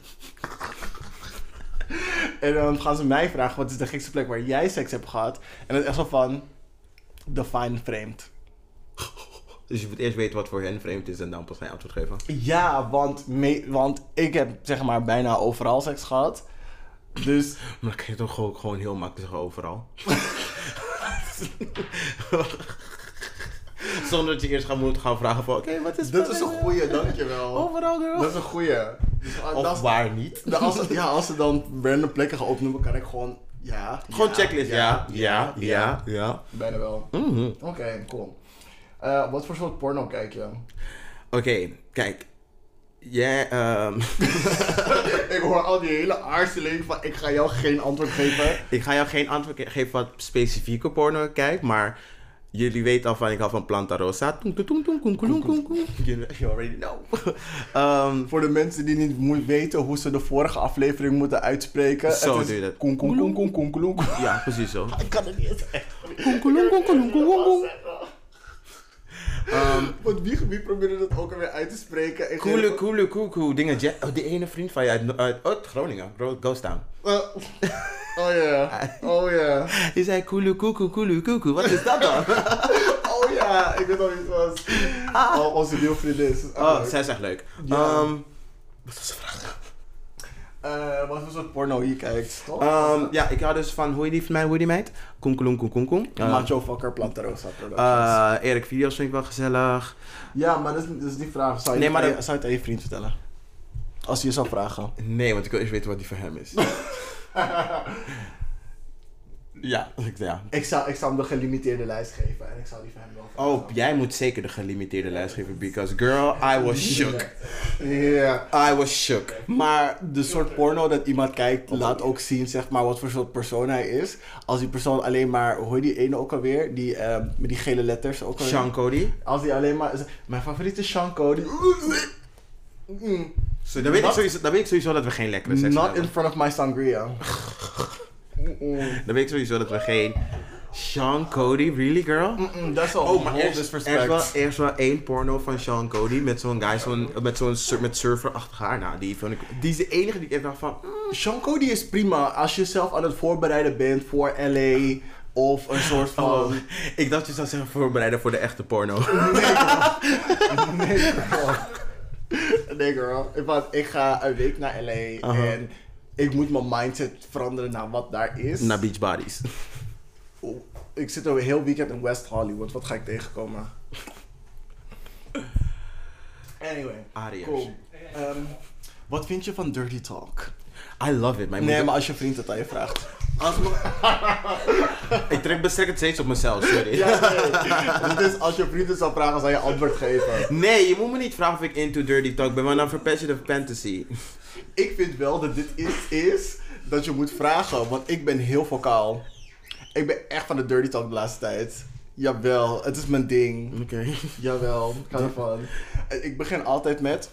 En dan gaan ze mij vragen, wat is de gekste plek waar jij seks hebt gehad? En dat is echt zo van, define vreemd. [laughs] Dus je moet eerst weten wat voor hen vreemd is en dan pas mijn antwoord geven. Ja, want, me, want ik heb zeg maar bijna overal seks gehad. Dus [laughs] Maar dan kan je toch gewoon, gewoon heel makkelijk zeggen overal. [laughs] Zonder dat je eerst gaan moeten gaan vragen van, oké, wat is dat is een goeie, dankjewel. Overal, girl. Dat is een goeie. Dus, ah, of dat is- waar niet. Als, ja, als ze dan random plekken gaan opnoemen, kan ik gewoon ja. Gewoon ja, checklist, ja, ja, ja, ja. Bijna wel. Mhm. Oké, cool. Eh, wat voor soort porno kijk je? Oké, kijk. Jij, ehm, [laughs] [laughs] ik hoor al die hele aarzeling van ik ga jou geen antwoord geven. ik ga jou geen antwoord ge- geven wat specifieke porno ik kijk, maar jullie weten al van ik hou van Planta Rosa. You already know. [laughs] Ehm, Voor de mensen die niet weten hoe ze de vorige aflevering moeten uitspreken. Zo doe je dat. Koen, koen, koen, koen, koen, koen, koen. ja, precies zo. [laughs] Ik kan het niet eens echt. Koem, koem, koem, koem, koem. Ehm, Want wie, wie probeerde dat ook alweer uit te spreken? Koele, koele, koekoe, dingen. Jet- Oh, die ene vriend van je uit, uit, uit Groningen, Gro- Ghost Town. Eh, [laughs] oh ja, oh ja. Die zei koele, koekoe, koele, koekoe. Wat is dat dan? [laughs] Oh ja, ik weet wie het was. Oh, onze nieuwe vriendin is. oh, zij is echt leuk. Ja. Ehm, wat was de vraag? Eh, wat voor soort porno je kijkt, toch? Ehm, ja, ik hou dus van, hoe heet die van mij, hoe die meid? Koen, koen, koen, koen, koen. Eh, Macho Fucker Plantarosa Productions. eh, Erik Video's vind ik wel gezellig. ja, maar dat is, dat is die vraag. Zou je, Nee, maar aan je- zou je het aan je vriend vertellen? Als hij je zou vragen. Nee, want ik wil eerst weten wat die voor hem is. [laughs] [laughs] ja, ik- ja. Ik zou, ik zou hem de gelimiteerde lijst geven en ik zou die van hem wel vragen. Oh, jij moet zeker de gelimiteerde lijst geven, because girl, I was shook. Ja. I was shook. Maar de soort porno dat iemand kijkt, laat ook zien zeg maar wat voor soort persoon hij is. Als die persoon alleen maar, hoe heet die ene ook alweer? Die, eh, met die gele letters ook alweer. Sean Cody. Als die alleen maar, mijn favoriete is Sean Cody. Mm. So, dan, weet ik Not- sowieso, dan weet ik sowieso dat we geen lekkere seks Not hebben. in front of my sangria. [laughs] Dan weet ik sowieso dat we geen... Sean Cody, really girl? Mm-mm, Dat is al Oh, maar whole er is, er, disrespect. is wel, er is wel één porno van Sean Cody met zo'n guy zo'n, met zo'n sur- met surferachtig haar. Nou, die, vond ik, die is de enige die ik dacht van... mm, Sean Cody is prima als je zelf aan het voorbereiden bent voor LA of een soort van. Oh, ik dacht je zou zeggen voorbereiden voor de echte porno. Nee. [laughs] [laughs] Nee, girl. Want ik ga een week naar LA en ik moet mijn mindset veranderen naar wat daar is. Naar Beach Bodies. Ik zit een heel weekend in West Hollywood. Wat ga ik tegenkomen? [laughs] Anyway, Ariërs. cool. Ehm, wat vind je van Dirty Talk? I love it. Mijn Nee, moeder- maar als je vriend het aan je vraagt. Als me- [laughs] ik trek bestrek het steeds op mezelf, sorry. Ja, nee. Dus als je vriend het zou vragen, zou je antwoord geven. Nee, je moet me niet vragen of ik into dirty talk ben, maar dan verpest je de fantasy. Ik vind wel dat dit iets is dat je moet vragen, want ik ben heel vocaal. Ik ben echt van de dirty talk de laatste tijd. Jawel, het is mijn ding. Oké. Jawel, ik ga ervan. Ik begin altijd met...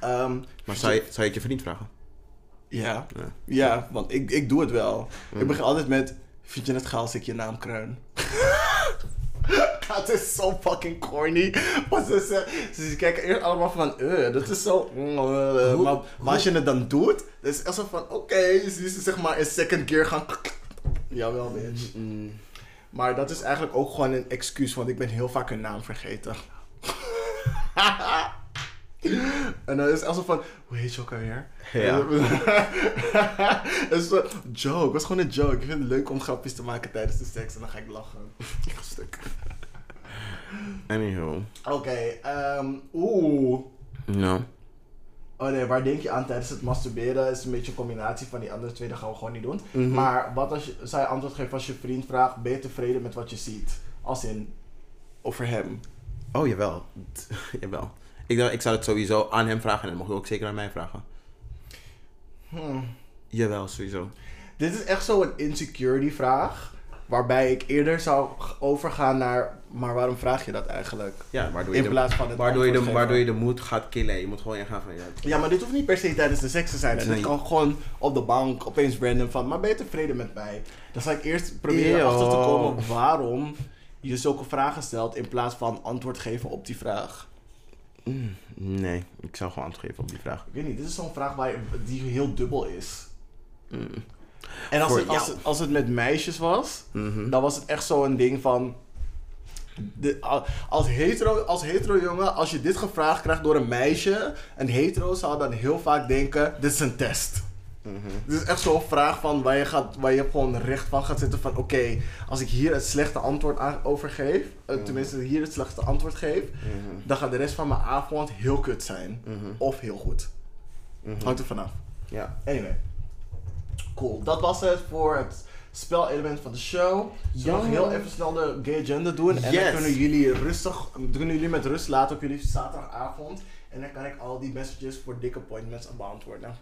ehm, Maar zou je, zou je het je vriend vragen? Ja, Ja. ja, want ik, ik doe het wel. Ik begin altijd met... Vind je het gaaf als ik je naam kruin? [laughs] het is zo fucking corny. Want ze, ze, ze kijken eerst allemaal van, eh, dat is zo... eh, maar, maar als je het dan doet, dan is het echt zo van, oké, zie ze zeg maar in second gear gaan... Jawel, bitch. Mm. Maar dat is eigenlijk ook gewoon een excuus, want ik ben heel vaak hun naam vergeten. [laughs] [laughs] en dan is het zo van, hoe heet je ook alweer? Ja. [laughs] het is een joke, het was gewoon een joke. Ik vind het leuk om grapjes te maken tijdens de seks en dan ga ik lachen. [laughs] Stuk. Anywho. Oké, ehm, oeh. No. Oh nee, waar denk je aan tijdens het masturberen? Is een beetje een combinatie van die andere twee, dat gaan we gewoon niet doen. Mhm. Maar wat als je, zou je antwoord geven als je vriend vraagt, ben je tevreden met wat je ziet? Als in, over hem. Oh, jawel. jawel. Ik, dacht, ik zou het sowieso aan hem vragen en dan mocht hij ook zeker aan mij vragen. Hmm. Jawel, sowieso. Dit is echt zo'n insecurity vraag. Waarbij ik eerder zou overgaan naar, maar waarom vraag je dat eigenlijk? Ja, waardoor je, In de, plaats van het waardoor, je de, waardoor je de moed gaat killen. Je moet gewoon ingaan van, ja, Ja, maar dit hoeft niet per se tijdens de seks te zijn. Nee. dit kan gewoon op de bank opeens random van, maar ben je tevreden met mij? Dan zal ik eerst proberen achter te komen waarom je zulke vragen stelt in plaats van antwoord geven op die vraag. Mm, nee, ik zou gewoon antwoord geven op die vraag. Ik weet niet, dit is zo'n vraag waar je, die heel dubbel is. Mm. En als Voor het, als, het, als het met meisjes was, Mhm. dan was het echt zo'n ding van. De, al- als, hetero, als hetero jongen, als je dit gevraagd krijgt door een meisje, een hetero zou dan heel vaak denken: dit is een test. Mhm. Dit is echt zo'n vraag van waar je, gaat, waar je gewoon recht van gaat zitten van oké, als ik hier het slechte antwoord aan, over geef, eh, tenminste hier het slechte antwoord geef, Mhm. dan gaat de rest van mijn avond heel kut zijn. Mhm. Of heel goed. Mhm. Hangt er vanaf. Ja. Anyway. Cool. Dat was het voor het spelelement van de show. Zullen we nog heel even snel de gay agenda doen? En dan kunnen jullie rustig, kunnen jullie met rust laten op jullie zaterdagavond. En dan kan ik al die messages voor dick appointments beantwoorden.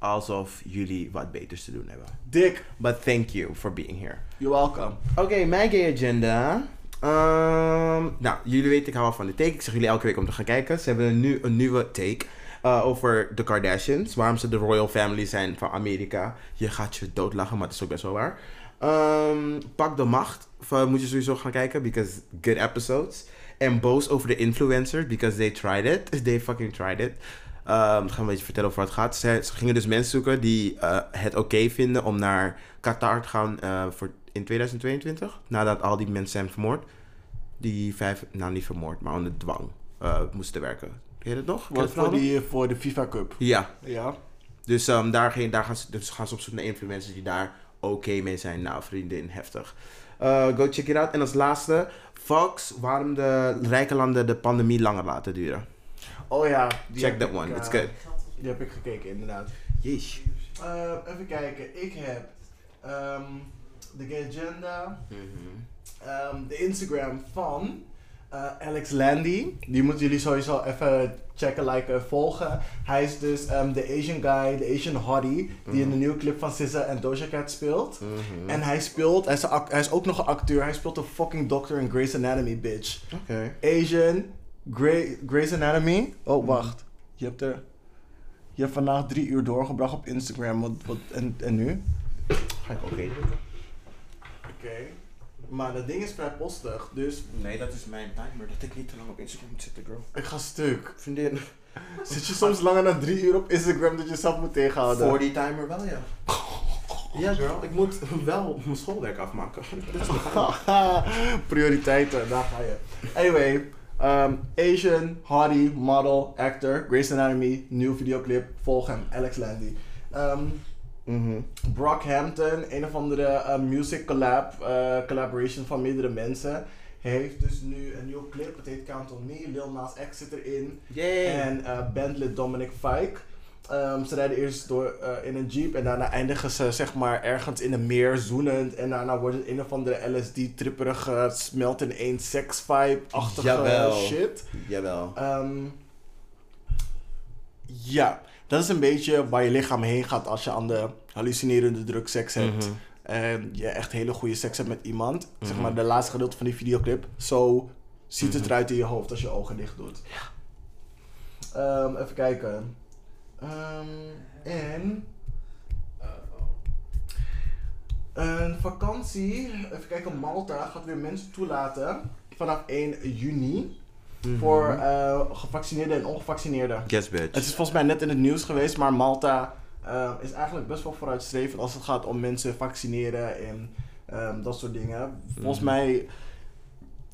Alsof jullie wat beters te doen hebben. Dick, But thank you for being here. you're welcome. Oké, mijn gay agenda. Ehm, nou, jullie weten, ik hou wel van de take. Ik zeg jullie elke week om te gaan kijken. Ze hebben nu een nieuwe take eh, over de Kardashians. Waarom ze de royal family zijn van Amerika. Je gaat je doodlachen, maar het is ook best wel waar. Ehm, Pak de macht. moet je sowieso gaan kijken, because good episodes. En boos over de influencers, because they tried it. [laughs] They fucking tried it. Ehm, ik ga een beetje vertellen over wat het gaat. Ze, ze gingen dus mensen zoeken die eh, het oké vinden om naar Qatar te gaan eh, voor in 2022. Nadat al die mensen zijn vermoord. Die vijf, nou niet vermoord, maar onder dwang eh, moesten werken. Ken je het nog? Wat voor, die, voor de FIFA Cup. Ja, Ja. dus, ehm, daar, ging, daar gaan ze, dus gaan ze op zoek naar influencers die daar oké mee zijn. Nou, vriendin, heftig. Go check it out. En als laatste, Fox, waarom de rijke landen de pandemie langer laten duren. Oh ja. die Check that ik, one, it's eh, good. Die heb ik gekeken, inderdaad. Yeesh. Eh, even kijken. Ik heb ehm, de gay agenda. Ehm, de Instagram van eh, Alex Landy. Die moeten jullie sowieso even checken, liken, volgen. Hij is dus ehm, de Asian guy, de Asian hottie, die in de nieuwe clip van SZA en Doja Cat speelt. Mhm. En hij speelt, hij is, hij ook nog een acteur, hij speelt een fucking dokter in Grey's Anatomy, bitch. Oké. Asian, Grey, Grey's Anatomy. Oh, wacht. Je hebt er... Je hebt vandaag drie uur doorgebracht op Instagram. Wat, wat, en, en nu? Ga ik oké Oké. Maar dat ding is vrij postig, dus Nee, dat is mijn timer. Dat ik niet te lang op Instagram moet zitten, girl. ik ga stuk. Vriendin. [laughs] Zit je soms langer dan drie uur op Instagram dat je zelf moet tegenhouden? Voor die timer wel, ja. [laughs] Ja, girl. Ik moet wel mijn schoolwerk afmaken. Dat is [laughs] Prioriteiten, daar ga je. Anyway, um, Asian, hottie, model, actor, Grey's Anatomy, nieuwe videoclip, volg hem, Alex Landy. Um, Mhm. Brockhampton, een of andere uh, music collab, uh, collaboration van meerdere mensen, heeft dus nu een nieuwe clip. Het heet Count On Me, Lil Nas X zit erin. Yay. En uh, bandlid Dominic Fike. Um, ze rijden eerst door uh, in een jeep en daarna eindigen ze zeg maar ergens in een meer zoenend. En daarna wordt het een of andere LSD-tripperige smelt in één sex vibe-achtige Jawel. shit. Jawel. Ehm, ja, dat is een beetje waar je lichaam heen gaat als je aan de hallucinerende drug seks hebt. Mhm. En je echt hele goede seks hebt met iemand. Zeg Mhm. maar de laatste gedeelte van die videoclip. Zo ziet het Mhm. eruit in je hoofd als je ogen dicht doet. Ehm, even kijken. Ehm, en een vakantie. Even kijken, Malta gaat weer mensen toelaten vanaf 1 juni. Mhm. Voor eh, gevaccineerden en ongevaccineerden. Yes, bitch. Het is volgens mij net in het nieuws geweest, maar Malta eh, is eigenlijk best wel vooruitstrevend als het gaat om mensen vaccineren en ehm, dat soort dingen. Volgens Mhm. mij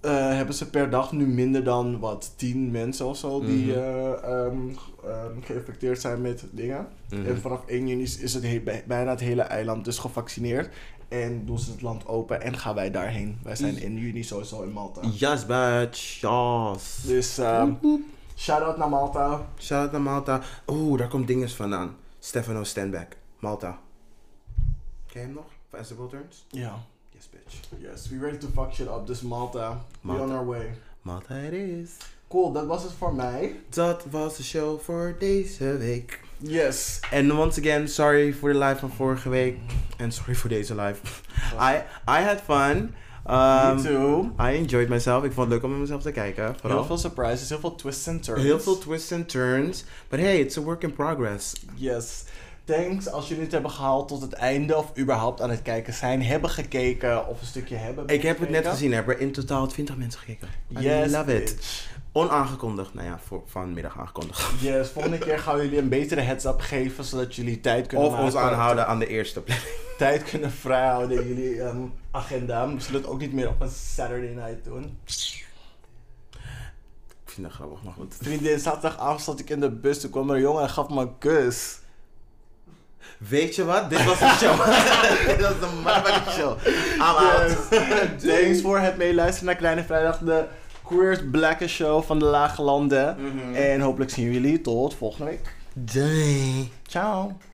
eh, hebben ze per dag nu minder dan wat 10 mensen of zo die Mhm. eh, ehm, ehm, geïnfecteerd zijn met dingen. Mhm. En vanaf 1 juni is het he- bij- bijna het hele eiland dus gevaccineerd. En doen ze het land open en gaan wij daarheen. Wij zijn in juni sowieso in Malta. Yes, bitch. Yes. Dus ehm shout-out naar Malta. Shout out naar Malta. Oeh, daar komt dinges vandaan. Stefano Stanback. Malta. Ken je hem nog? Van World Turns? Ja. Yes, bitch. Yes, we ready to fuck shit up. Dus Malta, Malta. we on our way. Malta it is. Cool, dat was het voor mij. Dat was de show voor deze week. Yes. En once again, sorry voor de live van vorige week. En sorry voor deze live. [laughs] I, I had fun. Me Um, too. I enjoyed myself. Ik vond het leuk om met mezelf te kijken. Vooral. Heel veel surprises, heel veel twists and turns. Heel veel twists and turns. But hey, it's a work in progress. Yes. Thanks als jullie het hebben gehaald tot het einde of überhaupt aan het kijken zijn, hebben gekeken of een stukje hebben Ik heb het net gezien. Er hebben in totaal 20 mensen gekeken. I Yes, love it. Onaangekondigd. Nou ja, voor, vanmiddag aangekondigd. Yes, volgende keer gaan we jullie een betere heads-up geven, zodat jullie tijd kunnen Of ons aanhouden aan de eerste plek. Tijd kunnen vrijhouden in jullie ehm, agenda. We zullen het ook niet meer op een Saturday night doen. Ik vind dat grappig, maar goed. Vriendin, zaterdagavond zat ik in de bus, toen kwam er een jongen en gaf me een kus. Weet je wat? Dit was een show. [laughs] Dit was een motherfucking show. I'm out. Yes. Thanks voor het meeluisteren naar Kleine Vrijdag, de Queers Black Show van de Lage Landen. Mhm. En hopelijk zien jullie tot volgende week. Doei. Ciao.